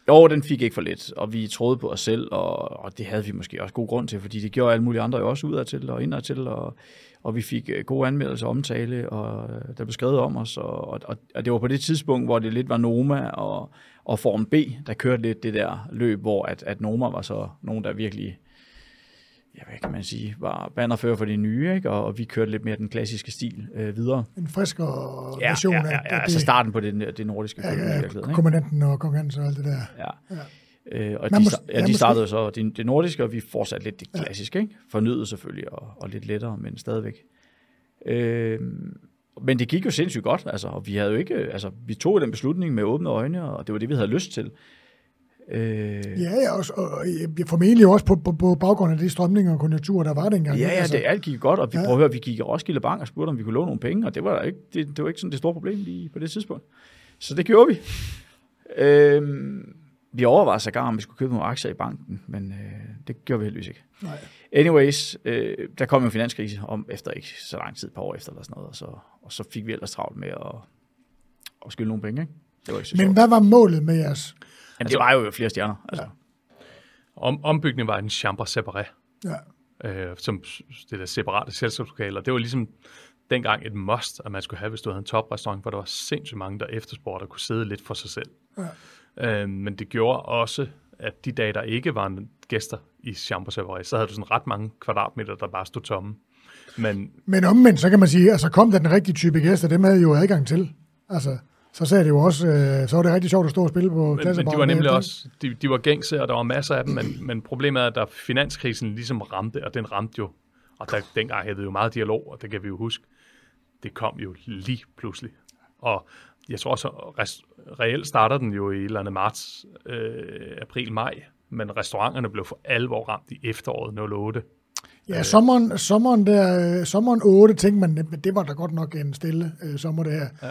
Jo, den fik ikke for lidt, og vi troede på os selv, og, og det havde vi måske også god grund til, fordi det gjorde alle mulige andre jo også udad til og indad til, og, og vi fik øh, gode anmeldelser og omtale, og øh, der blev skrevet om os, og, og, og det var på det tidspunkt, hvor det lidt var Noma og, og Form B, der kørte lidt det der løb, hvor at, at Noma var så nogen, der virkelig, ja, hvad kan man sige, var bannerfører for det nye, ikke? Og, og vi kørte lidt mere den klassiske stil øh, videre. En friskere Ja, version ja, ja, af ja, af altså starten på det, det nordiske ja, køkken i ja, ikke? kommandanten og Hans og alt det der. Ja. Ja. Øh, og Man de, må- sta- ja, ja, de måske- startede så det, det nordiske, og vi fortsatte lidt det klassiske, ikke? Fornyet selvfølgelig, og, og lidt lettere, men stadigvæk. Øh, men det gik jo sindssygt godt, altså, og vi havde jo ikke, altså, vi tog den beslutning med åbne øjne, og det var det, vi havde lyst til. Øh, Ja, ja, også, og, formentlig også på, på, på baggrund af de strømninger og konjunkturer, der var dengang. Ja, ja, Altså, det alt gik godt, og vi Ja. prøver at høre, vi gik i Roskilde Bank og spurgte, om vi kunne låne nogle penge, og det var ikke, det, det var ikke sådan det store problem lige på det tidspunkt. Så det gjorde vi. Øhm, vi overvejede sågar, om vi skulle købe nogle aktier i banken, men øh, det gjorde vi heldigvis ikke. Nej. Anyways, øh, der kom jo en finanskrise om efter ikke så lang tid, et par år efter eller sådan noget, og så, og så fik vi ellers travlt med at, at skylde nogle penge, ikke? Det var ikke så Men sjovt. hvad var målet med jeres? Jamen, det var jo flere stjerner, altså. Om, ombygningen var en chambre séparée, Ja. øh, som det der separate selskabslokaler. Det var ligesom dengang et must, at man skulle have, hvis du havde en toprestaurant, hvor der var sindssygt mange, der efterspurgte at kunne sidde lidt for sig selv. Ja. Øh, men det gjorde også, at de dage, der ikke var en gæster i chambre séparée, så havde du sådan ret mange kvadratmeter, der bare stod tomme. Men Men omvendt, så kan man sige, altså kom der den rigtige type gæster, dem havde jo adgang til. Altså, så sagde det jo også, øh, så var det rigtig sjovt at stå og spille på Men, men de var nemlig også, de, de var gængse, og der var masser af dem, men, men problemet er, at da finanskrisen ligesom ramte, og den ramte jo, og der, dengang havde vi jo meget dialog, og det kan vi jo huske, det kom jo lige pludselig. Og jeg tror også, reelt starter den jo i et eller andet marts, øh, april, maj, men restauranterne blev for alvor ramt i efteråret 08. Ja, sommeren, sommeren, der, øh, sommeren 8 tænkte man, det var da godt nok en stille øh, sommer, det her. Ja.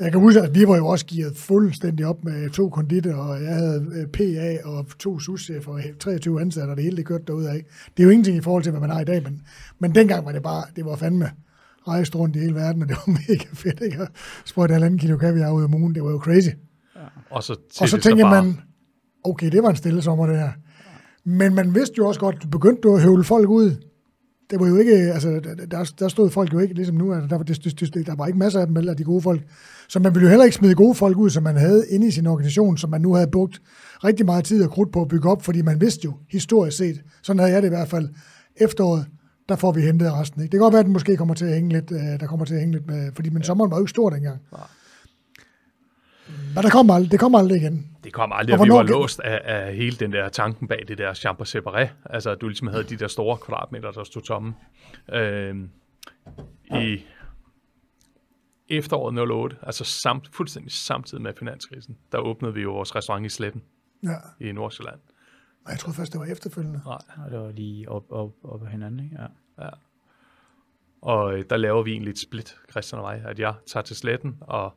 Jeg kan huske, at vi var jo også gearet fuldstændig op med to konditter, og jeg havde øh, PA og to souschefer og 23 ansatte, og det hele det kørte derudad. Det er jo ingenting i forhold til, hvad man har i dag, men, men dengang var det bare, det var fandme rejst rundt i hele verden, og det var [LAUGHS] mega fedt, ikke? Og sprøjte halvanden kilo kaviar ud af ugen, det var jo crazy. Og så, Og så tænker bare, man, okay, det var en stille sommer, det her. Men man vidste jo også godt, begyndte du at høvle folk ud. Det var jo ikke, altså, der, der stod folk jo ikke ligesom nu, altså, der, var, det, det, det, der var ikke masser af dem, eller de gode folk. Så man ville jo heller ikke smide gode folk ud, som man havde inde i sin organisation, som man nu havde brugt rigtig meget tid og krudt på at bygge op, fordi man vidste jo, historisk set, sådan havde jeg det i hvert fald, efteråret, der får vi hentet resten. Ikke? Det kan godt være, at den måske kommer til at hænge lidt, øh, der kommer til at hænge lidt med, fordi men sommeren var jo ikke stor dengang. Men der kommer aldrig, det kommer aldrig igen. Det kom aldrig, Og og vi var låst af, af hele den der tanken bag det der chambre séparé. Altså, at du ligesom havde de der store kvadratmeter, der stod tomme. Øhm, I efteråret 08, altså samt, fuldstændig samtidig med finanskrisen, der åbnede vi jo vores restaurant i Sletten Ja. i Nordsjælland. Og jeg troede først, det var efterfølgende. Nej. Og det var lige op, op, op af hinanden, ikke? Ja. Og øh, der laver vi egentlig et split, Christian og mig, at jeg tager til Sletten og,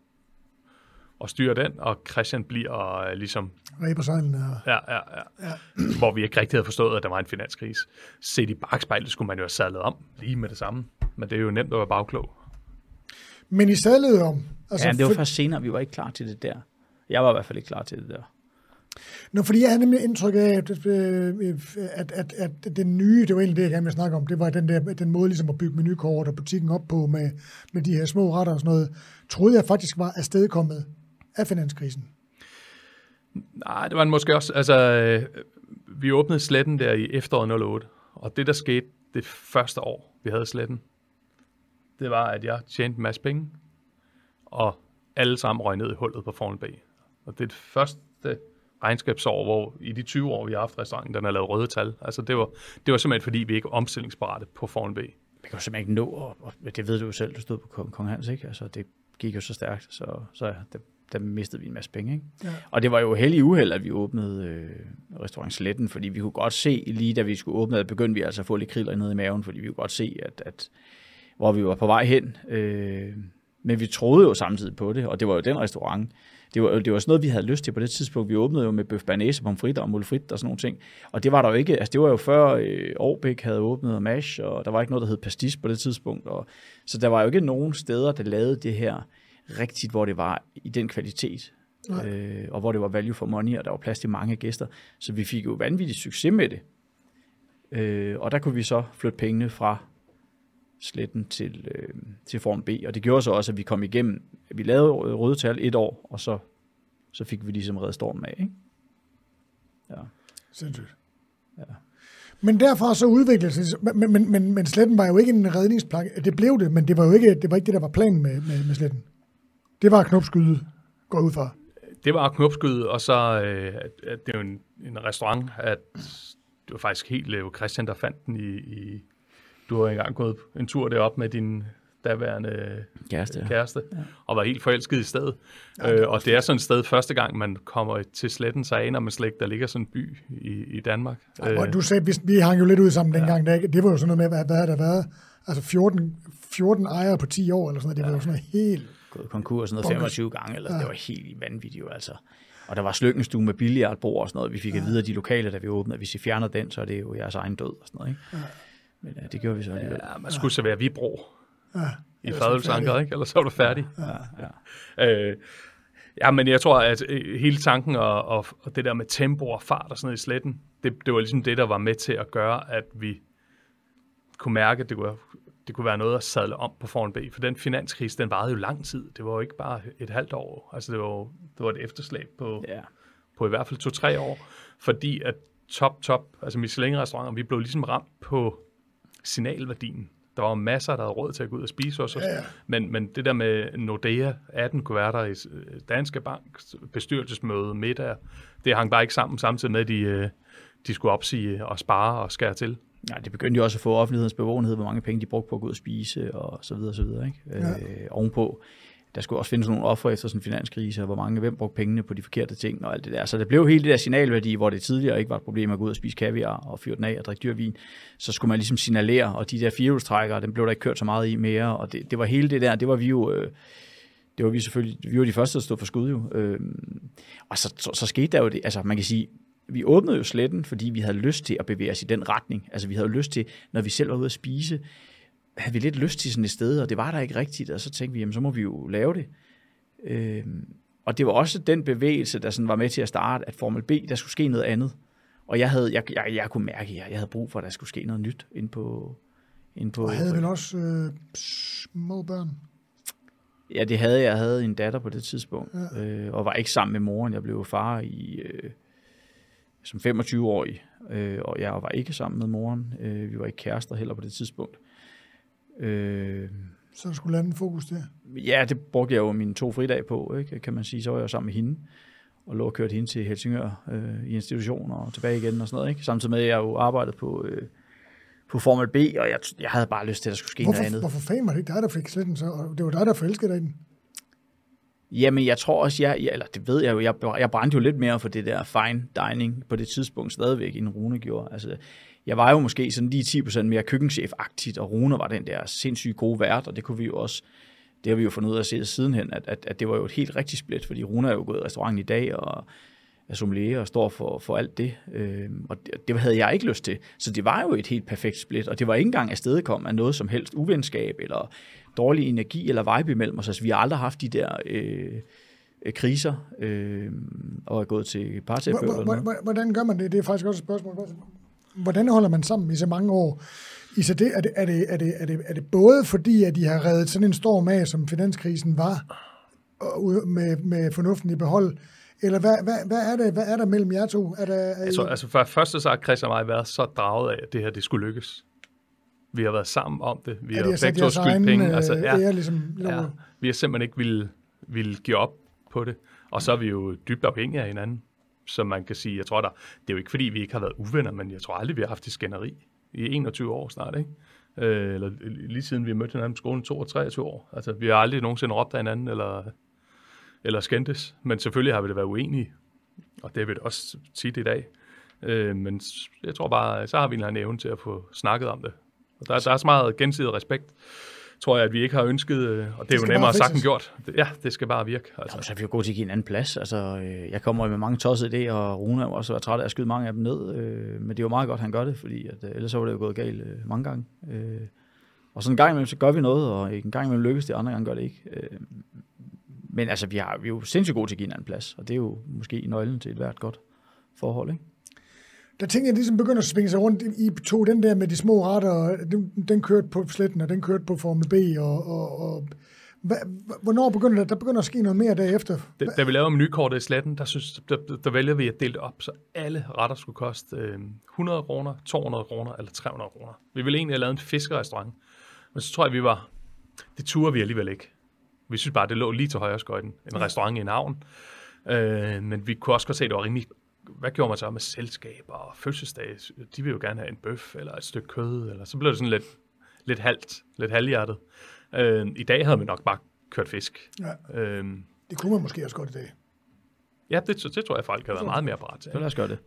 og styrer den, og Christian bliver øh, ligesom Ræber sejlene og... Ja, ja, ja. ja. [CLEARS THROAT] Hvor vi ikke rigtig havde forstået, at der var en finanskrise. Set i bagspejlet skulle man jo have sadlet om lige med det samme. Men det er jo nemt at være bagklog. Men I sadlede om. Altså, ja, det var for, først senere, vi var ikke klar til det der. Jeg var i hvert fald ikke klar til det der. Nå, fordi jeg havde nemlig indtryk af, at, øh, at, at, at den nye, det var egentlig det, jeg gerne ville snakke om, det var den, der, den måde ligesom at bygge menukort og butikken op på med, med de her små retter og sådan noget, troede jeg faktisk var afstedkommet af finanskrisen. Nej, det var den måske også. Altså, øh, vi åbnede sletten der i efteråret 08. Og det, der skete det første år, vi havde sletten, det var, at jeg tjente en masse penge. Og alle sammen røg ned i hullet på Formel B. Og det er det første regnskabsår, hvor i de 20 år, vi har haft restauranten, den har lavet røde tal. Altså, det var, det var simpelthen, fordi vi ikke er omstillingsparate på Formel B. Vi kan jo simpelthen ikke nå, og, og det ved du jo selv, du stod på Kong, Kong Hans, ikke? Altså, det gik jo så stærkt, så, så der, der mistede vi en masse penge. Ikke? Ja. Og det var jo heldig uheld, at vi åbnede øh, restaurant Sletten, fordi vi kunne godt se, lige da vi skulle åbne, at begyndte vi altså at få lidt kriller ned i maven, fordi vi kunne godt se, at, at hvor vi var på vej hen. Øh, men vi troede jo samtidig på det, og det var jo den restaurant. Det var, det var sådan noget, vi havde lyst til på det tidspunkt. Vi åbnede jo med bøf banæse, pomfrit og mulfrit og sådan nogle ting. Og det var der jo ikke, altså det var jo før øh, havde åbnet og MASH, og der var ikke noget, der hed pastis på det tidspunkt. Og, så der var jo ikke nogen steder, der lavede det her rigtigt, hvor det var i den kvalitet. Øh, og hvor det var value for money, og der var plads til mange gæster. Så vi fik jo vanvittig succes med det. Øh, og der kunne vi så flytte pengene fra sletten til, øh, til Form B, og det gjorde så også, at vi kom igennem, vi lavede røde tal et år, og så, så fik vi ligesom reddet stormen af, ikke? Ja. Sindssygt. Ja. Men derfra så udviklede sig, men, men, men, men sletten var jo ikke en redningsplanke. Det blev det, men det var jo ikke det, var ikke det der var planen med, med, med sletten. Det var knopskyde, går ud fra. Det var knopskyde, og så øh, at, det er jo en, en restaurant, at det var faktisk helt Leo Christian, der fandt den i, i du har engang gået en tur derop med din daværende Kæreste, ja. kæreste ja. og var helt forelsket i stedet. Ja, øh, og det er sådan et sted, første gang man kommer til sletten, så aner man slet ikke, der ligger sådan en by i, i Danmark. Ja, og du sagde, vi, vi hang jo lidt ud sammen dengang, ja. det var jo sådan noget med, hvad, hvad har der været? Altså 14, 14 ejere på 10 år, eller sådan noget, det var jo sådan noget helt... Gået konkurs noget 25 gange, eller ja. det var helt vanvittigt jo, altså. Og der var slykkenstue med billiardbord og sådan noget. Vi fik ja. at vide af de lokale, da vi åbnede, at hvis I fjerner den, så er det jo jeres egen død og sådan noget. Ikke? Ja. Men ja, det gjorde vi så alligevel. Ja, man skulle så være vibro ja, i fadelsanker, ikke? Ellers så var du færdig. Ja, ja. øh, ja, men jeg tror, at øh, hele tanken og, og, og det der med tempo og fart og sådan noget i sletten, det, det var ligesom det, der var med til at gøre, at vi kunne mærke, at det kunne, det kunne være noget at sadle om på Foran B. For den finanskrise, den varede jo lang tid. Det var jo ikke bare et halvt år. Altså, det var, det var et efterslæb på, ja. på i hvert fald to-tre år. Fordi at top, top, altså Michelin-restauranter, vi blev ligesom ramt på signalværdien. Der var masser, der havde råd til at gå ud og spise os. Ja, ja. Men, men det der med Nordea, 18 kunne være der i Danske Bank, bestyrelsesmøde, middag, det hang bare ikke sammen, samtidig med, at de, øh, de skulle opsige og spare og skære til. Ja, det begyndte jo også at få offentlighedens bevågenhed, hvor mange penge de brugte på at gå ud og spise, og så videre, og så videre. Ikke? Ja. Øh, ovenpå der skulle også findes nogle offer efter sådan en finanskrise, og hvor mange, hvem brugte pengene på de forkerte ting og alt det der. Så det blev hele det der signalværdi, hvor det tidligere ikke var et problem at gå ud og spise kaviar og fyre den af og drikke dyrvin. Så skulle man ligesom signalere, og de der firehjulstrækkere, dem blev der ikke kørt så meget i mere, og det, det var hele det der, det var vi jo... Øh, det var vi selvfølgelig, vi var de første, der stod for skud jo. Øh, og så, så, så skete der jo det, altså man kan sige, vi åbnede jo sletten, fordi vi havde lyst til at bevæge os i den retning. Altså vi havde lyst til, når vi selv var ude at spise, havde vi lidt lyst til sådan et sted, og det var der ikke rigtigt, og så tænkte vi, jamen så må vi jo lave det. Øh, og det var også den bevægelse, der sådan var med til at starte, at Formel B, der skulle ske noget andet. Og jeg, havde, jeg, jeg, jeg kunne mærke, at jeg, jeg havde brug for, at der skulle ske noget nyt ind på... Ind på og havde vel også øh, små børn? Ja, det havde jeg. Jeg havde en datter på det tidspunkt, ja. øh, og var ikke sammen med moren. Jeg blev far i, øh, som 25-årig, øh, og jeg var ikke sammen med moren. Øh, vi var ikke kærester heller på det tidspunkt. Øh, så du skulle lande en fokus der? Ja, det brugte jeg jo mine to fridage på, ikke, kan man sige. Så var jeg sammen med hende, og lå og kørte hende til Helsingør øh, i institutioner og tilbage igen og sådan noget. Ikke? Samtidig med, at jeg jo arbejdede på, øh, på Formel B, og jeg, jeg havde bare lyst til, at der skulle ske hvorfor, noget andet. Hvorfor fanden var det ikke dig, der fik sletten så? Og det var dig, der forelskede dig i den? Jamen, jeg tror også, jeg, eller det ved jeg jo, jeg, jeg brændte jo lidt mere for det der fine dining på det tidspunkt stadigvæk, end Rune gjorde. Altså, jeg var jo måske sådan lige 10% mere køkkenchef-agtigt, og Rune var den der sindssygt gode vært, og det kunne vi jo også, det har vi jo fundet ud af at se sidenhen, at, at, at det var jo et helt rigtigt split, fordi Rune er jo gået i restauranten i dag, og sommelier og står for, for alt det. Øh, og det, det havde jeg ikke lyst til. Så det var jo et helt perfekt split, og det var ikke engang afstedkom af noget som helst uvenskab, eller dårlig energi, eller vibe imellem os. Altså, vi har aldrig haft de der... Øh, kriser øh, og er gået til parterapeut. Hvordan gør man det? Det er faktisk også et spørgsmål hvordan holder man sammen i så mange år? I så det, er, det, er, det, er, det, er, det, er det både fordi, at de har reddet sådan en storm af, som finanskrisen var, og med, med fornuften i behold, eller hvad, hvad, hvad, er det, hvad er der mellem jer to? Er der, er altså, altså for første så har Chris og mig været så draget af, at det her det skulle lykkes. Vi har været sammen om det. Vi har begge to skyldt penge. Altså, ja, er ligesom, ja, vi har simpelthen ikke ville, ville give op på det. Og så er vi jo dybt afhængige af hinanden som man kan sige. Jeg tror, der, det er jo ikke fordi, vi ikke har været uvenner, men jeg tror aldrig, vi har haft det skænderi i 21 år snart. Ikke? Øh, eller lige siden vi mødte hinanden på skolen, 22 år. Altså, vi har aldrig nogensinde råbt af hinanden, eller, eller skændtes. Men selvfølgelig har vi det været uenige. Og det vil det også tit i dag. Øh, men jeg tror bare, så har vi en evne til at få snakket om det. Og der, der er så meget gensidig respekt tror jeg, at vi ikke har ønsket, øh, og det, det er jo nemmere sagt end gjort. Ja, det skal bare virke. Altså. Jamen, så er vi jo gode til at give en anden plads. Altså, øh, jeg kommer med mange tossede idéer, og Rune har også været træt af at skyde mange af dem ned, øh, men det er jo meget godt, at han gør det, fordi at, ellers så var det jo gået galt mange gange. og så en gang imellem, så gør vi noget, og en gang imellem lykkes det, andre gange gør det ikke. Men altså, vi, har, vi er jo sindssygt gode til at give en anden plads, og det er jo måske nøglen til et hvert godt forhold, ikke? der ting, jeg ligesom begynder at svinge sig rundt i to, den der med de små retter, den, den kørte på sletten, og den kørte på Formel B, og, og, og hvornår begynder der, der begynder at ske noget mere derefter? Da, da vi laver menukortet i sletten, der, synes, der, der vælger vi at dele det op, så alle retter skulle koste øh, 100 kroner, 200 kroner eller 300 kroner. Vi ville egentlig have lavet en fiskerestaurant, men så tror jeg, vi var, det turde vi alligevel ikke. Vi synes bare, det lå lige til højre skøjten, en ja. restaurant i en havn. Øh, men vi kunne også godt se, at det var rimelig hvad gjorde man så med selskaber og fødselsdage? De vil jo gerne have en bøf eller et stykke kød, eller så blev det sådan lidt, lidt halvt, lidt halvhjertet. Øh, I dag havde vi nok bare kørt fisk. Ja. Øh, det kunne man måske også godt i dag. Ja, det, det tror jeg, folk har været meget mere parat til. Så lad os gøre det.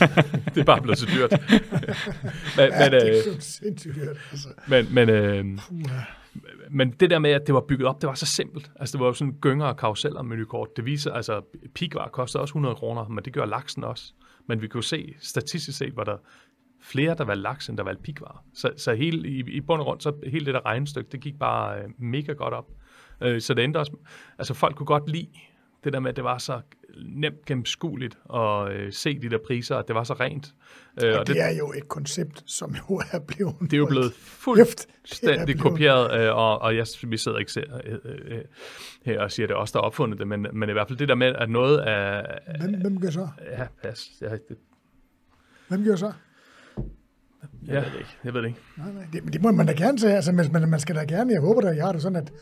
ja, det er bare blevet så dyrt. [LAUGHS] men, ja, men, det er øh, sindssygt dyrt. Altså. Men, men, øh, men det der med, at det var bygget op, det var så simpelt. Altså, det var jo sådan gynger og karuseller menukort. Det viser, altså, pikvar kostede også 100 kroner, men det gør laksen også. Men vi kunne se, statistisk set, var der flere, der valgte laks, end der valgte pikvar. Så, så hele, i, i bund og grund, så hele det der regnestykke, det gik bare øh, mega godt op. Øh, så det endte også, altså folk kunne godt lide det der med, at det var så nemt gennemskueligt at øh, se de der priser, at det var så rent. Øh, og, og det, det er jo et koncept, som jo er blevet... [LAUGHS] Det er jo blevet fuldstændig blevet... kopieret, øh, og, og jeg, vi sidder ikke ser, øh, her og siger, at det er os, der har opfundet det, men, men i hvert fald det der med, at noget er... Hvem, hvem gør så? Ja, pas. Ja, det, hvem gør så? Jeg ja, ved det ikke. Jeg ved det ikke. Nej, nej, det, det må man da gerne sige. Altså, man, man skal da gerne, jeg håber at jeg har det sådan, at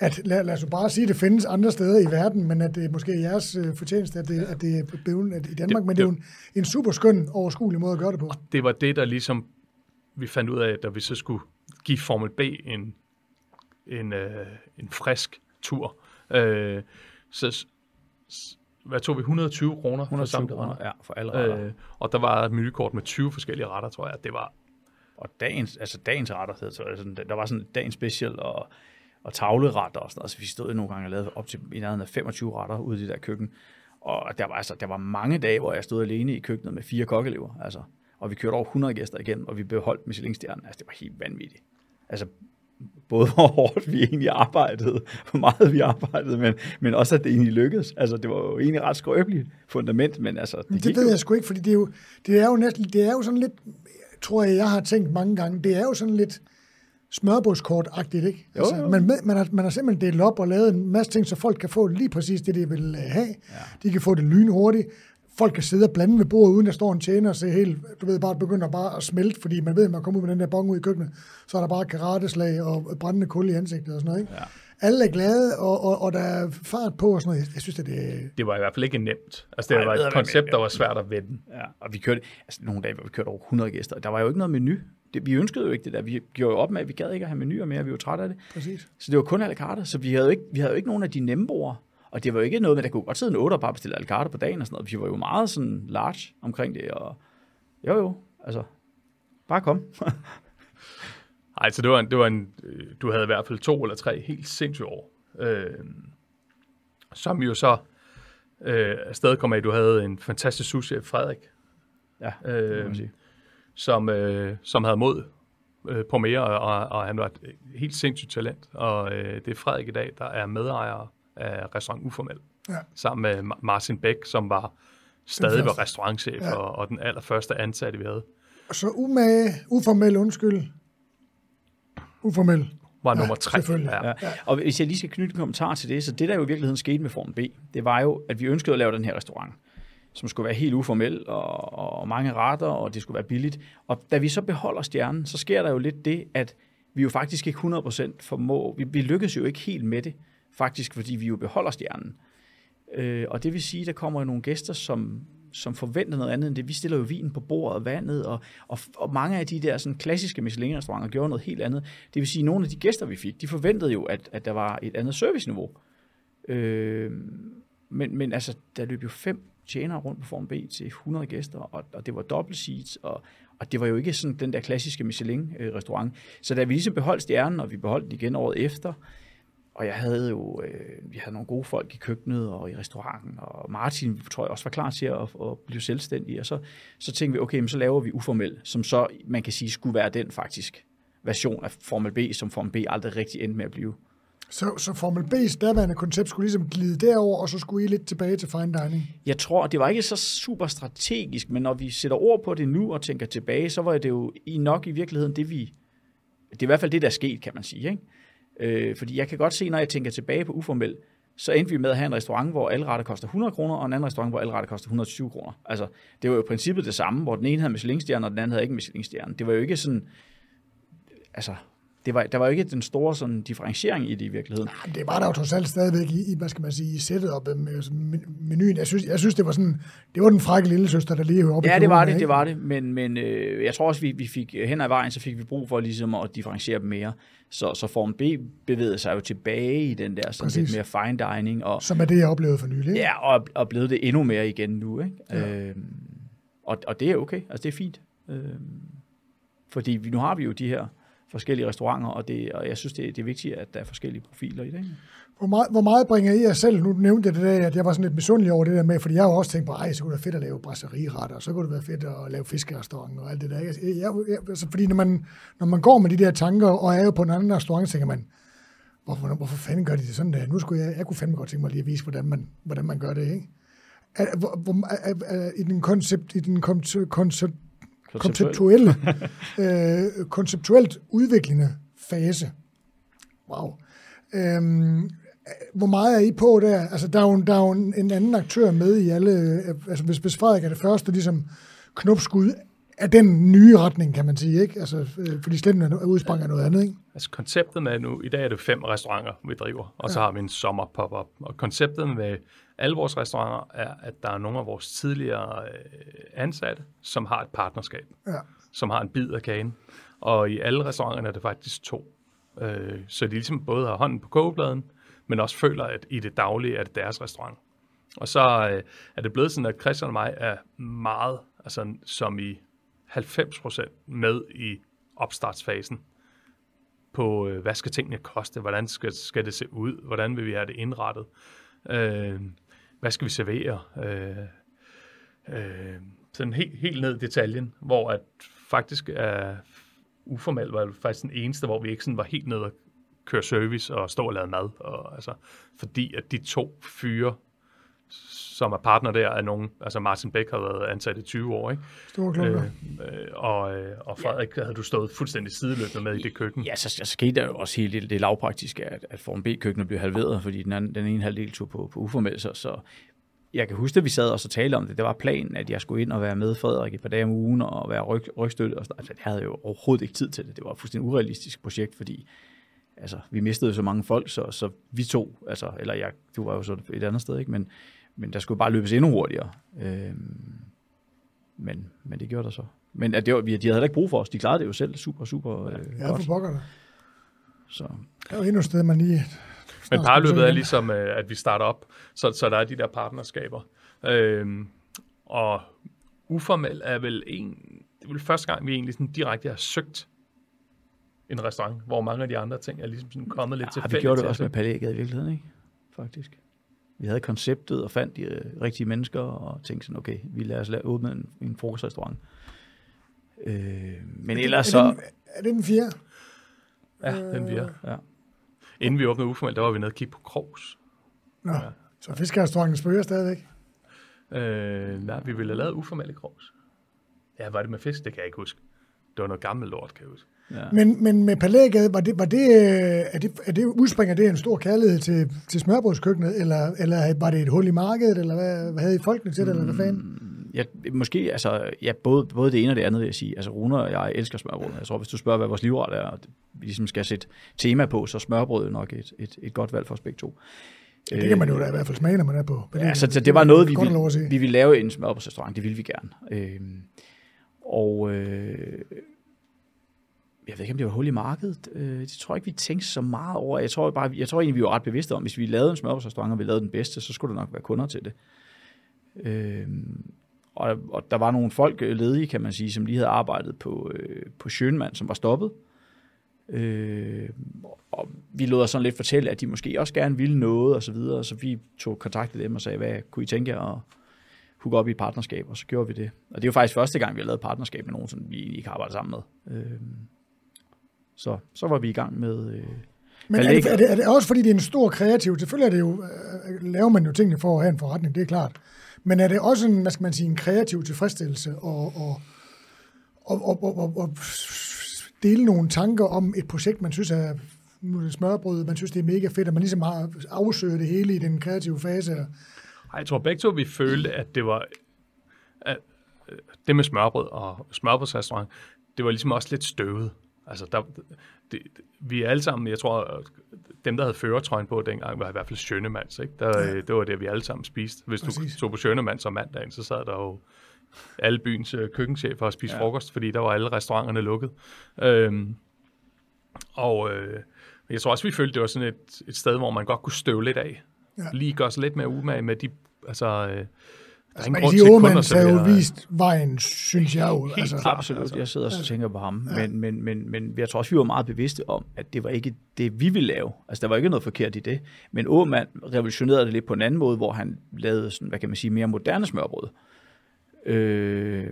at lad, lad os bare sige, at det findes andre steder i verden, men at det måske er jeres øh, fortjeneste, at det, at det er blevet i Danmark, det, men det er jo en, en super skøn, overskuelig måde at gøre det på. Det var det, der ligesom vi fandt ud af, da vi så skulle give Formel B en, en, øh, en frisk tur. Øh, så hvad tog vi? 120 kroner 120 for kroner, ja, for alle retter. Øh, og der var et menukort med 20 forskellige retter, tror jeg. Det var... Og dagens, altså dagens retter, så altså, der var sådan dagens special, og og tavleretter og sådan noget. Altså, vi stod nogle gange og lavede op til i nærheden af 25 retter ude i det der køkken. Og der var, altså, der var mange dage, hvor jeg stod alene i køkkenet med fire kokkelever. Altså, og vi kørte over 100 gæster igen, og vi beholdt Michelin-stjernen. Altså, det var helt vanvittigt. Altså, både hvor hårdt vi egentlig arbejdede, hvor meget vi arbejdede, men, men også at det egentlig lykkedes. Altså, det var jo egentlig ret skrøbeligt fundament, men altså... Det, det ved jeg sgu ikke, fordi det er jo, det er jo næsten, det er jo sådan lidt, tror jeg, jeg har tænkt mange gange, det er jo sådan lidt, smørbrødskort-agtigt, ikke? Jo, altså, jo. Man, man, har, man har simpelthen delt op og lavet en masse ting, så folk kan få lige præcis det, de vil øh, have. Ja. De kan få det lynhurtigt. Folk kan sidde og blande ved bordet, uden der står en tjener og se helt, du ved, bare begynder bare at smelte, fordi man ved, at man kommer ud med den der bong ud i køkkenet, så er der bare karateslag og brændende kul i ansigtet og sådan noget, ikke? Ja. Alle er glade, og, og, og der er fart på og sådan noget. Jeg synes, at det... Det var i hvert fald ikke nemt. Altså, det Ej, var et koncept, der var svært at vende. Ja, og vi kørte, altså nogle dage, hvor vi kørte over 100 gæster, der var jo ikke noget menu det, vi ønskede jo ikke det der. Vi gjorde jo op med, at vi gad ikke at have menuer mere, vi var trætte af det. Præcis. Så det var kun à la carte, så vi havde jo ikke, vi havde jo ikke nogen af de nemme bord. Og det var jo ikke noget med, at der kunne godt sidde en 8 og bare bestille à la carte på dagen og sådan noget. Vi var jo meget sådan large omkring det, og jo jo, altså, bare kom. [LAUGHS] Ej, så det var, en, det var en, du havde i hvert fald to eller tre helt sindssyge år, øh, som jo så øh, afsted kom af, du havde en fantastisk sushi Frederik. Ja, øh, som, øh, som havde mod øh, på mere, og, og han var et helt sindssygt talent. Og øh, det er Frederik i dag, der er medejer af Restaurant Uformel, ja. sammen med Martin Bæk, som var stadig var restaurantchef ja. og, og den allerførste ansatte, vi havde. Så umage, uformel, undskyld. Uformel. Var ja, nummer tre. Selvfølgelig. Ja. Ja. Og hvis jeg lige skal knytte en kommentar til det, så det der jo i virkeligheden skete med Form B, det var jo, at vi ønskede at lave den her restaurant som skulle være helt uformel og, og mange retter, og det skulle være billigt. Og da vi så beholder stjernen, så sker der jo lidt det, at vi jo faktisk ikke 100% formår, vi, vi lykkes jo ikke helt med det, faktisk fordi vi jo beholder stjernen. Øh, og det vil sige, at der kommer nogle gæster, som som forventer noget andet end det. Vi stiller jo vin på bordet og vandet, og, og, og mange af de der sådan, klassiske Michelin-restauranter gjorde noget helt andet. Det vil sige, at nogle af de gæster, vi fik, de forventede jo, at, at der var et andet serviceniveau. Øh, men, men altså, der løb jo fem tjenere rundt på Form B til 100 gæster, og, og det var dobbelt seats, og, og det var jo ikke sådan den der klassiske Michelin-restaurant. Øh, Så da vi ligesom beholdt stjernen, og vi beholdt den igen året efter, og jeg havde jo, øh, vi havde nogle gode folk i køkkenet og i restauranten, og Martin, tror jeg også var klar til at, at blive selvstændig, og så, så tænkte vi, okay, men så laver vi uformel, som så, man kan sige, skulle være den faktisk version af Formel B, som Formel B aldrig rigtig endte med at blive. Så, så Formel B's daværende koncept skulle ligesom glide derover, og så skulle I lidt tilbage til fine dining? Jeg tror, det var ikke så super strategisk, men når vi sætter ord på det nu og tænker tilbage, så var det jo i nok i virkeligheden det, vi... Det er i hvert fald det, der er sket, kan man sige. Ikke? Øh, fordi jeg kan godt se, når jeg tænker tilbage på uformel, så endte vi med at have en restaurant, hvor alle retter koster 100 kroner, og en anden restaurant, hvor alle retter koster 120 kroner. Altså, det var jo i princippet det samme, hvor den ene havde Michelin-stjerne, og den anden havde ikke Michelin-stjerne. Det var jo ikke sådan, altså, det var, der var jo ikke den store sådan, differentiering i det i virkeligheden. Nej, det var der jo trods alt stadigvæk i, hvad skal man sige, i sættet op med menuen. Jeg synes, jeg synes, det var sådan, det var den frække lille søster, der lige op Ja, det var det, ikke? det var det, men, men øh, jeg tror også, vi, vi fik hen ad vejen, så fik vi brug for ligesom at differentiere dem mere. Så, så Form B bevægede sig jo tilbage i den der sådan lidt mere fine dining. Og, Som er det, jeg oplevede for nylig. Ja, og, og blevet det endnu mere igen nu. Ikke? Ja. Øhm, og, og det er okay, altså det er fint. Øhm, fordi vi, nu har vi jo de her forskellige restauranter, og, det, og jeg synes, det, det er vigtigt, at der er forskellige profiler i det. Hvor meget, hvor meget bringer I jer selv? Nu nævnte jeg det der, at jeg var sådan lidt misundelig over det der med, fordi jeg har jo også tænkt på, ej, så kunne det være fedt at lave brasserieretter, og så kunne det være fedt at lave fiskerestaurant og alt det der. Jeg, jeg, jeg, altså, fordi når man, når man går med de der tanker, og er jo på en anden restaurant, så tænker man, hvorfor, hvorfor fanden gør de det sådan der? Nu skulle jeg, jeg kunne fandme godt tænke mig lige at vise, hvordan man, hvordan man gør det, ikke? Er, hvor, er, er, er, I den koncept, i den koncept, koncept, konceptuelle, [LAUGHS] øh, konceptuelt udviklende fase. Wow. Øhm, hvor meget er I på der? Altså, der er jo, der er jo en, en anden aktør med i alle... Altså, hvis, hvis Frederik er det første ligesom knopskud af den nye retning, kan man sige, ikke? Altså, øh, fordi sletten udsprang af noget andet, ikke? Altså, konceptet med nu, i dag er det fem restauranter, vi driver, og ja. så har vi en sommer pop-up. Og konceptet med alle vores restauranter er, at der er nogle af vores tidligere øh, ansatte, som har et partnerskab, ja. som har en bid af kagen. Og i alle restauranterne er det faktisk to. Øh, så de ligesom både har hånden på kogebladen, men også føler, at i det daglige er det deres restaurant. Og så øh, er det blevet sådan, at Christian og mig er meget, altså som i 90% med i opstartsfasen på, øh, hvad skal tingene koste, hvordan skal, skal det se ud, hvordan vil vi have det indrettet, øh, hvad skal vi servere, øh, øh, sådan helt, helt ned i detaljen, hvor at faktisk er uformelt var faktisk den eneste, hvor vi ikke sådan var helt nede og køre service og stå og lave mad. Og, altså, fordi at de to fyre, som er partner der, er nogen, altså Martin Bæk har været ansat i 20 år, ikke? Store øh, øh, og, øh, og Frederik, ja. havde du stået fuldstændig sideløbende med i det køkken? Ja, så, så skete der jo også helt det, det lavpraktiske, at, at Form B-køkkenet blev halveret, fordi den, anden, den ene halvdel tog på, på uformelt, så, så jeg kan huske, at vi sad og så talte om det. Det var planen, at jeg skulle ind og være med Frederik et par dage om ugen og være ryg, rygstøtte. Og sådan. Altså, jeg havde jo overhovedet ikke tid til det. Det var et fuldstændig urealistisk projekt, fordi altså, vi mistede så mange folk, så, så vi to, altså, eller jeg, du var jo så et andet sted, ikke? Men, men der skulle bare løbes endnu hurtigere. Øhm, men, men det gjorde der så. Men at det var, de havde heller ikke brug for os. De klarede det jo selv super, super øh, ja, godt. for pokker Så. Det er jo endnu et sted, man lige... Men parløbet er ligesom, øh, at vi starter op, så, så der er de der partnerskaber. Øhm, og uformel er vel en, det er vel første gang, vi egentlig sådan direkte har søgt en restaurant, hvor mange af de andre ting er ligesom sådan kommet lidt ja, til Vi gjorde det også med palægget i virkeligheden, ikke? Faktisk. Vi havde konceptet og fandt de øh, rigtige mennesker og tænkte sådan, okay, vi lader os lade åbne en, en frokostrestaurant. Øh, men er ellers det, så... Er det, er det den fjerde? Ja, den fjerde. Ja. Inden vi åbnede uformelt, der var vi nede og kigge på Krogs. Nå, ja. så fiskerestauranten spørger stadigvæk? Øh, nej, vi ville have lavet uformelt Krogs. Ja, var det med fisk? Det kan jeg ikke huske. Det var noget gammelt lort, kan jeg huske. Ja. Men, men med Palægade, var det, var det, øh, er det, er det, udspringer det en stor kærlighed til, til smørbrødskøkkenet, eller, eller var det et hul i markedet, eller hvad, hvad havde I folkene til det, eller hvad fanden? Mm, ja, måske, altså, ja, både, både det ene og det andet vil jeg sige. Altså, Rune og jeg elsker smørbrød. Jeg tror, hvis du spørger, hvad vores livret er, og vi ligesom skal sætte tema på, så smørbrød er nok et, et, et godt valg for os begge to. Det kan man jo da i hvert fald smage, når man er på. Ja, så, så det var noget, vi se. vi ville lave en smørbrødsrestaurant. Det ville vi gerne. Øhm, og øh, jeg ved ikke, om det var hul i markedet. Øh, det tror jeg ikke, vi tænkte så meget over. Jeg tror, bare, jeg tror egentlig, vi var ret bevidste om, hvis vi lavede en smørbrødsrestaurant, og vi lavede den bedste, så skulle der nok være kunder til det. Øhm, og, og der var nogle folk øh, ledige, kan man sige, som lige havde arbejdet på, øh, på Sjønmand, som var stoppet. Øh, og vi lod os sådan lidt fortælle, at de måske også gerne ville noget, og så videre. Så vi tog kontakt til dem og sagde, hvad kunne I tænke jer at hooke op i et partnerskab, og så gjorde vi det. Og det er jo faktisk første gang, vi har lavet et partnerskab med nogen, som vi egentlig ikke har arbejdet sammen med. Øh, så, så var vi i gang med... Øh, Men er det, er, det, er det også fordi, det er en stor kreativ... Selvfølgelig er det jo, øh, laver man jo tingene for at have en forretning, det er klart. Men er det også en, hvad skal man sige, en kreativ tilfredsstillelse og, og, og, og, og, og, og dele nogle tanker om et projekt, man synes er nu det smørbrød, man synes, det er mega fedt, at man ligesom har afsøgt det hele i den kreative fase. Ej, Jeg tror begge to, vi følte, at det var... At øh, det med smørbrød og smørbrødsrestaurant, det var ligesom også lidt støvet. Altså, der, det, vi er alle sammen, jeg tror, dem, der havde førertrøjen på dengang, var i hvert fald Schønemands. Ikke? Der, Ja. Det var det, vi alle sammen spiste. Hvis Præcis. du tog på Schønemands om mandagen, så sad der jo alle byens øh, køkkenchefer og spiste Ja. frokost, fordi der var alle restauranterne lukket. Øhm, og øh, jeg tror også, vi følte, det var sådan et, et sted, hvor man godt kunne støve lidt af. Ja. Lige gøre sig lidt mere umage med de... Altså, øh, Altså, man kan sige, Åmans har jo vist vejen, synes jeg jo. Helt Altså, klart. Absolut, altså. jeg sidder og tænker på ham. Men, men, men, men jeg tror også, vi var meget bevidste om, at det var ikke det, vi ville lave. Altså, der var ikke noget forkert i det. Men Åmand revolutionerede det lidt på en anden måde, hvor han lavede sådan, hvad kan man sige, mere moderne smørbrød. Øh,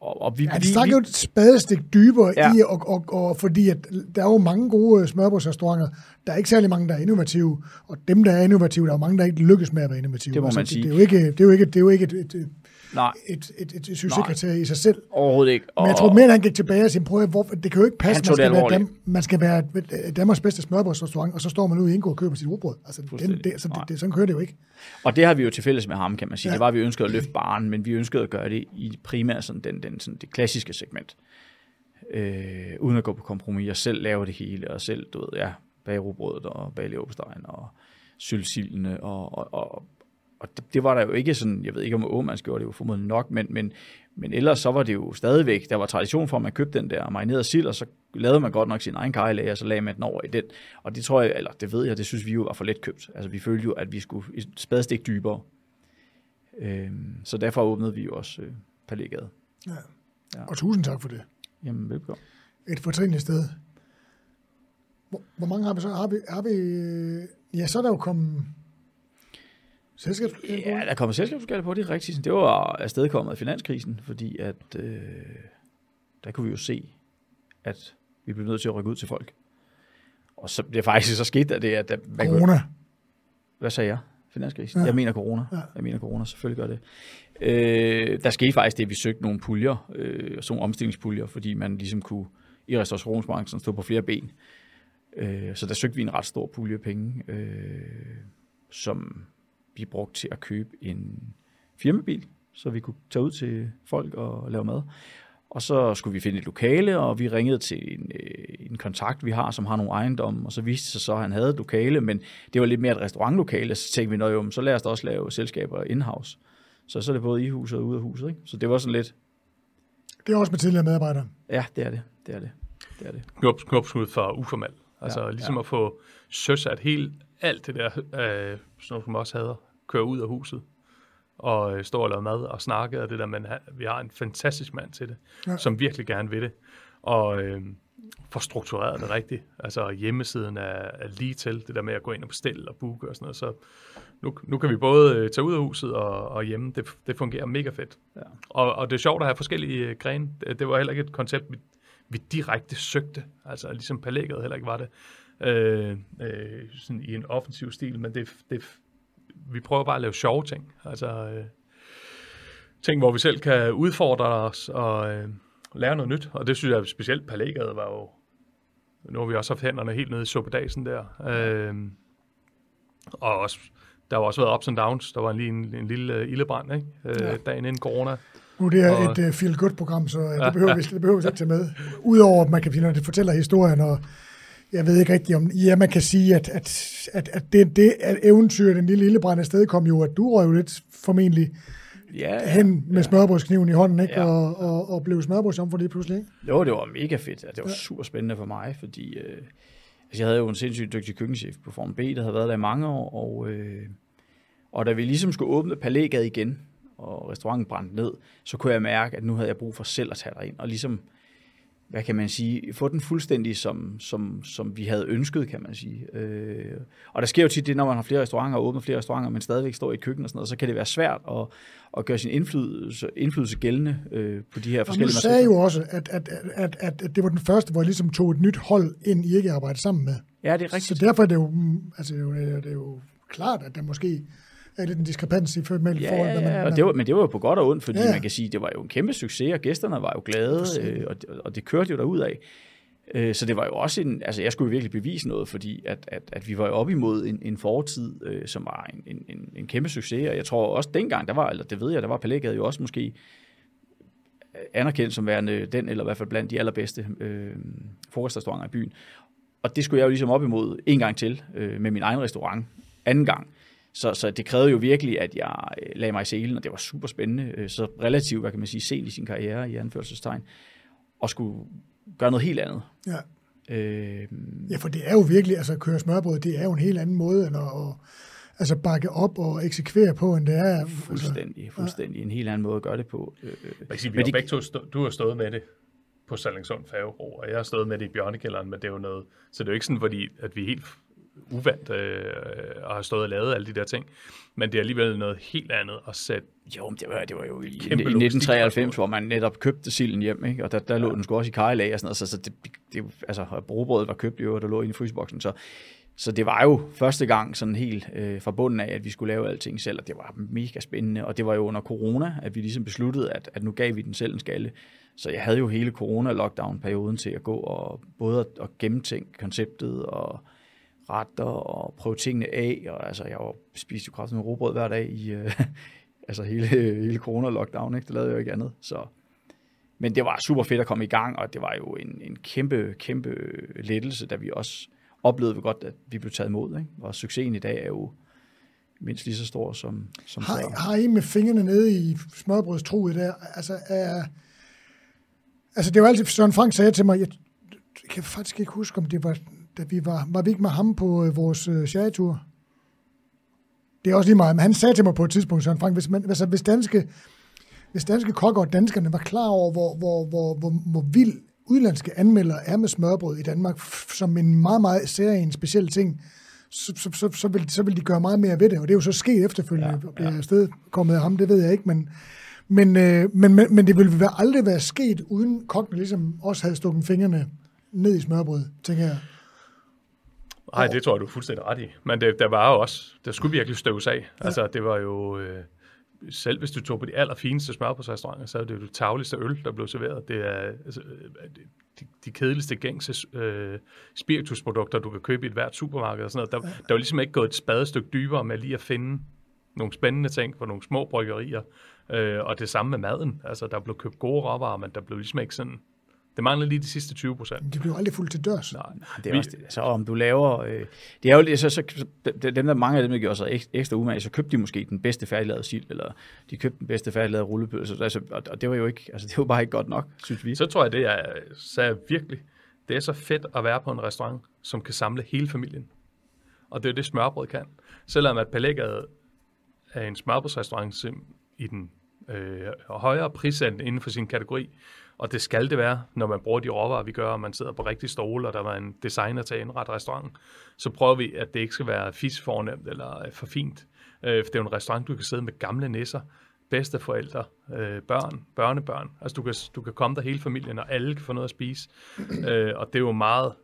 og, og vi, Ja, vi, de stak vi, jo et spadestik dybere Ja. ja. i, og, og, og, fordi at der er jo mange gode smørbrødsrestauranter. Der er ikke særlig mange, der er innovative, og dem, der er innovative, der er jo mange, der ikke lykkes med at være innovative. Det må Altså, man sige. Det, det, er jo ikke, det er jo ikke, det er jo ikke et, et, et, nej, et, et, et succeskriterie i sig selv. overhovedet ikke. Og, Men jeg tror mere, at han gik tilbage og sagde, prøv hvor, det kan jo ikke passe, man skal, være. Dam, man skal være øh, Danmarks bedste smørbrødsrestaurant, og så står man ude i Ingo og køber sit rugbrød. Altså, den, det, så det, det, sådan kører det jo ikke. Og det har vi jo til fælles med ham, kan man sige. Ja. Ja. Det var, at vi ønskede at løfte baren, men vi ønskede at gøre det i primært sådan den, den, sådan det klassiske segment. Øh, uden at gå på kompromis og selv lave det hele, og selv, du ved, ja, bage rugbrødet og bage leverpostejen og syldsildene, og, og, og, og det, det, var der jo ikke sådan, jeg ved ikke om Åmans gjorde det jo formodentlig nok, men, men, men ellers så var det jo stadigvæk, der var tradition for, at man købte den der marinerede sild, og så lavede man godt nok sin egen kajelager, og så lagde man den over i den. Og det tror jeg, eller det ved jeg, det synes vi jo var for let købt. Altså vi følte jo, at vi skulle et spadestik dybere. Øhm, så derfor åbnede vi jo også øh, Palægade. Ja. Ja. Og tusind tak for det. Jamen, velkommen. Et fortrinligt sted. Hvor, hvor mange har vi så? Har vi, har vi, øh, ja, så er der jo kommet selskabs... Ja, der kommer selskabsskatte på, det er rigtigt. Det var afstedkommet af finanskrisen, fordi at øh, der kunne vi jo se, at vi blev nødt til at rykke ud til folk. Og så det faktisk så skete der det, at der, man kunne- Corona. Hvad sagde jeg? Finanskrisen? Ja. Jeg mener corona. Ja. Jeg mener corona, selvfølgelig gør det. Øh, der skete faktisk det, at vi søgte nogle puljer, øh, sådan omstillingspuljer, fordi man ligesom kunne i restaurationsbranchen stå på flere ben. Øh, så der søgte vi en ret stor pulje penge, øh, som vi brugte til at købe en firmabil, så vi kunne tage ud til folk og lave mad. Og så skulle vi finde et lokale, og vi ringede til en, øh, en kontakt, vi har, som har nogle ejendomme, og så viste det sig så, at han havde et lokale, men det var lidt mere et restaurantlokale, så tænkte vi, "Nå jo, men så lad os da også lave selskaber in-house. Så så er det både i huset og ude af huset, ikke? Så det var sådan lidt, Det er også med tidligere medarbejdere. ja, det er det, det er det, det er det. knop, knopskud for uformel. Altså Ja, ligesom ja. at få søsat helt alt det der, øh, sådan som også hader, køre ud af huset og øh, stå og lave mad og snakke og det der, men vi har en fantastisk mand til det, Ja. ja. som virkelig gerne vil det. Og øh, får struktureret det rigtigt. Altså hjemmesiden er, er lige til det der med at gå ind og bestille og booke og sådan noget. Så nu, nu kan vi både øh, tage ud af huset og, og hjemme. Det, det fungerer mega fedt. Ja. Og, og det er sjovt at have forskellige øh, grene. Det, det var heller ikke et koncept, vi, vi direkte søgte. Altså ligesom palægget heller ikke var det. Øh, øh, sådan i en offensiv stil, men det, det, vi prøver bare at lave sjove ting. Altså øh, ting, hvor vi selv kan udfordre os og øh, lære noget nyt. Og det synes jeg specielt palægget var jo... Nu har vi også haft hænderne helt nede i suppedagen der. Øh, og også, der har også været ups and downs. Der var lige en, en lille øh, ildebrand, ikke? Øh, Ja. ja. Dagen inden corona. Nu er det er Og- et uh, feel-good-program, så uh, det, behøver vi, det behøver vi ikke tage med. Udover at man kan finde, når det fortæller historien, og jeg ved ikke rigtigt om, ja, man kan sige, at, at, at, at det, det at eventyr, den lille lillebrænd afsted, kom jo, at du røg jo lidt formentlig Ja, hen med smørbrødskniven i hånden, ikke? Ja. Og, og, og blev smørbrødsjomfru lige pludselig, ikke? Jo, det var mega fedt. Det var super spændende for mig, fordi øh, altså, jeg havde jo en sindssygt dygtig køkkenchef på Form B, der havde været der i mange år, og, øh, og da vi ligesom skulle åbne Palægade igen, og restauranten brændte ned, så kunne jeg mærke, at nu havde jeg brug for selv at tage derind, og ligesom, hvad kan man sige, få den fuldstændig, som, som, som vi havde ønsket, kan man sige. Øh, og der sker jo tit det, når man har flere restauranter og åbner flere restauranter, men stadigvæk står i et køkken og sådan noget, så kan det være svært at, at gøre sin indflydelse, indflydelse gældende øh, på de her Og du forskellige sagde jo også, at, at, at, at, at det var den første, hvor jeg ligesom tog et nyt hold ind, I ikke arbejdede sammen med. Ja, det er rigtigt. Så derfor er det jo, mm, altså, det er jo, det er jo klart, at der måske er lidt en diskrepans i mellem Ja, forhold, ja, man, og det var, men det var jo på godt og ondt, fordi Ja, man kan sige, det var jo en kæmpe succes, og gæsterne var jo glade, øh, og, og det kørte jo derud af. Øh, så det var jo også en, altså jeg skulle jo virkelig bevise noget, fordi at, at, at vi var jo op imod en, en fortid, øh, som var en, en, en, en kæmpe succes, og jeg tror også dengang, der var, eller det ved jeg, der var Palægade jo også måske anerkendt som værende den, eller i hvert fald blandt de allerbedste øh, frokostrestauranter i byen. Og det skulle jeg jo ligesom op imod en gang til øh, med min egen restaurant, anden gang. Så, så det krævede jo virkelig, at jeg øh, lagde mig i selen, og det var super spændende. Øh, Så relativt, hvad kan man sige, sent i sin karriere i anførselstegn, og skulle gøre noget helt andet. ja. Øh, ja, for det er jo virkelig, altså at køre smørbrød, det er jo en helt anden måde, end at, at altså bakke op og eksekvere på, end det er. Altså, fuldstændig, fuldstændig. En helt anden måde at gøre det på. Øh, Man kan sige, vi Men har de- begge to stå, du har stået med det på Sallingsund Færgebro, og jeg har stået med det i Bjørnekælderen, men det er jo noget, så det er jo ikke sådan, fordi, at vi helt uvandt øh, og har stået og lavet alle de der ting, men det er alligevel noget helt andet at sætte Jo, men det var, det var jo i, i Kæmpe 1993, hvor man netop købte silden hjem, ikke? og der, der lå den sgu også i kajlag og sådan noget, så, så det, det, altså, brobrødet var købt jo, og der lå i fryseboksen, så, så det var jo første gang sådan helt øh, fra bunden af, at vi skulle lave alting selv, og det var mega spændende, og det var jo under corona, at vi ligesom besluttede, at, at nu gav vi den selv en skalle, så jeg havde jo hele corona-lockdown-perioden til at gå og både at, at gennemtænke konceptet og retter og prøve tingene af, og altså jeg var, spiste jo kraftigt med råbrød hver dag i, øh, [LAUGHS] altså hele, hele corona-lockdown, ikke? det lavede jeg jo ikke andet, så men det var super fedt at komme i gang, og det var jo en, en kæmpe, kæmpe lettelse, da vi også oplevede godt, at vi blev taget imod. Ikke? Og succesen i dag er jo mindst lige så stor som, som før. Har, har I med fingrene nede i smørbrødstruet der? Altså, er, altså det var altid, Søren Frank sagde til mig, jeg, jeg kan faktisk ikke huske, om det var, da vi var, var vi ikke med ham på øh, vores øh, sherrytur? Det er også lige meget, men han sagde til mig på et tidspunkt, Søren Frank, hvis, man, altså, hvis danske, hvis danske kokker og danskerne var klar over, hvor, hvor, hvor, hvor, hvor vild udlandske anmeldere er med smørbrød i Danmark, som en meget, meget særlig speciel ting, så, så, så, så, vil, så vil de gøre meget mere ved det, og det er jo så sket efterfølgende, ja, ja. det er afsted kommet af ham, det ved jeg ikke, men, men, øh, men, men, men det ville være, aldrig være sket, uden kokkene ligesom også havde stukket fingrene ned i smørbrød, tænker jeg. Nej, det tror jeg, du er fuldstændig ret i. Men det, der var jo også, der skulle virkelig støves af. Ja. Altså, det var jo, øh, selv hvis du tog på de allerfineste smørbrødsrestauranter, så er det jo det tavligste øl, der blev serveret. Det er altså, øh, de, de kedeligste gængse øh, spiritusprodukter, du kan købe i et hvert supermarked og sådan noget. Der, ja. der var ligesom ikke gået et spadestykke dybere med lige at finde nogle spændende ting på nogle små bryggerier. Øh, og det samme med maden. Altså, der blev købt gode råvarer, men der blev ligesom ikke sådan... Det mangler lige de sidste 20 procent. De blev aldrig fuldt til dørs. Nej, Det er også det. Så om du laver... Øh, det er jo lidt- så, så, dem der, mange af dem, der gjorde sig ek- ekstra umage, så købte de måske den bedste færdiglavede sild, eller de købte den bedste færdiglavede rullepølse. Altså, og, og, det var jo ikke, altså, det var bare ikke godt nok, synes vi. Så tror jeg, det er, så er virkelig, det er så fedt at være på en restaurant, som kan samle hele familien. Og det er jo det, smørbrød kan. Selvom at Palægade er en smørbrødsrestaurant i den øh, højere prisend inden for sin kategori, og det skal det være, når man bruger de råvarer, vi gør, og man sidder på rigtig stole, og der var en designer til at indrette restauranten, så prøver vi, at det ikke skal være fisfornemt eller øh, for fint. Øh, for det er jo en restaurant, du kan sidde med gamle nisser, bedsteforældre, øh, børn, børnebørn. Altså du kan, du kan komme der hele familien, og alle kan få noget at spise. øh, og det er jo meget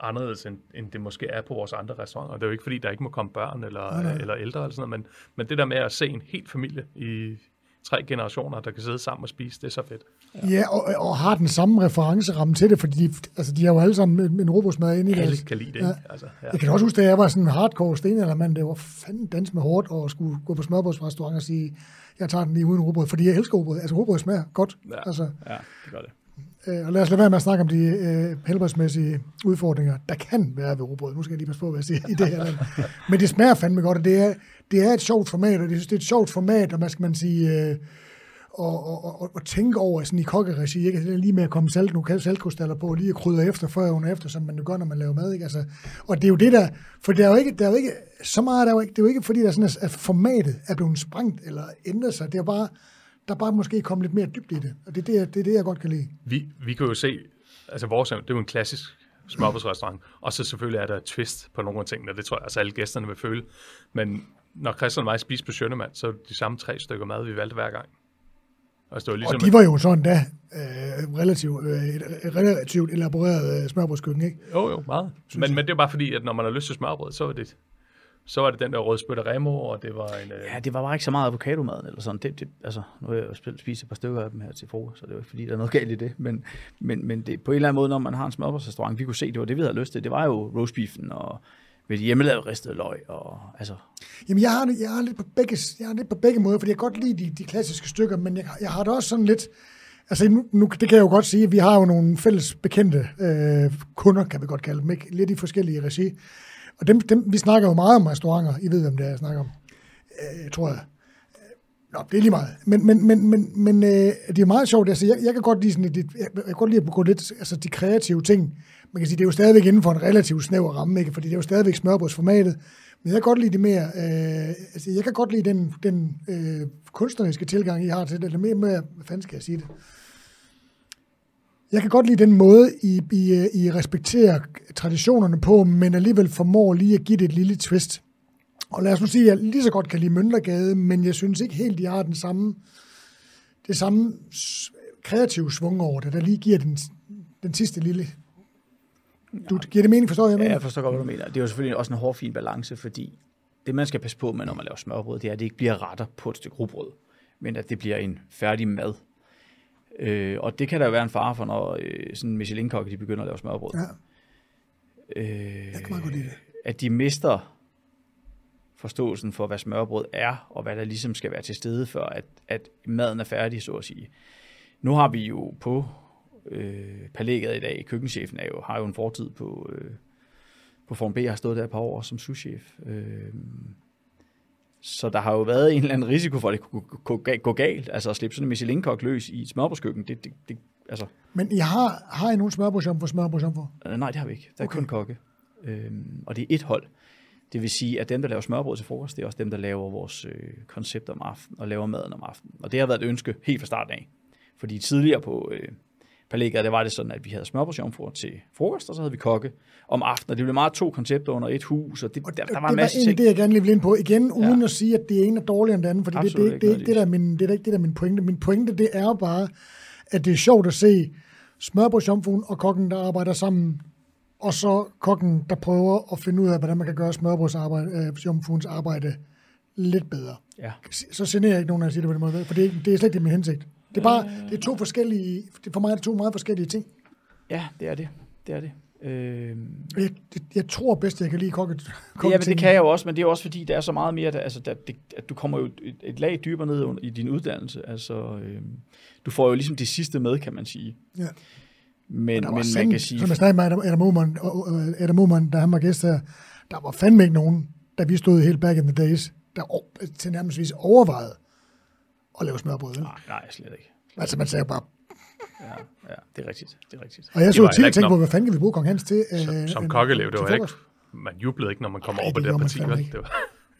anderledes, end, end det måske er på vores andre restauranter. Det er jo ikke, fordi der ikke må komme børn eller, Nej, eller ældre, eller sådan noget, men, men det der med at se en hel familie i tre generationer, der kan sidde sammen og spise, det er så fedt. Ja, og, og har den samme referenceramme til det, fordi de, altså, de har jo alle sammen en, en robotsmad inde i Alle deres... kan lide det, Ja. Altså, ja. Jeg kan også huske, da jeg var sådan en hardcore stenaldermand, det var fanden dans med hårdt og skulle gå på smørbrødsrestaurant og sige, jeg tager den lige uden robrød, fordi jeg elsker robrød. Altså robrød smager godt. Ja. Altså, Ja, det gør det. Øh, og lad os lade være med at snakke om de øh, helbredsmæssige udfordringer, der kan være ved robrød. Nu skal jeg lige passe på, hvad jeg siger i det her land. [LAUGHS] Men det smager fandme godt, og det er, det er et sjovt format, og det, det er et sjovt format, og hvad skal man sige, øh, og, og, og, og tænke over sådan i kokkeregi, ikke? Altså, lige med at komme salt, nu kan saltkostaller på, lige at krydre efter, før og efter, som man jo gør, når man laver mad. Ikke? Altså, og det er jo det der, for der er jo ikke, der er jo ikke så meget, der er jo ikke, det er jo ikke fordi, der er sådan, at formatet er blevet sprængt eller ændret sig. Det er bare, der er bare måske kommet lidt mere dybt i det, og det er det, det, er det jeg godt kan lide. Vi, vi kan jo se, altså vores, det er jo en klassisk smørbrødsrestaurant, og så selvfølgelig er der et twist på nogle af tingene, det tror jeg, altså alle gæsterne vil føle. Men når Christian og mig spiser på Sjønemand, så er det de samme tre stykker mad, vi valgte hver gang. Altså, det var ligesom og de var jo sådan da øh, relativt, øh, relativt elaboreret øh, smørbrødskøkken, ikke? Jo, jo, meget. Men, men det er bare fordi, at når man har lyst til smørbrød, så er det så var det den der rødspytte remo, og det var en... Øh... Ja, det var bare ikke så meget avocadomaden eller sådan. Det, det, altså, nu har jeg jo spist et par stykker af dem her til frokost, så det var ikke fordi, der er noget galt i det. Men, men, men det, på en eller anden måde, når man har en smørbrødsrestaurant, vi kunne se, det var det, vi havde lyst til. Det var jo roastbeefen og med hjemmelavet ristet løg. Og, altså. Jamen, jeg har, jeg, har lidt på begge, jeg har lidt på begge måder, fordi jeg godt lide de, de klassiske stykker, men jeg, jeg har det også sådan lidt... Altså, nu, nu, det kan jeg jo godt sige, at vi har jo nogle fælles bekendte øh, kunder, kan vi godt kalde dem, ikke? lidt i forskellige regi. Og dem, dem, vi snakker jo meget om restauranter. I ved, hvem det er, jeg snakker om. Øh, tror jeg. Nå, det er lige meget. Men, men, men, men, men øh, det er meget sjovt. Altså, jeg, jeg kan godt lide sådan, jeg, jeg kan godt lide at gå lidt, altså de kreative ting. Man kan sige, det er jo stadigvæk inden for en relativt snæver ramme, ikke? fordi det er jo stadigvæk smørbrødsformatet. Men jeg kan godt lide det mere, øh, altså jeg kan godt lide den, den øh, kunstneriske tilgang, I har til det, eller mere, mere, hvad fanden skal jeg sige det? Jeg kan godt lide den måde, I, I, øh, I respekterer traditionerne på, men alligevel formår lige at give det et lille twist. Og lad os nu sige, at jeg lige så godt kan lide Møndergade, men jeg synes ikke helt, de har den samme, det samme kreative svung over det, der lige giver den, den sidste lille... Du, giver det mening, forstår jeg? Ja, jeg forstår godt, hvad du mener. Det er jo selvfølgelig også en hård, fin balance, fordi det, man skal passe på med, når man laver smørbrød, det er, at det ikke bliver retter på et stykke rugbrød, men at det bliver en færdig mad, Øh, og det kan der jo være en fare for, når øh, sådan michelin de begynder at lave smørbrød. Ja. Øh, jeg kan meget godt lide det. At de mister forståelsen for, hvad smørbrød er, og hvad der ligesom skal være til stede for, at, at maden er færdig, så at sige. Nu har vi jo på øh, palægget i dag, køkkenchefen er jo, har jo en fortid på, øh, på Form B, har stået der et par år som souschef. Øh, så der har jo været en eller anden risiko for, at det kunne gå galt. Altså at slippe sådan en Michelin-kok løs i et smørbrødskøkken. Det, det, det, altså. Men I har, har I nogen smørbrødsjomfru smørbrødsjomfru? Uh, nej, det har vi ikke. Der er okay. kun kokke. Øhm, og det er et hold. Det vil sige, at dem, der laver smørbrød til frokost, det er også dem, der laver vores øh, koncept om aftenen og laver maden om aftenen. Og det har været et ønske helt fra starten af. Fordi tidligere på, øh, Palægger, der var det sådan, at vi havde smørbrødsjomfruer til frokost, og så havde vi kokke om aftenen. Og det blev meget to koncepter under et hus, og det, og der, der var en masse ting. Det jeg gerne vil ind på. Igen, uden ja. at sige, at det ene er dårligere end det andet, for det, det, det, det, det, der min, det er ikke det, der er min pointe. Min pointe, det er bare, at det er sjovt at se smørbrødsjomfruen og kokken, der arbejder sammen, og så kokken, der prøver at finde ud af, hvordan man kan gøre smørbrødsjomfruens arbejde, arbejde lidt bedre. Ja. Så generer jeg ikke nogen, jeg siger det på den måde, for det, det er slet ikke min hensigt. Det er bare det er to forskellige, for mig er det to meget forskellige ting. Ja, det er det. Det er det. Øh... Jeg, jeg tror bedst, jeg kan lige kokke, kokke Ja, men det kan jeg jo også, men det er også fordi, der er så meget mere, der, altså, der, det, at du kommer jo et, et lag dybere ned i din uddannelse. Altså, øh, du får jo ligesom det sidste med, kan man sige. Ja. Men, men, men man kan sige... Som jeg snakkede med Adam Oman, Adam Oman, da han var gæst her, der var fandme ikke nogen, da vi stod helt back in the days, der til nærmest overvejede at lave smørbrød. Nej, nej, slet ikke. Altså, man sagde bare... Ja, ja, det er rigtigt. Det er rigtigt. Og jeg så tit og tænkte på, hvad fanden kan vi bruge Kong Hans til? Som, øh, som kokkelev, det var ikke... Man jublede ikke, når man kommer over på det parti. Det var,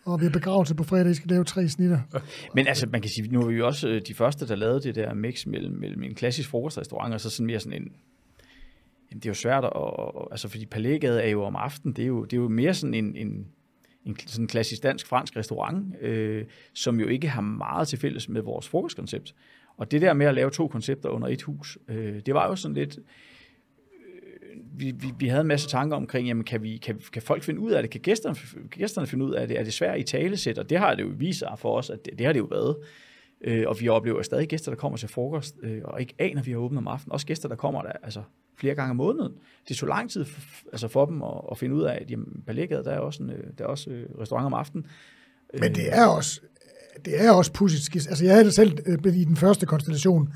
og vi er begravet på fredag, I skal lave tre snitter. [LAUGHS] Men altså, man kan sige, nu er vi jo også øh, de første, der lavede det der mix mellem, mellem en klassisk frokostrestaurant, og så sådan mere sådan en, jamen det er jo svært at, altså fordi Palægade er jo om aftenen, det er jo, det er jo mere sådan en, en, en sådan klassisk dansk-fransk restaurant, øh, som jo ikke har meget til fælles med vores frokostkoncept. Og det der med at lave to koncepter under et hus, øh, det var jo sådan lidt... Øh, vi, vi, vi havde en masse tanker omkring, jamen kan, vi, kan, kan folk finde ud af det? Kan gæsterne, kan gæsterne finde ud af det? Er det svært i talesæt? Og det har det jo vist sig for os, at det, det har det jo været. Øh, og vi oplever stadig gæster, der kommer til frokost, øh, og ikke aner, vi har åbnet om aftenen. Også gæster, der kommer der, altså flere gange om måneden. Det tog lang tid for, altså for dem at, at finde ud af, at jamen, Balletgade, der er også, en, øh, der er også øh, restaurant om aftenen. Men det er også, det er også pudsigt. Altså, jeg havde det selv øh, i den første konstellation.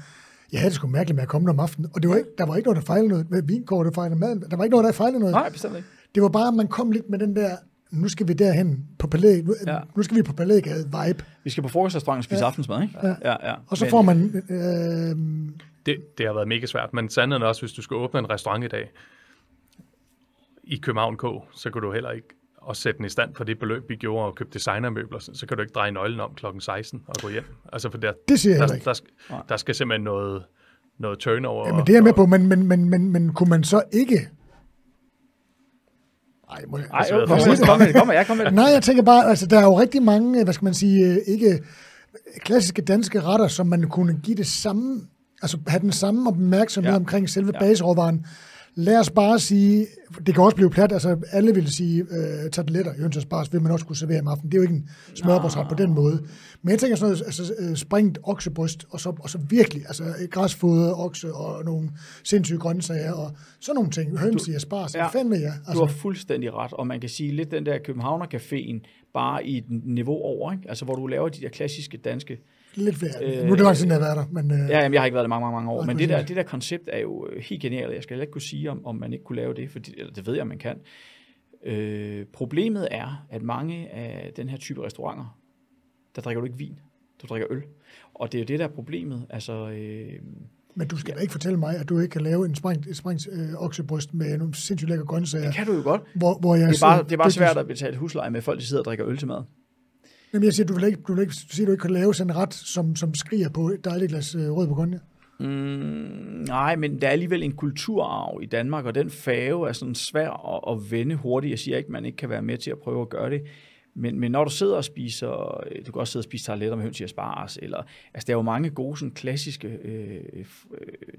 jeg havde det sgu mærkeligt med at komme om aftenen, og det var ikke, der var ikke noget, der fejlede noget med vinkort, der fejlede maden. Der var ikke noget, der fejlede noget. Nej, bestemt ikke. Det var bare, at man kom lidt med den der, nu skal vi derhen på Palæ, nu, ja. Nu skal vi på Palægade vibe. Vi skal på frokostrestaurant og spise ja. aftensmad, ikke? Ja. ja, ja. Og så Men- får man, øh, Det, det har været mega svært, men sandheden er også, hvis du skal åbne en restaurant i dag i København K, så kan du heller ikke også sætte den i stand for det beløb, vi gjorde og købe designermøbler, så så kan du ikke dreje nøglen om klokken 16 og gå hjem. Altså for der, det siger jeg der, ikke. der, skal, der skal simpelthen noget, noget turnover. Ja, men det er jeg med på, men, men, men, men, men kunne man så ikke... Ej, må jeg, Ej, altså, kom jeg med, kom med det, kom med, jeg kom med det. Nej, jeg tænker bare, altså der er jo rigtig mange, hvad skal man sige, øh, ikke klassiske danske retter, som man kunne give det samme, altså have den samme opmærksomhed ja. Ja. omkring selve ja. Ja. baseråvaren. Lad os bare sige, det kan også blive plat, altså alle vil sige, øh, tarteletter, hønsesbars vil man også kunne servere om aftenen. Det er jo ikke en smørbrødsret på den måde. Men jeg tænker sådan noget, altså øh, springet oksebryst, og så, og så virkelig, altså græsfodret okse og nogle sindssyge grøntsager, og sådan nogle ting. Høns i asparges, ja. Ja. fanden med jer? Du Altså, har fuldstændig ret, og man kan sige lidt den der Københavner Caféen, bare i et niveau over, ikke? Altså hvor du laver de der klassiske danske... lidt flere. øh, nu er det lang tid, jeg har været der, men øh, Ja, jamen, jeg har ikke været der mange, mange, mange år, men det der, det der koncept er jo øh, helt genialt, jeg skal ikke kunne sige, om, om man ikke kunne lave det, for det ved jeg, man kan. Øh, problemet er, at mange af den her type restauranter, der drikker du ikke vin, du drikker øl. Og det er jo det, der er problemet. Altså, øh, Men du skal da ikke fortælle mig, at du ikke kan lave en sprængt, et sprængt øh, oksebryst med nogle sindssygt lækre grøntsager, det kan du jo godt. hvor, hvor jeg Det er bare, det er bare det- svært at betale husleje med folk, der sidder og drikker øl til mad. Jamen, jeg siger, du vil ikke, du vil ikke du siger, du ikke kan lave sådan en ret, som, som skriger på et dejligt glas øh, rød bourgogne. Mm, nej, men der er alligevel en kulturarv i Danmark, og den fave er sådan svær at, at vende hurtigt. Jeg siger ikke, man ikke kan være med til at prøve at gøre det. Men, men når du sidder og spiser, øh, du kan også sidde og spise tarteletter med høns i asparges, eller, altså der er jo mange gode sådan klassiske øh, øh,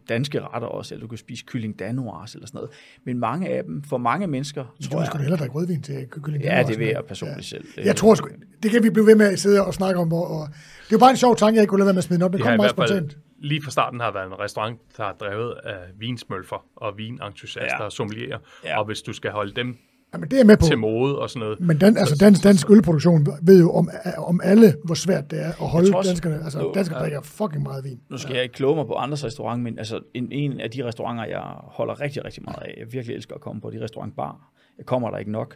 danske retter også, eller du kan spise kylling danois eller sådan noget. Men mange af dem, for mange mennesker, Du tror vil sgu da jeg, hellere drikke rødvin til kylling. ja, det vil jeg personligt selv. Ja. Jeg tror sgu, det kan vi blive ved med at sidde og snakke om. Og, og det er jo bare en sjov tanke, jeg ikke kunne lade være med at smide den op. Det Vi kom meget spontant. lige fra starten har været en restaurant, der er drevet af vinsmølfer og vinentusiaster Ja. og sommelierer. Ja. Og hvis du skal holde dem Jamen, det er med på. til mode og sådan noget, Men den, altså, dansk, dansk ølproduktion ved jo om, om alle, hvor svært det er at holde tror også- danskerne. Altså, Jo, danskere ja. drikker fucking meget vin. Nu skal jeg ikke kloge mig på andres restaurant, men altså en, en af de restauranter, jeg holder rigtig, rigtig meget af, jeg virkelig elsker at komme på, de restaurant bar. Jeg kommer der ikke nok.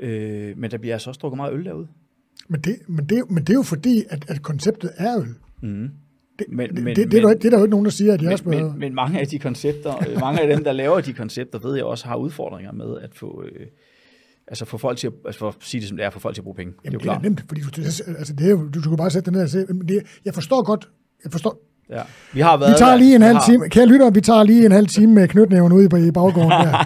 Øh, men der bliver altså også drukket meget øl derude. Men det, men det, men det er jo fordi, at, at konceptet er øl. Mm. Det, Men- det, men- det, det, er der, det er der jo ikke nogen, der siger, at de også Men, behøver. men, men mange af de koncepter, [LAUGHS] mange af dem, der laver de koncepter, ved jeg også har udfordringer med at få, øh, altså få folk til at, altså for at sige det som det er, få folk til at bruge penge. Jamen, det er jo det er klart. nemt, fordi du, altså, det er, du, du kan bare sætte dig ned og se. Men det, jeg forstår godt, jeg forstår, Ja. Vi har været vi tager lige en halv time, kære lytter, vi tager lige en halv time med knytnæven ude på i baggården der.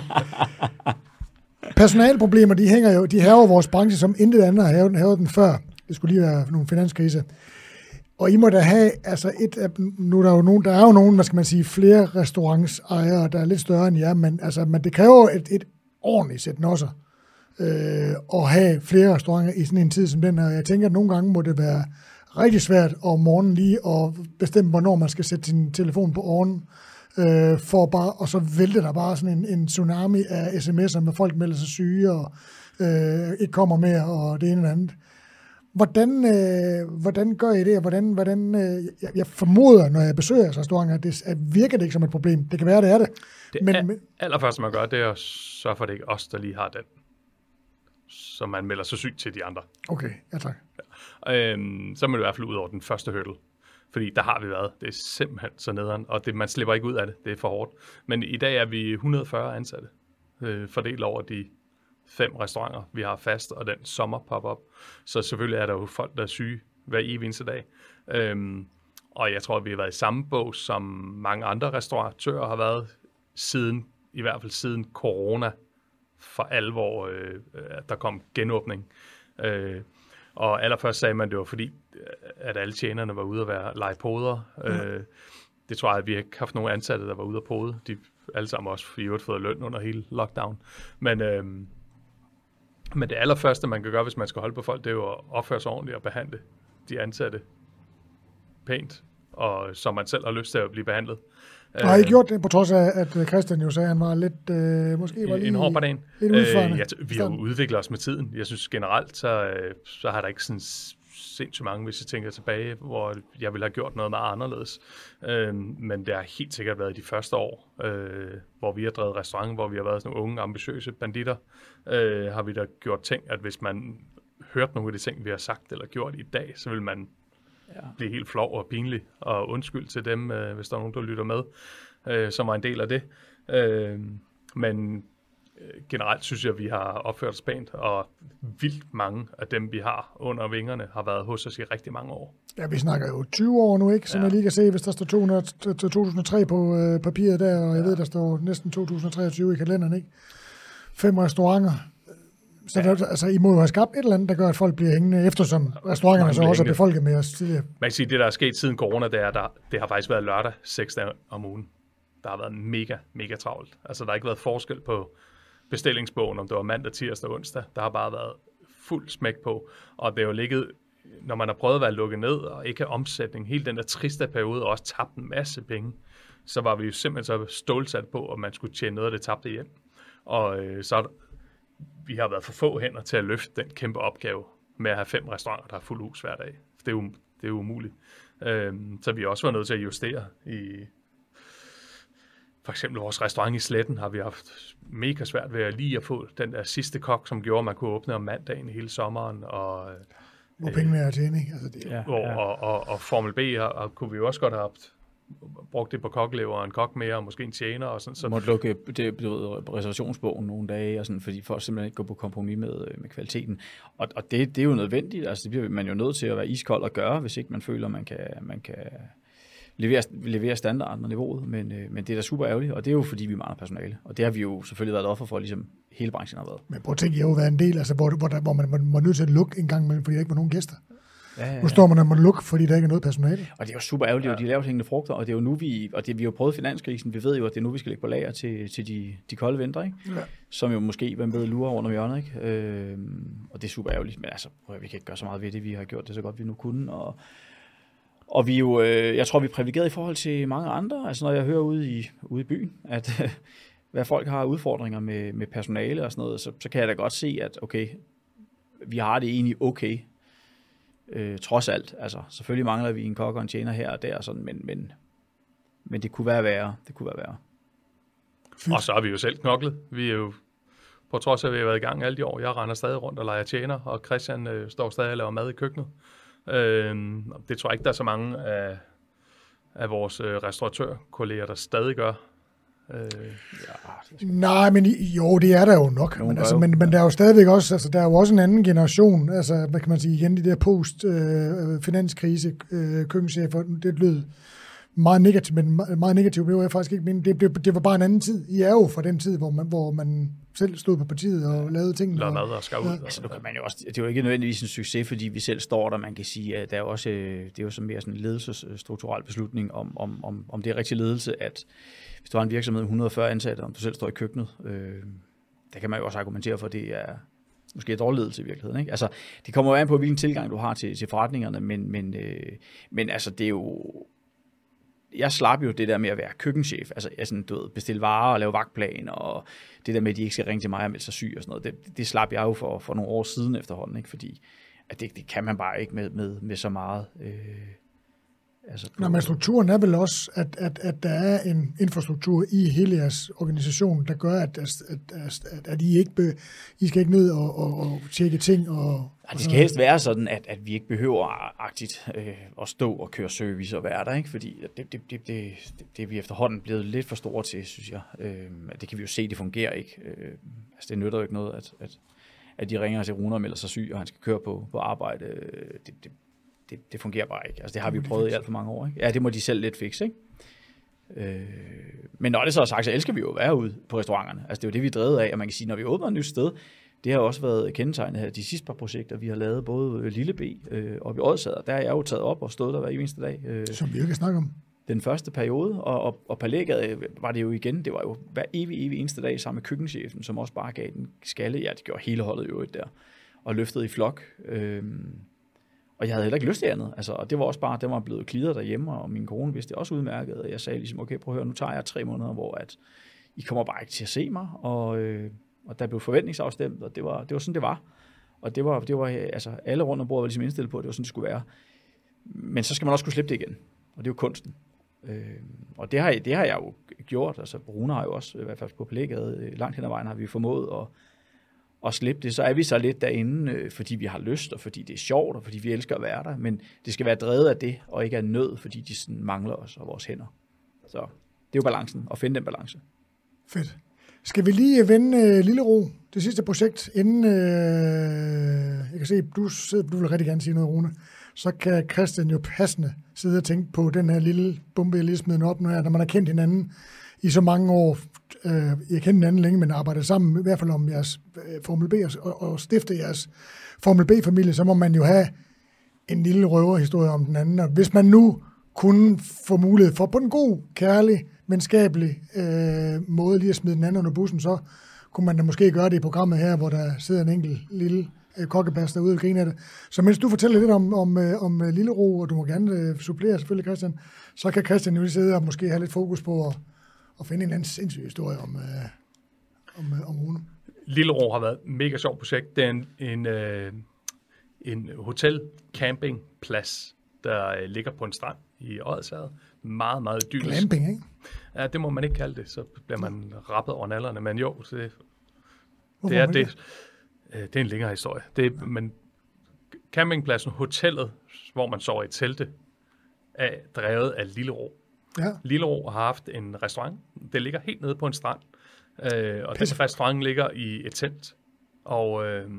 [LAUGHS] Personalproblemer, de hænger jo, de hæver vores branche, som intet andet har hævet, hævet den før. Det skulle lige være nogle finanskrise. Og I må da have, altså et af, nu er der jo nogen, der er jo nogen, hvad skal man sige, flere restaurantsejere, der er lidt større end jer, men, altså, men det kræver et, et ordentligt sæt nosser øh, at have flere restauranter i sådan en tid som den her. Jeg tænker, at nogle gange må det være rigtig svært om morgenen lige at bestemme, hvornår man skal sætte sin telefon på oven, øh, for bare, og så vælte der bare sådan en, en tsunami af sms'er med folk melder sig syge, og øh, ikke kommer mere, og det ene eller andet. Hvordan, øh, hvordan gør I det, og hvordan, hvordan øh, jeg, jeg formoder, når jeg besøger restauranter, at det at virker det ikke som et problem. Det kan være, det er det. Det Men- men- allerførste, man gør, det er at sørge for, at det ikke er os, der lige har den. Så man melder sig syg til de andre. Okay, ja tak. Øhm, så er man i hvert fald ud over den første hurdle. Fordi der har vi været. Det er simpelthen så nederen, og det, man slipper ikke ud af det. Det er for hårdt. Men i dag er vi 140 ansatte, øh, fordelt over de fem restauranter, vi har fast, og den sommer pop-up. Så selvfølgelig er der jo folk, der er syge hver evig eneste dag. Øhm, og jeg tror, at vi har været i samme bog, som mange andre restauratører har været siden, i hvert fald siden corona for alvor, øh, at der kom genåbning. Øh, og allerførst sagde man, det var fordi, at alle tjenerne var ude at være lege poder. Mm. Øh, det tror jeg, at vi har ikke haft nogen ansatte, der var ude at pode. De alle sammen også i øvrigt fået løn under hele lockdown. Men, øh, men det allerførste, man kan gøre, hvis man skal holde på folk, det er jo at opføre sig ordentligt og behandle de ansatte pænt, og som man selv har lyst til at blive behandlet. Og har I gjort det, på trods af, at øh, Christian jo sagde, at han var lidt, øh, måske var en, lige... en hård banan. lidt udfarende. Øh, jeg, t- vi har jo udviklet os med tiden. Jeg synes generelt, så, øh, så har der ikke sådan sindssygt mange, hvis jeg tænker tilbage, hvor jeg ville have gjort noget meget anderledes. Øh, men det har helt sikkert været de første år, øh, hvor vi har drevet restaurant, hvor vi har været sådan nogle unge, ambitiøse banditter, øh, har vi da gjort ting, at hvis man hørte nogle af de ting, vi har sagt eller gjort i dag, så vil man ja. blive helt flov og pinlig og undskyld til dem, øh, hvis der er nogen, der lytter med, øh, som var en del af det. Øh, men generelt synes jeg, at vi har opført os pænt, og vildt mange af dem, vi har under vingerne, har været hos os i rigtig mange år. Ja, vi snakker jo 20 år nu, ikke? Som ja. jeg lige kan se, hvis der står 200, 2003 på øh, papiret der, og jeg ja. ved, der står næsten 2023 i kalenderen, ikke? Fem restauranter. Så ja. der, altså, I må jo have skabt et eller andet, der gør, at folk bliver hængende, eftersom restauranterne så også er befolket med os tidligere. Man kan sige, det der er sket siden corona, det, er, der, det har faktisk været lørdag, seks dage om ugen. Der har været mega, mega travlt. Altså, der har ikke været forskel på bestillingsbogen, om det var mandag, tirsdag og onsdag. Der har bare været fuld smæk på, og det er jo ligget, når man har prøvet at være lukket ned og ikke have omsætning, hele den der triste periode, og også tabt en masse penge, så var vi jo simpelthen så stålsat på, at man skulle tjene noget af det tabte hjem. Og øh, så vi har været for få hænder til at løfte den kæmpe opgave med at have fem restauranter, der har fuld hus hver dag. Det er jo, det er jo umuligt. Øh, så vi har også været nødt til at justere i, for eksempel vores restaurant i Sletten har vi haft mega svært ved at lige at få den der sidste kok, som gjorde, at man kunne åbne om mandagen hele sommeren. Og, hvor øh, pengene er tjene, ikke? Altså, det, ja, ja. Og, og, og Formel B har, og kunne vi jo også godt have haft brugt det på kokkelever og en kok mere, og måske en tjener. Og sådan, så. Måtte lukke det, reservationsbogen nogle dage, og sådan, fordi folk simpelthen ikke går på kompromis med, med kvaliteten. Og, og det, det er jo nødvendigt. Altså, det bliver man jo nødt til at være iskold og gøre, hvis ikke man føler, man kan, man kan levere, levere standarden og niveauet, men, øh, men det er da super ærgerligt, og det er jo fordi, vi mangler personale, og det har vi jo selvfølgelig været offer for, ligesom hele branchen har været. Men prøv at tænke, jeg har jo været en del, altså, hvor, hvor, der, hvor man, man var nødt til at lukke en gang imellem, fordi der ikke var nogen gæster. Ja, ja, ja. Nu står man og må lukke, fordi der ikke er noget personale. Og det er jo super ærgerligt, ja. og de laver hængende frugter, og det er jo nu, vi, og det, vi har prøvet finanskrisen, vi ved jo, at det er nu, vi skal lægge på lager til, til de, de kolde vinter, ikke? Ja. som jo måske, hvem ved, lurer under hjørnet. Ikke? Øh, og det er super ærgerligt, men altså, prøv, vi kan ikke gøre så meget ved det, vi har gjort det så godt, vi nu kunne, og og vi jo, øh, jeg tror, vi er privilegeret i forhold til mange andre. Altså når jeg hører ude i, ude i byen, at øh, [LAUGHS] hvad folk har udfordringer med, med personale og sådan noget, så, så kan jeg da godt se, at okay, vi har det egentlig okay, øh, trods alt. Altså selvfølgelig mangler vi en kok og en tjener her og der, og sådan, men, men, men det kunne være værre. Det kunne være værre. Og så har vi jo selv knoklet. Vi er jo, på trods af, at vi har været i gang alle de år, jeg render stadig rundt og leger tjener, og Christian øh, står stadig og laver mad i køkkenet. Øh, det tror jeg ikke, der er så mange af, af vores øh, restauratørkolleger, der stadig gør. Øh, ja, Nej, men jo, det er der jo nok. men, altså, men, men der er jo stadigvæk også, altså, der er jo også en anden generation, altså, hvad kan man sige, igen, de der post-finanskrise, øh, øh, køkkenchefer, det lød meget negativt, men meget negativt det var jeg faktisk ikke men Det, det, det var bare en anden tid. I er jo fra den tid, hvor man, hvor man selv stod på partiet og lavede ting. Lavede mad og skrev ja. ud. Altså, nu kan man jo også, det er jo ikke nødvendigvis en succes, fordi vi selv står der. Man kan sige, at der er også, det er jo sådan mere sådan en ledelsesstrukturel beslutning om, om, om, om det er rigtig ledelse, at hvis du har en virksomhed med 140 ansatte, om du selv står i køkkenet, øh, der kan man jo også argumentere for, at det er måske dårlig ledelse i virkeligheden. Ikke? Altså, det kommer jo an på, hvilken tilgang du har til, til forretningerne, men, men, øh, men altså, det er jo jeg slap jo det der med at være køkkenchef, altså jeg sådan, du ved, bestille varer og lave vagtplan, og det der med, at de ikke skal ringe til mig og melde sig syg og sådan noget, det, det slap jeg jo for, for nogle år siden efterhånden, ikke? fordi at det, det kan man bare ikke med, med, med så meget. Øh, altså Nå, men strukturen er vel også, at, at, at der er en infrastruktur i hele jeres organisation, der gør, at, at, at, at, at I ikke be, I skal ikke ned og, og, og tjekke ting og Ja, det skal helst være sådan, at, at vi ikke behøver agtigt øh, at stå og køre service og være der, ikke? fordi det, det, det, det, det er vi efterhånden blevet lidt for store til, synes jeg. Øh, det kan vi jo se, det fungerer ikke. Øh, altså, det nytter jo ikke noget, at, at, at de ringer til Rune og melder sig syg, og han skal køre på, på arbejde. Det, det, det, det fungerer bare ikke. Altså, det har vi prøvet i alt for mange år. Ikke? Ja, det må de selv lidt fikse, ikke? Øh, men når det så er sagt, så elsker vi jo at være ude på restauranterne. Altså det er jo det, vi er drevet af, og man kan sige, når vi åbner et nyt sted, det har også været kendetegnet her, de sidste par projekter, vi har lavet, både Lille B øh, og i Odsad, der er jeg jo taget op og stået der hver eneste dag. Øh, Som vi jo kan snakke om. Den første periode, og, og, og Palægade var det jo igen, det var jo hver evig, evig eneste dag sammen med køkkenchefen, som også bare gav den skalle, ja, det gjorde hele holdet jo der, og løftede i flok. Øh, og jeg havde heller ikke lyst til andet. Altså, og det var også bare, det var blevet klider derhjemme, og min kone vidste det også udmærket. Og jeg sagde ligesom, okay, prøv at høre, nu tager jeg tre måneder, hvor at I kommer bare ikke til at se mig. Og, øh, og der blev forventningsafstemt, og det var, det var sådan, det var. Og det var, det var altså, alle rundt om bordet var ligesom indstillet på, at det var sådan, det skulle være. Men så skal man også kunne slippe det igen. Og det er jo kunsten. Øh, og det har, det har jeg jo gjort. Altså, Brune har jo også, i hvert fald på Pelægade, øh, langt hen ad vejen har vi formået at, at slippe det. Så er vi så lidt derinde, øh, fordi vi har lyst, og fordi det er sjovt, og fordi vi elsker at være der. Men det skal være drevet af det, og ikke af nød, fordi de sådan mangler os og vores hænder. Så det er jo balancen, at finde den balance. Fedt. Skal vi lige vende uh, Lille Ro, det sidste projekt, inden uh, jeg kan se, du, sidder, du vil rigtig gerne sige noget, Rune. Så kan Christian jo passende sidde og tænke på den her lille bombe, jeg lige smed op, når, når man har kendt hinanden i så mange år. øh, jeg kender hinanden længe, men arbejder sammen, i hvert fald om jeres øh, Formel B og, og stifte jeres Formel B-familie, så må man jo have en lille røverhistorie om den anden. Og hvis man nu kunne få mulighed for på en god, kærlig, venskabelig øh, måde lige at smide den anden under bussen, så kunne man da måske gøre det i programmet her, hvor der sidder en enkelt lille øh, kokkepas derude og griner af det. Så mens du fortæller lidt om, om, øh, om øh, Lille Ro, og du må gerne øh, supplere selvfølgelig, Christian, så kan Christian jo lige sidde og måske have lidt fokus på at, at finde en eller anden sindssyg historie om, øh, om, øh, om Rune. Lille Ro har været et mega sjovt projekt. Det er en, en, øh, en hotel campingplads, der øh, ligger på en strand i Odsherred. Meget, meget idyllisk. Glamping, ikke? Ja, det må man ikke kalde det, så bliver man rappet over nallerne, men jo, så det, Hvorfor det er det. Øh, Det er en længere historie. Det, men campingpladsen, hotellet, hvor man sover i telte, er drevet af Lille Ro. Ja, Lille Ro har haft en restaurant. Det ligger helt nede på en strand. Øh, og Pisse. den restaurant ligger i et telt. Og øh,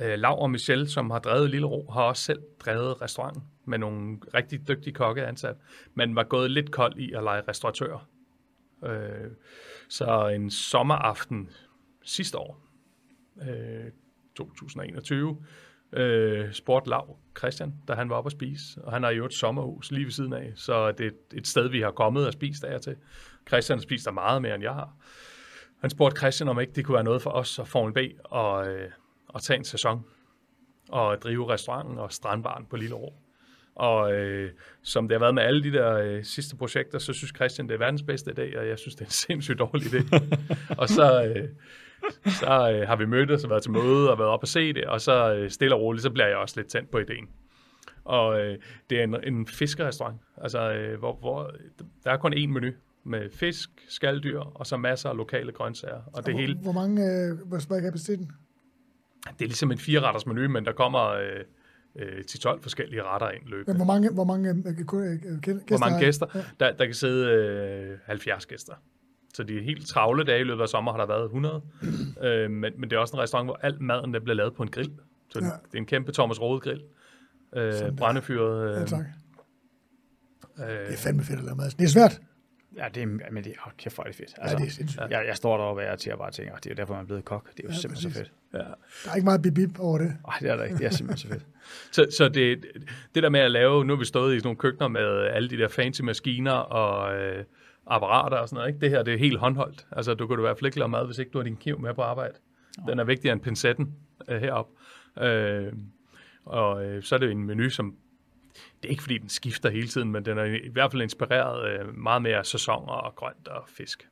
øh, Lav og Michel, som har drevet Lille Ro, har også selv drevet restauranten med nogle rigtig dygtige kokke ansat, men var gået lidt kold i at lege restauratør. Øh, så en sommeraften sidste år, øh, 2021, øh, spurgte Lav Christian, da han var oppe at spise, og han har jo et sommerhus lige ved siden af, så det er et- sted, vi har kommet og spist af og til. Christian spiser meget mere, end jeg har. Han spurgte Christian, om ikke det kunne være noget for os og Formel B og, øh, at tage en sæson og drive restauranten og strandbaren på Lille Ro. Og øh, som det har været med alle de der øh, sidste projekter, så synes Christian, det er verdens bedste idé, og jeg synes, det er en [LAUGHS] sindssygt dårlig idé. [LAUGHS] og så, øh, [LAUGHS] så øh, har vi mødtes og været til møde og været op og se det, og så øh, stille og roligt, så bliver jeg også lidt tændt på ideen. Og øh, det er en, en fiskerestaurant, altså, øh, hvor, hvor der er kun én menu med fisk, skalddyr og så masser af lokale grøntsager. Og det hvor, hele, hvor mange, øh, hvor, er kapaciteten? det er ligesom en fire-retters menu, men der kommer øh, øh, 10-12 forskellige retter ind løbende. Hvor mange, hvor mange øh, øh, gæster Hvor mange gæster? Ja. Der, der kan sidde øh, 70 gæster. Så de er helt travle dage i løbet af sommer, har der været 100. [CLEARS THROAT] øh, men, men det er også en restaurant, hvor alt maden der bliver lavet på en grill. Så ja. Det er en kæmpe Thomas Rode grill. Øh, brændefyret. Øh, Ja, tak. øh, Det er fandme fedt at lave mad. Det er svært. Ja, det er, men det er, oh, kæft, hvor er det fedt. Altså, ja, det er sindssygt. jeg, jeg står deroppe og til og bare tænker, det er jo derfor, man er blevet kok. Det er jo Ja, simpelthen præcis. så fedt. ja. Der er ikke meget bip-bip over det. Ej, det er der ikke. Det er simpelthen så fedt. [LAUGHS] Så, så det, det der med at lave, nu har vi stået i sådan nogle køkkener med alle de der fancy maskiner og øh, apparater og sådan noget, ikke? det her det er helt håndholdt. Altså du kan du ikke lave mad, hvis ikke du har din kniv med på arbejde. Den er vigtigere end pincetten øh, heroppe. Øh, og øh, så er det jo en menu, som det er ikke fordi den skifter hele tiden, men den er i hvert fald inspireret øh, meget mere af sæsoner og grønt og fisk.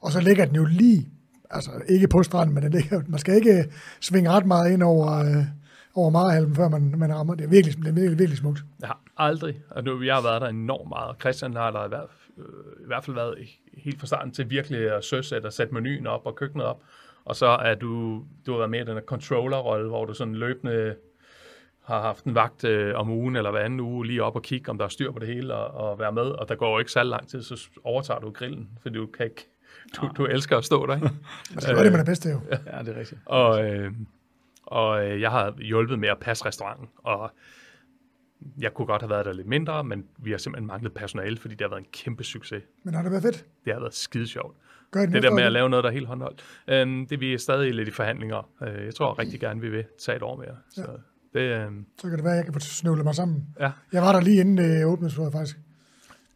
Og så ligger den jo lige, altså ikke på stranden, men den ligger, man skal ikke øh, svinge ret meget ind over, øh, over Marhalm, før man, man rammer. Det er virkelig, det er virkelig, virkelig smukt. Jeg har aldrig, og nu jeg har været der enormt meget, og Christian har der øh, i hvert fald været helt fra starten til virkelig at søsætte og sætte menuen op og køkkenet op. Og så er du, du har været med i den her controller-rolle, hvor du sådan løbende har haft en vagt øh, om ugen eller hver anden uge lige op og kigge, om der er styr på det hele og, og være med. Og der går jo ikke særlig lang tid, så overtager du grillen, fordi du kan ikke, du, du elsker at stå der, ikke? Man skal gøre det, man er bedst til jo. Ja, det er rigtigt. Og, øh, og øh, jeg har hjulpet med at passe restauranten, og jeg kunne godt have været der lidt mindre, men vi har simpelthen manglet personale, fordi det har været en kæmpe succes. Men har det været fedt? Det har været skide sjovt. Gør det, Det der med at lave noget, der er helt håndholdt. Øhm, det vi er stadig lidt i forhandlinger. Øh, jeg tror rigtig gerne, vi vil tage et år mere. Så det, øhm, Så kan det være, at jeg kan få snøvlet mig sammen. ja. Jeg var der lige inden det tror jeg faktisk.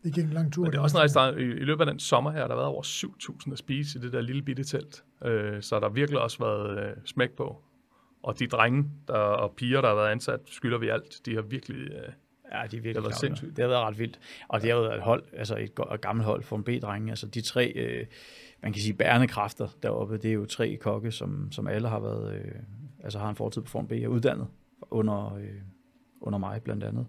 Vi gik en lang tur. Men det er også en restaurant, i, i løbet af den sommer her, der har været over 7.000 at spise i det der lille bitte telt. Øh, så der har virkelig også været øh, smæk på. Og de drenge der, og piger, der har været ansat, skylder vi alt. De har virkelig... Øh, Ja, de er virkelig Det har sindssygt. Det har været ret vildt. Og det har været et hold, altså et, et gammelt hold for en B-drenge. Altså de tre, øh, man kan sige, bærende kræfter deroppe. Det er jo tre kokke, som, som alle har været, øh, altså har en fortid på Form B og uddannet under, øh, under mig blandt andet.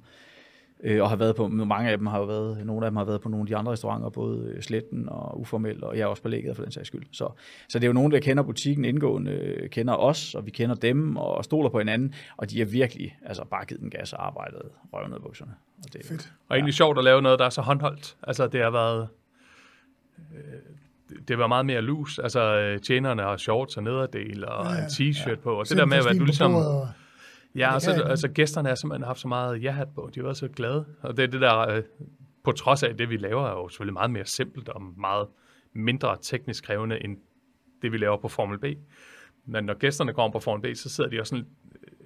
Øh, og har været på, mange af dem har jo været, nogle af dem har været på nogle af de andre restauranter, både øh, Sletten og Uformel, og jeg er også på lægget for den sags skyld. Så, så det er jo nogen, der kender butikken indgående, øh, kender os, og vi kender dem, og stoler på hinanden, og de har virkelig altså, bare givet den gas og arbejdet røven ned bukserne. Og det, Fedt. Og egentlig sjovt at lave noget, der er så håndholdt. Altså, det har været... Øh, det var meget mere loose. Altså, tjenerne har shorts og nederdel og ja, en t-shirt ja. på. Og det der med, at du ligesom... Og Ja, altså, altså gæsterne har simpelthen haft så meget ja-hat på. De været så glade. Og det er det der, øh, på trods af det, vi laver, er jo selvfølgelig meget mere simpelt og meget mindre teknisk krævende, end det, vi laver på Formel B. Men når gæsterne kommer på Formel B, så sidder de også sådan, øh,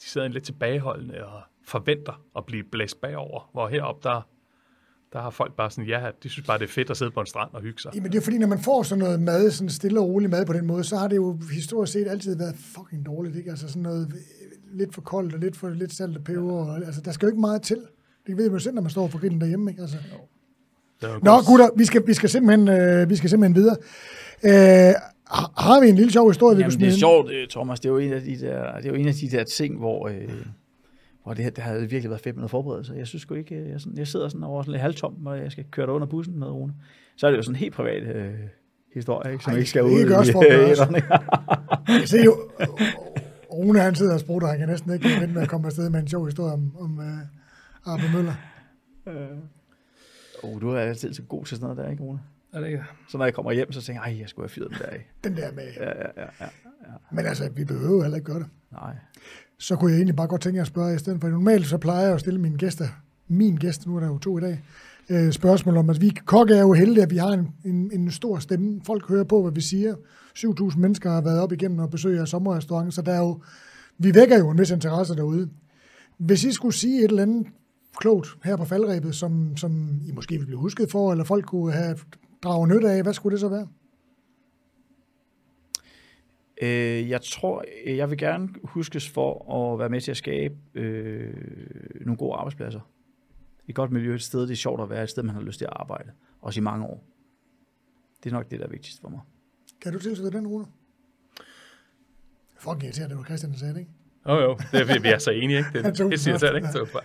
de sidder lidt tilbageholdende og forventer at blive blæst bagover. Hvor heroppe, der, der har folk bare sådan, ja, de synes bare, det er fedt at sidde på en strand og hygge sig. Jamen det er fordi, når man får sådan noget mad, sådan stille og rolig mad på den måde, så har det jo historisk set altid været fucking dårligt, ikke? Altså sådan noget lidt for koldt og lidt for lidt salt og peber. Og, altså, der skal jo ikke meget til. Det ved man jo selv, når man står for grillen derhjemme, ikke? Altså. Nå, gutter, vi skal, vi skal simpelthen, øh, vi skal simpelthen videre. Øh, har vi en lille sjov historie, vi Jamen, det er sjovt, øh, Thomas. Det er jo en af de der, det er jo en af de der ting, hvor, øh, hvor det, det har virkelig været fedt med noget forberedelse. Jeg synes sgu ikke, øh, jeg, sådan, jeg sidder sådan over sådan lidt halvtom, og jeg skal køre dig under bussen med Rune. Så er det jo sådan en helt privat øh, historie, ikke, som Ej, ikke skal ud. Det gør også for Jeg ser jo, Rune han sidder og sprutter, han kan næsten ikke vente med at komme afsted med en sjov historie om, om uh, Arbe Møller. Uh. Oh, du er altid så god til sådan noget der, ikke Rune? Er det ikke? Så når jeg kommer hjem, så tænker jeg, jeg skulle have fyret den der af. Den der med. Ja, ja, ja, ja, ja. Men altså, vi behøver jo heller ikke gøre det. Nej. Så kunne jeg egentlig bare godt tænke jer at spørge i stedet for. Normalt så plejer jeg at stille mine gæster, min gæst, nu er der jo to i dag, øh, spørgsmål om, at vi kokke er jo heldige, at vi har en, en, en stor stemme. Folk hører på, hvad vi siger. 7.000 mennesker har været op igennem og besøger sommerrestauranten, så der er jo, vi vækker jo en vis interesse derude. Hvis I skulle sige et eller andet klogt her på faldrebet, som, som I måske ville blive husket for, eller folk kunne have draget nytte af, hvad skulle det så være? Øh, jeg tror, jeg vil gerne huskes for at være med til at skabe øh, nogle gode arbejdspladser. Et godt miljø, et sted, det er sjovt at være, et sted, man har lyst til at arbejde, også i mange år. Det er nok det, der er vigtigst for mig. Kan du tilslutte den, Rune? Fuck irriterende, det var Christian, der sagde det, ikke? Jo, oh, jo, det er, vi er så enige, ikke? [LAUGHS] Det, det siger jeg ikke? Så,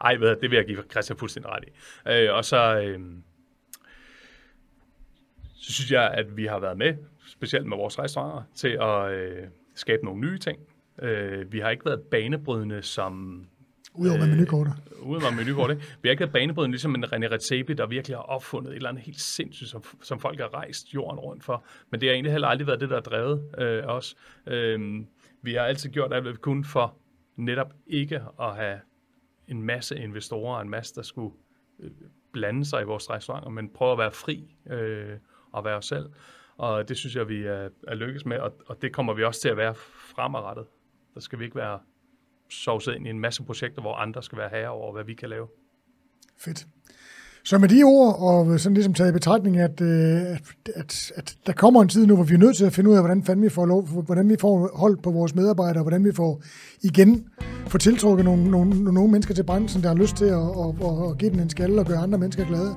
ej, ved det vil jeg give Christian fuldstændig ret i. Øh, og så, øh, så synes jeg, at vi har været med, specielt med vores restauranter, til at øh, skabe nogle nye ting. Øh, vi har ikke været banebrydende som Udover med menukortet. Øh, udover med menukortet. Vi har ikke været banebrydende, ligesom en René Redzepi, der virkelig har opfundet et eller andet helt sindssygt, som, som folk har rejst jorden rundt for. Men det har egentlig heller aldrig været det, der har drevet øh, os. Øh, vi har altid gjort alt, hvad vi kunne for netop ikke at have en masse investorer, en masse, der skulle øh, blande sig i vores restauranter, men prøve at være fri øh, og være os selv. Og det synes jeg, vi er, er lykkes med, og, og det kommer vi også til at være fremadrettet. Der skal vi ikke være sovset ind i en masse projekter, hvor andre skal være herre over, hvad vi kan lave. Fedt. Så med de ord, og sådan ligesom taget i betragtning, at, øh, at, at, at der kommer en tid nu, hvor vi er nødt til at finde ud af, hvordan fanden vi får, lov, hvordan vi får hold på vores medarbejdere, og hvordan vi får igen får tiltrukket nogle, nogle, nogle mennesker til branchen, der har lyst til at, at, at, at give den en skalle og gøre andre mennesker glade,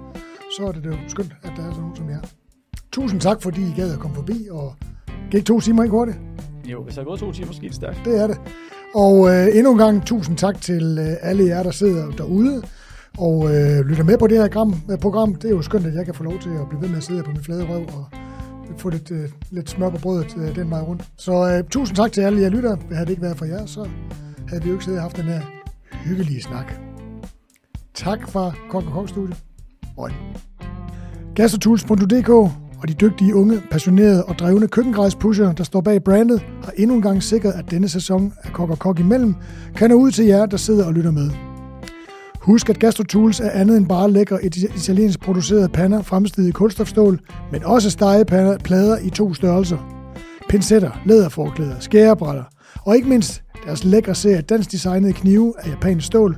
så er det jo skønt, at der er sådan nogen som jer. Tusind tak, fordi I gad at komme forbi, og gik to timer ikke hurtigt? Jo, hvis der er gået to timer, så gik det stærkt. Det er det. Og øh, endnu en gang tusind tak til øh, alle jer, der sidder derude og øh, lytter med på det her gram, øh, program. Det er jo skønt, at jeg kan få lov til at blive ved med at sidde på min flade røv og få lidt, øh, lidt smør på brødet øh, den vej rundt. Så øh, tusind tak til alle jer lytter. Havde det ikke været for jer, så havde vi jo ikke siddet og haft den her hyggelige snak. Tak fra Kong Kong Studio. Og Gastrotools.dk og de dygtige, unge, passionerede og drevne køkkengræspusher, der står bag brandet, har endnu en gang sikret, at denne sæson af Kok og Kok imellem kan nå ud til jer, der sidder og lytter med. Husk, at GastroTools er andet end bare lækre italiensk producerede pander fremstillet i kulstofstål, men også stegepander, plader i to størrelser. Pincetter, læderforklæder, skærebrætter og ikke mindst deres lækre serie dansk designede knive af japansk stål.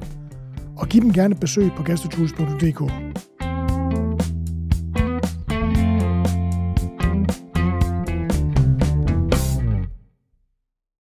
Og giv dem gerne besøg på gastrotools.dk.